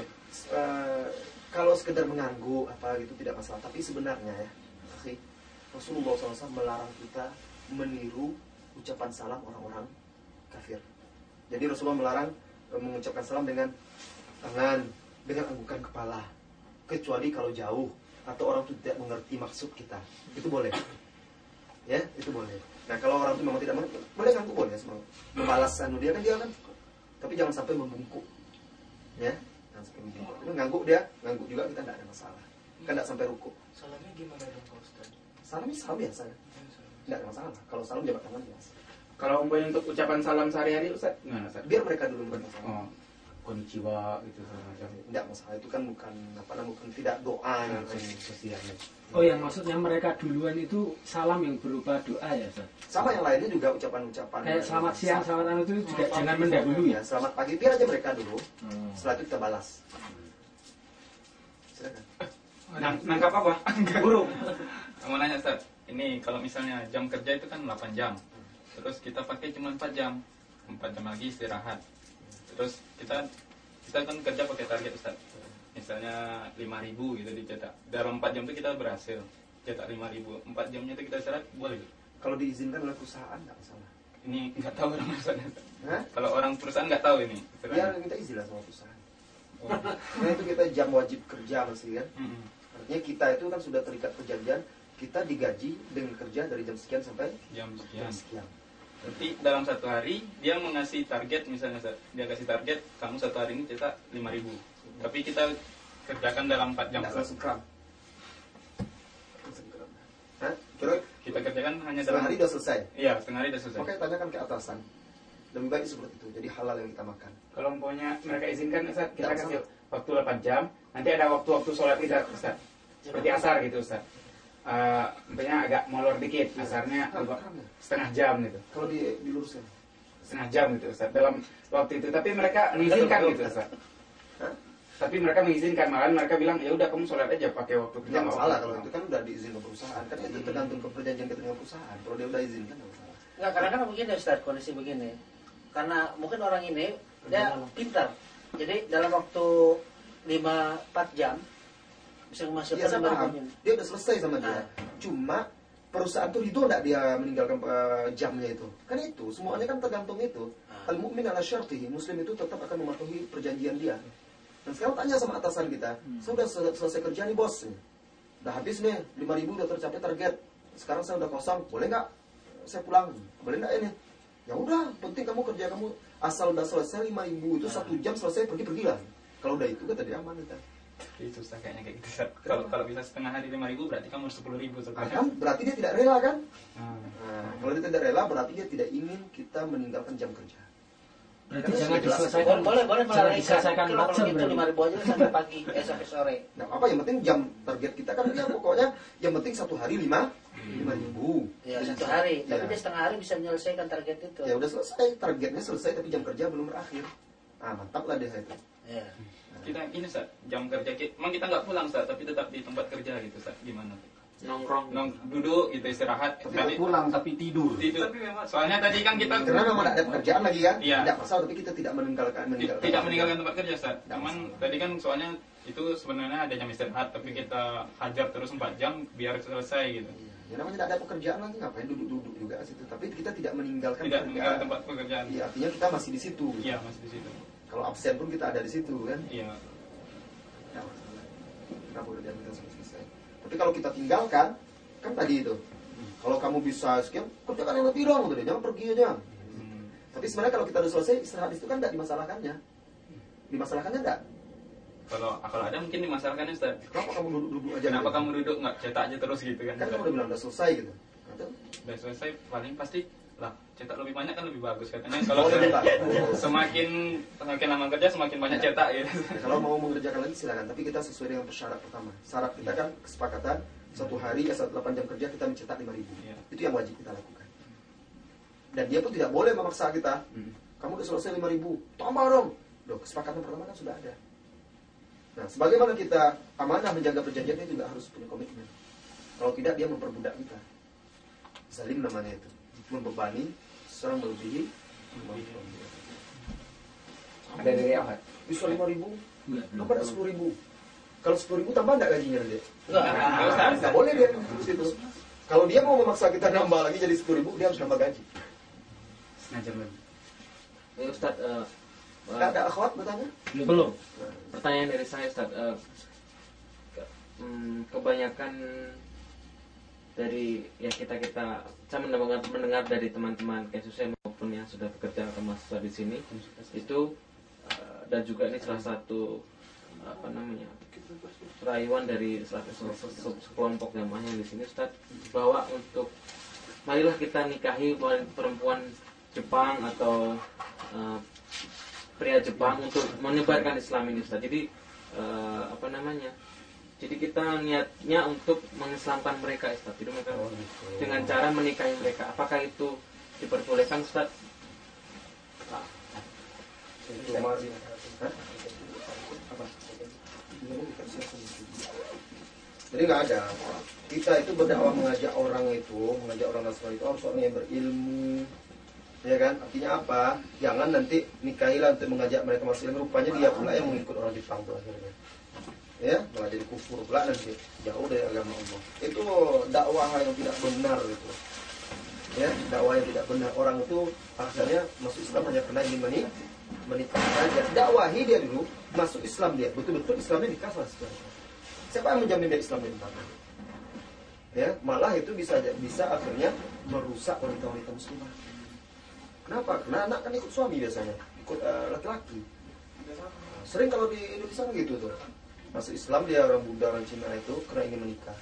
Eh, kalau sekedar mengganggu apa gitu tidak masalah tapi sebenarnya ya Rasulullah SAW melarang kita meniru ucapan salam orang-orang kafir. Jadi Rasulullah melarang eh, mengucapkan salam dengan tangan dengan anggukan kepala. Kecuali kalau jauh atau orang itu tidak mengerti maksud kita. Itu boleh. Ya itu boleh. Nah kalau orang itu memang tidak mengerti boleh ngangguk boleh semua. Membalas anu dia kan dia kan. Tapi jangan sampai membungkuk. Ya jangan sampai membungkuk. Itu ngangguk dia ngangguk juga kita tidak ada masalah. Kan tidak sampai ruku Salamnya gimana dong Pak Ustaz? salam ini salam biasa tidak ada masalah kalau salam jabat tangan biasa Kalau umpamanya untuk ucapan salam sehari-hari Ustaz, gimana Ustaz? biar mereka dulu memberikan salam Oh, konnichiwa gitu segala macam. tidak masalah itu kan bukan apa namanya bukan tidak doa Nah, gitu. sos- sosial ya. Oh yang maksudnya mereka duluan itu salam yang berupa doa ya Ustaz? sama yang lainnya juga ucapan-ucapan Kayak selamat siang, selamat anu itu juga jangan mendahului ya ya. selamat pagi biar aja mereka dulu Hmm. setelah itu kita balas silakan Nang, nangkap apa? burung. Mau nanya Ustaz, ini kalau misalnya jam kerja itu kan 8 jam. Terus kita pakai cuma 4 jam. 4 jam lagi istirahat. Terus kita kita kan kerja pakai target Ustaz. Misalnya 5000 gitu dicetak. Dalam 4 jam itu kita berhasil cetak 5000 4 jamnya itu kita istirahat boleh kalau diizinkan oleh perusahaan nggak masalah. Ini nggak tahu orang perusahaan? Kalau orang perusahaan nggak tahu ini. Ya kita izin lah sama perusahaan. Oh. karena itu kita jam wajib kerja masih kan. Mm-mm. artinya kita itu kan sudah terikat perjanjian kita digaji dengan kerja dari jam sekian sampai jam jam sekian sekian. Nanti dalam satu hari dia mengasih target misalnya dia kasih target kamu satu hari ini cetak 5000 tapi kita kerjakan dalam 4 jam Tidak langsung kram. Hah? Kira kita kerjakan hanya setengah dalam hari udah selesai. iya setengah hari sudah selesai Makanya tanyakan ke atasan. Lebih baik seperti itu. Jadi halal yang kita makan. Kalau umpamanya mereka izinkan Ustaz, kita kasih waktu 8 jam, nanti ada waktu-waktu sholat kita Ustaz. Seperti asar gitu Ustaz. Eh, umpamanya agak molor dikit, asarnya ya. setengah jam gitu. Kalau di diluruskan. Setengah jam gitu Ustaz. Dalam waktu itu, tapi mereka mengizinkan gitu Ustaz. Hah? Tapi mereka mengizinkan, malah mereka bilang ya udah kamu sholat aja pakai waktu kerja. Nggak salah apa-apa." kalau itu kan udah diizin ke perusahaan. Kan itu tergantung ke perjanjian kita dengan perusahaan. Kalau dia udah izin kan nggak masalah. Nggak, kadang-kadang begini Ustaz, kondisi begini. Karena mungkin orang ini dia pintar. Jadi dalam waktu 5-4 jam bisa memasukkan saya paham. Dia udah selesai sama dia. Ah. Cuma perusahaan tuh itu enggak dia meninggalkan eh, jamnya itu. Kan itu semuanya kan tergantung itu. Ah. Al mukmin ala syartihi. Muslim itu tetap akan mematuhi perjanjian dia. Dan sekarang tanya sama atasan kita, saya udah sel- selesai kerja nih bos. Udah habis nih, 5000 udah tercapai target. Sekarang saya udah kosong, boleh nggak saya pulang? Boleh nggak ini? Ya udah, penting kamu kerja kamu asal udah selesai 5000 itu satu jam selesai pergi pergilah. Kalau udah itu kan tadi aman kita. Itu susah kayaknya kayak gitu Ustaz. kalau kalau bisa setengah hari 5000 berarti kamu 10000 Ah, sebenarnya kan berarti dia tidak rela kan? Ah. Nah, kalau dia tidak rela berarti dia tidak ingin kita meninggalkan jam kerja. Berarti Karena jangan diselesaikan. Boleh, boleh jangan melalaikan. diselesaikan Kalau 4 jam gitu berarti. 5 ribu aja sampai pagi, eh sampai sore. Nah, apa yang penting jam target kita kan dia pokoknya yang penting satu hari lima lima ribu. Ya, Jadi, satu hari. ya. Tapi dia setengah hari bisa menyelesaikan target itu. Ya udah selesai, targetnya selesai tapi jam kerja belum berakhir. Ah mantap lah dia itu. Ya. Kita ini Ustaz, jam kerja kita emang kita nggak pulang Ustaz, tapi tetap di tempat kerja gitu Ustaz. gimana Nongkrong. Nong, duduk gitu istirahat Tapi pulang tapi tidur. itu soalnya tadi kan kita Karena memang tidak ada pekerjaan lagi kan? Iya. Tidak masalah tapi kita tidak meninggalkan meninggalkan. tidak meninggalkan tempat kerja Ustaz. Tidak Cuman tadi kan soalnya itu sebenarnya ada jam istirahat tapi kita hajar terus 4 jam biar selesai gitu. Iya. Ya namanya tidak ada pekerjaan lagi ngapain duduk-duduk juga situ. Tapi kita tidak meninggalkan Tidak meninggalkan pekerjaan. tempat pekerjaan. Iya, artinya kita masih di situ. Iya, masih di situ. Kalau absen pun kita ada di situ kan? Iya. Masalah. Kita kita sudah selesai. Tapi kalau kita tinggalkan, kan tadi itu. Kalau kamu bisa sekian, kerjakan yang lebih dong, gitu. jangan pergi aja. Hmm. Tapi sebenarnya kalau kita sudah selesai, istirahat di situ kan tidak dimasalahkannya. Dimasalahkannya enggak. Kalau kalau ada mungkin dimasalahkan Ustaz. Kenapa kamu duduk-duduk aja? Kenapa gitu? kamu duduk nggak cetak aja terus gitu kan? Kan kamu udah bilang udah selesai gitu. Itu Udah selesai paling pasti lah cetak lebih banyak kan lebih bagus katanya Oh, kalau bagus. semakin semakin lama kerja semakin banyak cetak gitu. Ya, kalau mau mengerjakan lagi silakan, tapi kita sesuai dengan syarat pertama. Syarat kita kan kesepakatan satu hari ya satu 8 jam kerja kita mencetak 5000 Iya. Itu yang wajib kita lakukan. Dan dia pun tidak boleh memaksa kita. Hmm. Kamu udah selesai 5000 tambah dong. Loh, kesepakatan pertama kan sudah ada. Nah, sebagaimana kita amanah menjaga perjanjian dia juga harus punya komitmen. Kalau tidak dia memperbudak kita. Zalim namanya itu. Membebani seorang melebihi. Ada dari apa? Bisa 5000 Enggak, Tambah ada sepuluh ribu. Kalau sepuluh ribu tambah enggak gajinya dia? Enggak. Nggak boleh dia di situ. Kalau dia mau memaksa kita nambah lagi jadi sepuluh ribu, dia harus nambah gaji. Lagi. Ya Ustaz, eh, eh, Enggak ada akhwat bertanya? belum. Pertanyaan dari saya Ustaz, eh, ke- hmm, kebanyakan dari ya kita kita saya mendengar mendengar dari teman-teman kasus saya maupun yang sudah bekerja atau mahasiswa di sini itu eh, dan juga ini salah satu apa namanya rayuan dari salah satu yang di sini Ustaz bahwa untuk marilah kita nikahi perempuan Jepang atau eh, pria Jepang untuk menyebarkan Islam ini Ustaz. Jadi eh, apa namanya? Jadi kita niatnya untuk mengislamkan mereka Ustaz. Jadi mereka dengan cara menikahi mereka. Apakah itu diperbolehkan Ustaz? Hah? Apa? Jadi nggak ada. Kita itu berdakwah mengajak orang itu, mengajak orang Nasrani itu harus orang yang berilmu, ya kan? Artinya apa? Jangan nanti nikahilah untuk mengajak mereka masuk Islam. Rupanya dia pula yang mengikut orang Jepang tuh akhirnya. Ya, malah jadi kufur pula nanti jauh dari agama Allah. Itu dakwah yang tidak benar itu. Ya, dakwah yang tidak benar. Orang itu akhirnya masuk Islam hanya karena ingin menikah menikah saja. Dakwahi dia dulu masuk Islam dia. Betul-betul Islamnya nikah salah sekarang. Siapa yang menjamin dia Islam di tempat ya malah itu bisa bisa akhirnya merusak wanita-wanita muslimah kenapa karena anak kan ikut suami biasanya ikut eh, laki-laki sering kalau di Indonesia kan gitu tuh masuk Islam dia orang Buddha orang Cina itu karena ingin menikah.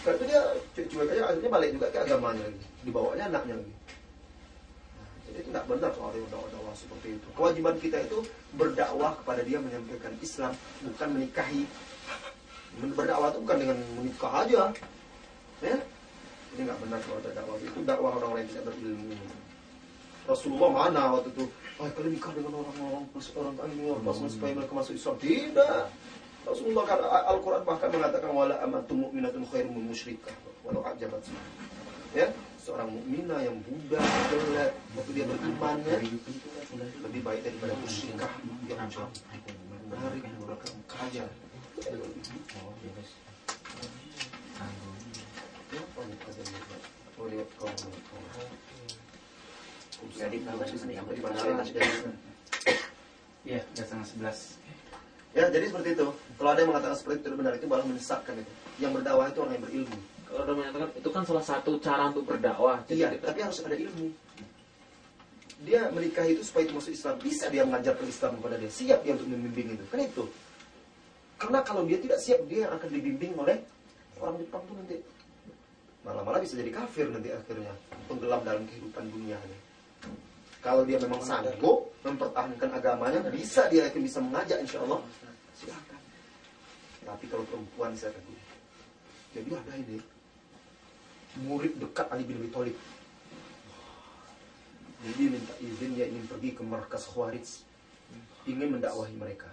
Karena itu dia cuek aja akhirnya balik juga ke agamanya lagi. Dibawanya anaknya lagi. Nah, jadi itu tidak benar soal dakwah-dakwah seperti itu. Kewajiban kita itu berdakwah kepada dia menyampaikan Islam bukan menikahi. Berdakwah itu bukan dengan menikah aja. Ya? Ini nggak benar kalau ada dakwah itu dakwah orang-orang yang tidak berilmu. Rasulullah mana waktu itu? Wah kalian nikah dengan orang-orang masuk orang ini orang pas supaya mereka masuk Islam. Tidak Rasulullah kan Al-Quran bahkan mengatakan wala amatum mu'minatun khairum min musyrikah walau ajabat ya seorang mukminah yang budak jelek waktu dia beriman ya lebih baik daripada musyrikah yang jauh menarik mereka kaya Kenapa nih kata dia? Oh, dia kaum Jadi kalau di sini Di mana ada? Iya, udah setengah sebelas. Ya, jadi seperti itu. Kalau ada yang mengatakan seperti itu tidak benar, itu malah menyesatkan itu. Yang berdakwah itu orang yang berilmu. Kalau udah menyatakan itu kan salah satu cara untuk berdakwah. Iya, kita- tapi harus ada ilmu. Dia menikah itu supaya itu masuk Islam. Bisa dia mengajarkan Islam kepada dia. Siap dia untuk membimbing itu. Kan itu. Karena kalau dia tidak siap, dia akan dibimbing oleh orang Jepang itu nanti. Malah-malah bisa jadi kafir nanti akhirnya. Tenggelam dalam kehidupan dunianya. Kalau dia memang sanggup mempertahankan agamanya, bisa dia akan bisa mengajak insya Allah. Silakan. Tapi kalau perempuan saya katakan, jadi ada ini murid dekat Ali bin Abi Thalib. Jadi minta izin dia ingin pergi ke markas Khawarij. Ingin mendakwahi mereka.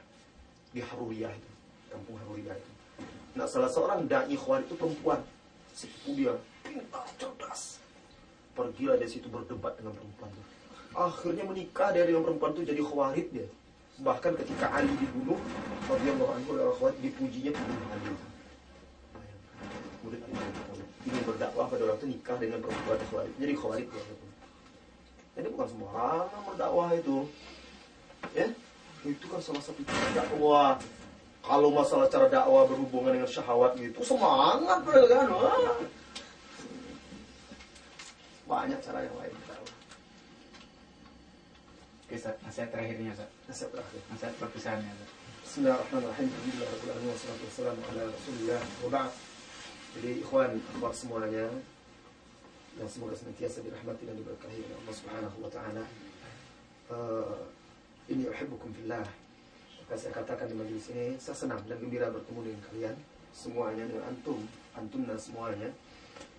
Di Haruriyah itu. Kampung Haruriyah itu. Nah salah seorang da'i Khawarij itu perempuan. Sepupu dia. Pintar, cerdas. Pergilah dari situ berdebat dengan perempuan itu. Akhirnya menikah dia dengan perempuan itu jadi Khawarij dia. Bahkan ketika Ali dibunuh, radhiyallahu anhu oleh Khawarij dipujinya pembunuh Ali. Thalib. ingin berdakwah pada orang itu nikah dengan perempuan Khawarij. Jadi Khawarij dia. Jadi bukan semua orang yang berdakwah itu. Ya, itu kan salah satu cara dakwah. Kalau masalah cara dakwah berhubungan dengan syahwat gitu, semangat mereka kan. Banyak cara yang lain Ustaz. Nasihat terakhirnya, Ustaz. Nasihat terakhir. Nasihat perpisahannya, Ustaz. Bismillahirrahmanirrahim. Alhamdulillahirrahmanirrahim. Wassalatu wassalamu ala rasulillah. Wa ba'd. Jadi ikhwan, akhwat semuanya yang semoga senantiasa dirahmati dan diberkahi oleh Allah Subhanahu wa taala. Eh, ini uhibbukum fillah. Maka saya katakan di majelis ini, saya senang dan gembira bertemu dengan kalian semuanya dengan antum, antum dan semuanya.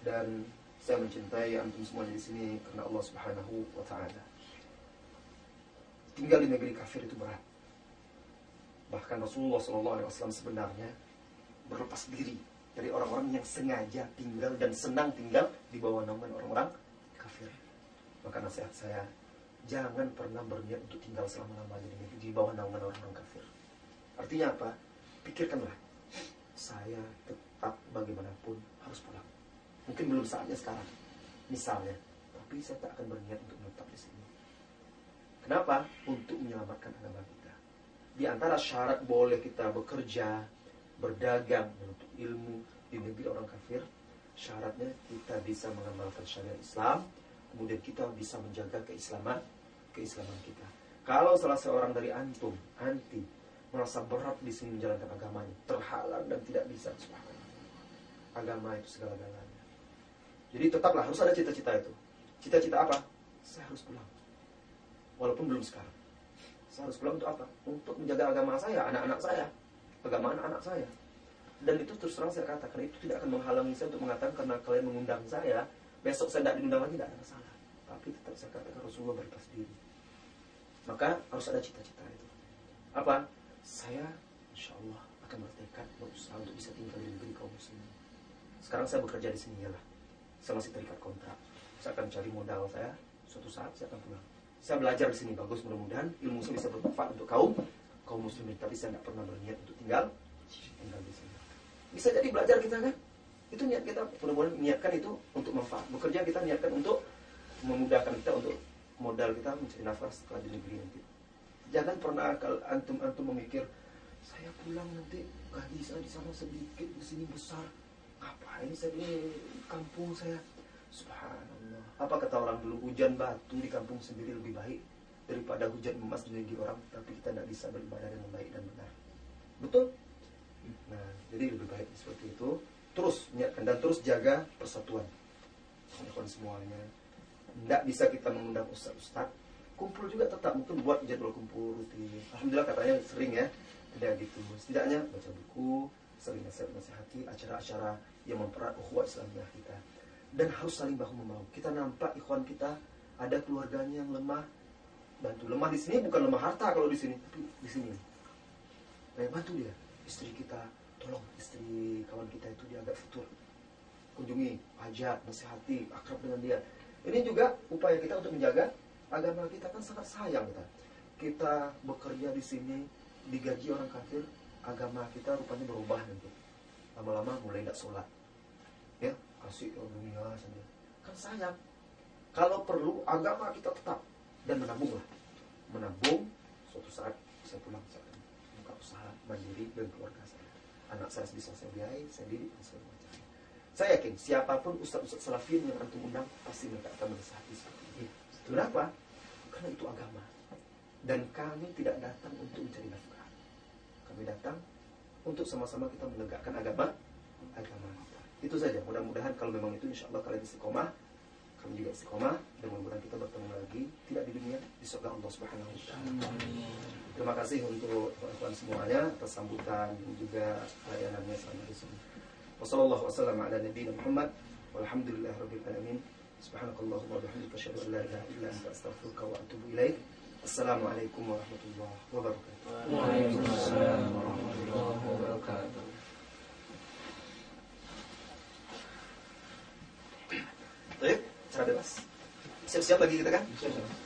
Dan saya mencintai antum semuanya di sini karena Allah Subhanahu wa taala. Tinggal di negeri kafir itu berat. Bahkan Rasulullah SAW sebenarnya berlepas diri dari orang-orang yang sengaja tinggal dan senang tinggal di bawah naungan orang-orang kafir. Maka nasihat saya, jangan pernah berniat untuk tinggal selama-lamanya di, di bawah naungan orang-orang kafir. Artinya apa? Pikirkanlah, saya tetap bagaimanapun harus pulang. Mungkin belum saatnya sekarang, misalnya, tapi saya tak akan berniat untuk menetap di sini. Kenapa? Untuk menyelamatkan agama kita. Di antara syarat boleh kita bekerja, berdagang, menuntut ilmu di negeri orang kafir, syaratnya kita bisa mengamalkan syariat Islam, kemudian kita bisa menjaga keislaman, keislaman kita. Kalau salah seorang dari antum anti merasa berat di sini menjalankan agamanya, terhalang dan tidak bisa. Agama itu segala-galanya. Jadi tetaplah harus ada cita-cita itu. Cita-cita apa? Saya harus pulang. Walaupun belum sekarang. Saya harus pulang untuk apa? Untuk menjaga agama saya, anak-anak saya. Agama anak-anak saya. Dan itu terus terang saya katakan, itu tidak akan menghalangi saya untuk mengatakan karena kalian mengundang saya, besok saya tidak diundang lagi, tidak ada masalah. Tapi tetap saya katakan Rasulullah berlepas diri. Maka harus ada cita-cita itu. Apa? Saya insya Allah akan bertekad berusaha untuk bisa tinggal di negeri kaum muslimin. Sekarang saya bekerja di sini ya lah. Saya masih terikat kontrak. Saya akan cari modal saya. Suatu saat saya akan pulang. Saya belajar di sini bagus mudah-mudahan ilmu saya bisa bermanfaat untuk kaum kaum muslimin. Tapi saya tidak pernah berniat untuk tinggal tinggal di sini. Bisa jadi belajar kita kan? Itu niat kita mudah-mudahan niatkan itu untuk manfaat. Bekerja kita niatkan untuk memudahkan kita untuk modal kita mencari nafas setelah di negeri nanti. Jangan pernah kalau antum-antum memikir saya pulang nanti gaji saya di sana sedikit, di sini besar. ngapain saya di kampung saya subhanallah apa kata orang dulu hujan batu di kampung sendiri lebih baik daripada hujan emas di orang tapi kita tidak bisa beribadah dengan baik dan benar. Betul? Nah jadi lebih baik seperti itu. Terus niatkan dan terus jaga persatuan. Kawan semuanya. Tidak bisa kita mengundang ustaz-ustaz kumpul juga tetap mungkin buat jadwal kumpul rutin. Alhamdulillah katanya sering ya tidak gitu. Setidaknya baca buku sering nasihat nasihati acara-acara yang mempererat ukhuwah Islamiyah kita dan harus saling bahu membahu. Kita nampak ikhwan kita ada keluarganya yang lemah bantu. Lemah di sini bukan lemah harta kalau di sini tapi di sini. Nah, bantu dia. Istri kita tolong istri kawan kita itu dia agak fitur kunjungi ajak nasihati akrab dengan dia. Ini juga upaya kita untuk menjaga agama kita. Kan sangat sayang kita. Kita bekerja di sini digaji orang kafir agama kita rupanya berubah nanti. Lama-lama mulai tidak sholat. Ya kasih dunia saja kan sayang. Kalau perlu agama kita tetap dan menabunglah menabung suatu saat saya pulang saya akan buka usaha mandiri dan keluarga saya. Anak saya bisa saya biayai didik dan segala macam. Saya yakin siapa pun ustaz-ustaz salafin yang antum undang pasti mereka akan menasihati seperti ini. Kenapa karena itu agama. Dan kami tidak datang untuk mencari nafkah. Kami datang untuk sama-sama kita menegakkan agama agama itu saja mudah-mudahan kalau memang itu insya Allah kalian istiqomah kami juga istiqomah dan mudah-mudahan kita bertemu lagi tidak di dunia di surga Allah Subhanahu wa taala. Terima kasih untuk teman semuanya atas sambutan dan juga layanannya selama di sini. Nabiyina Muhammad walhamdulillahirabbil alamin. Subhanakallahumma wa bihamdika asyhadu an la ilaha illa anta astaghfiruka wa atubu ilaik. Assalamualaikum warahmatullahi wabarakatuh. Waalaikumsalam warahmatullahi wabarakatuh. Baik, cara bebas. Siap-siap lagi kita kan? Siap, siap.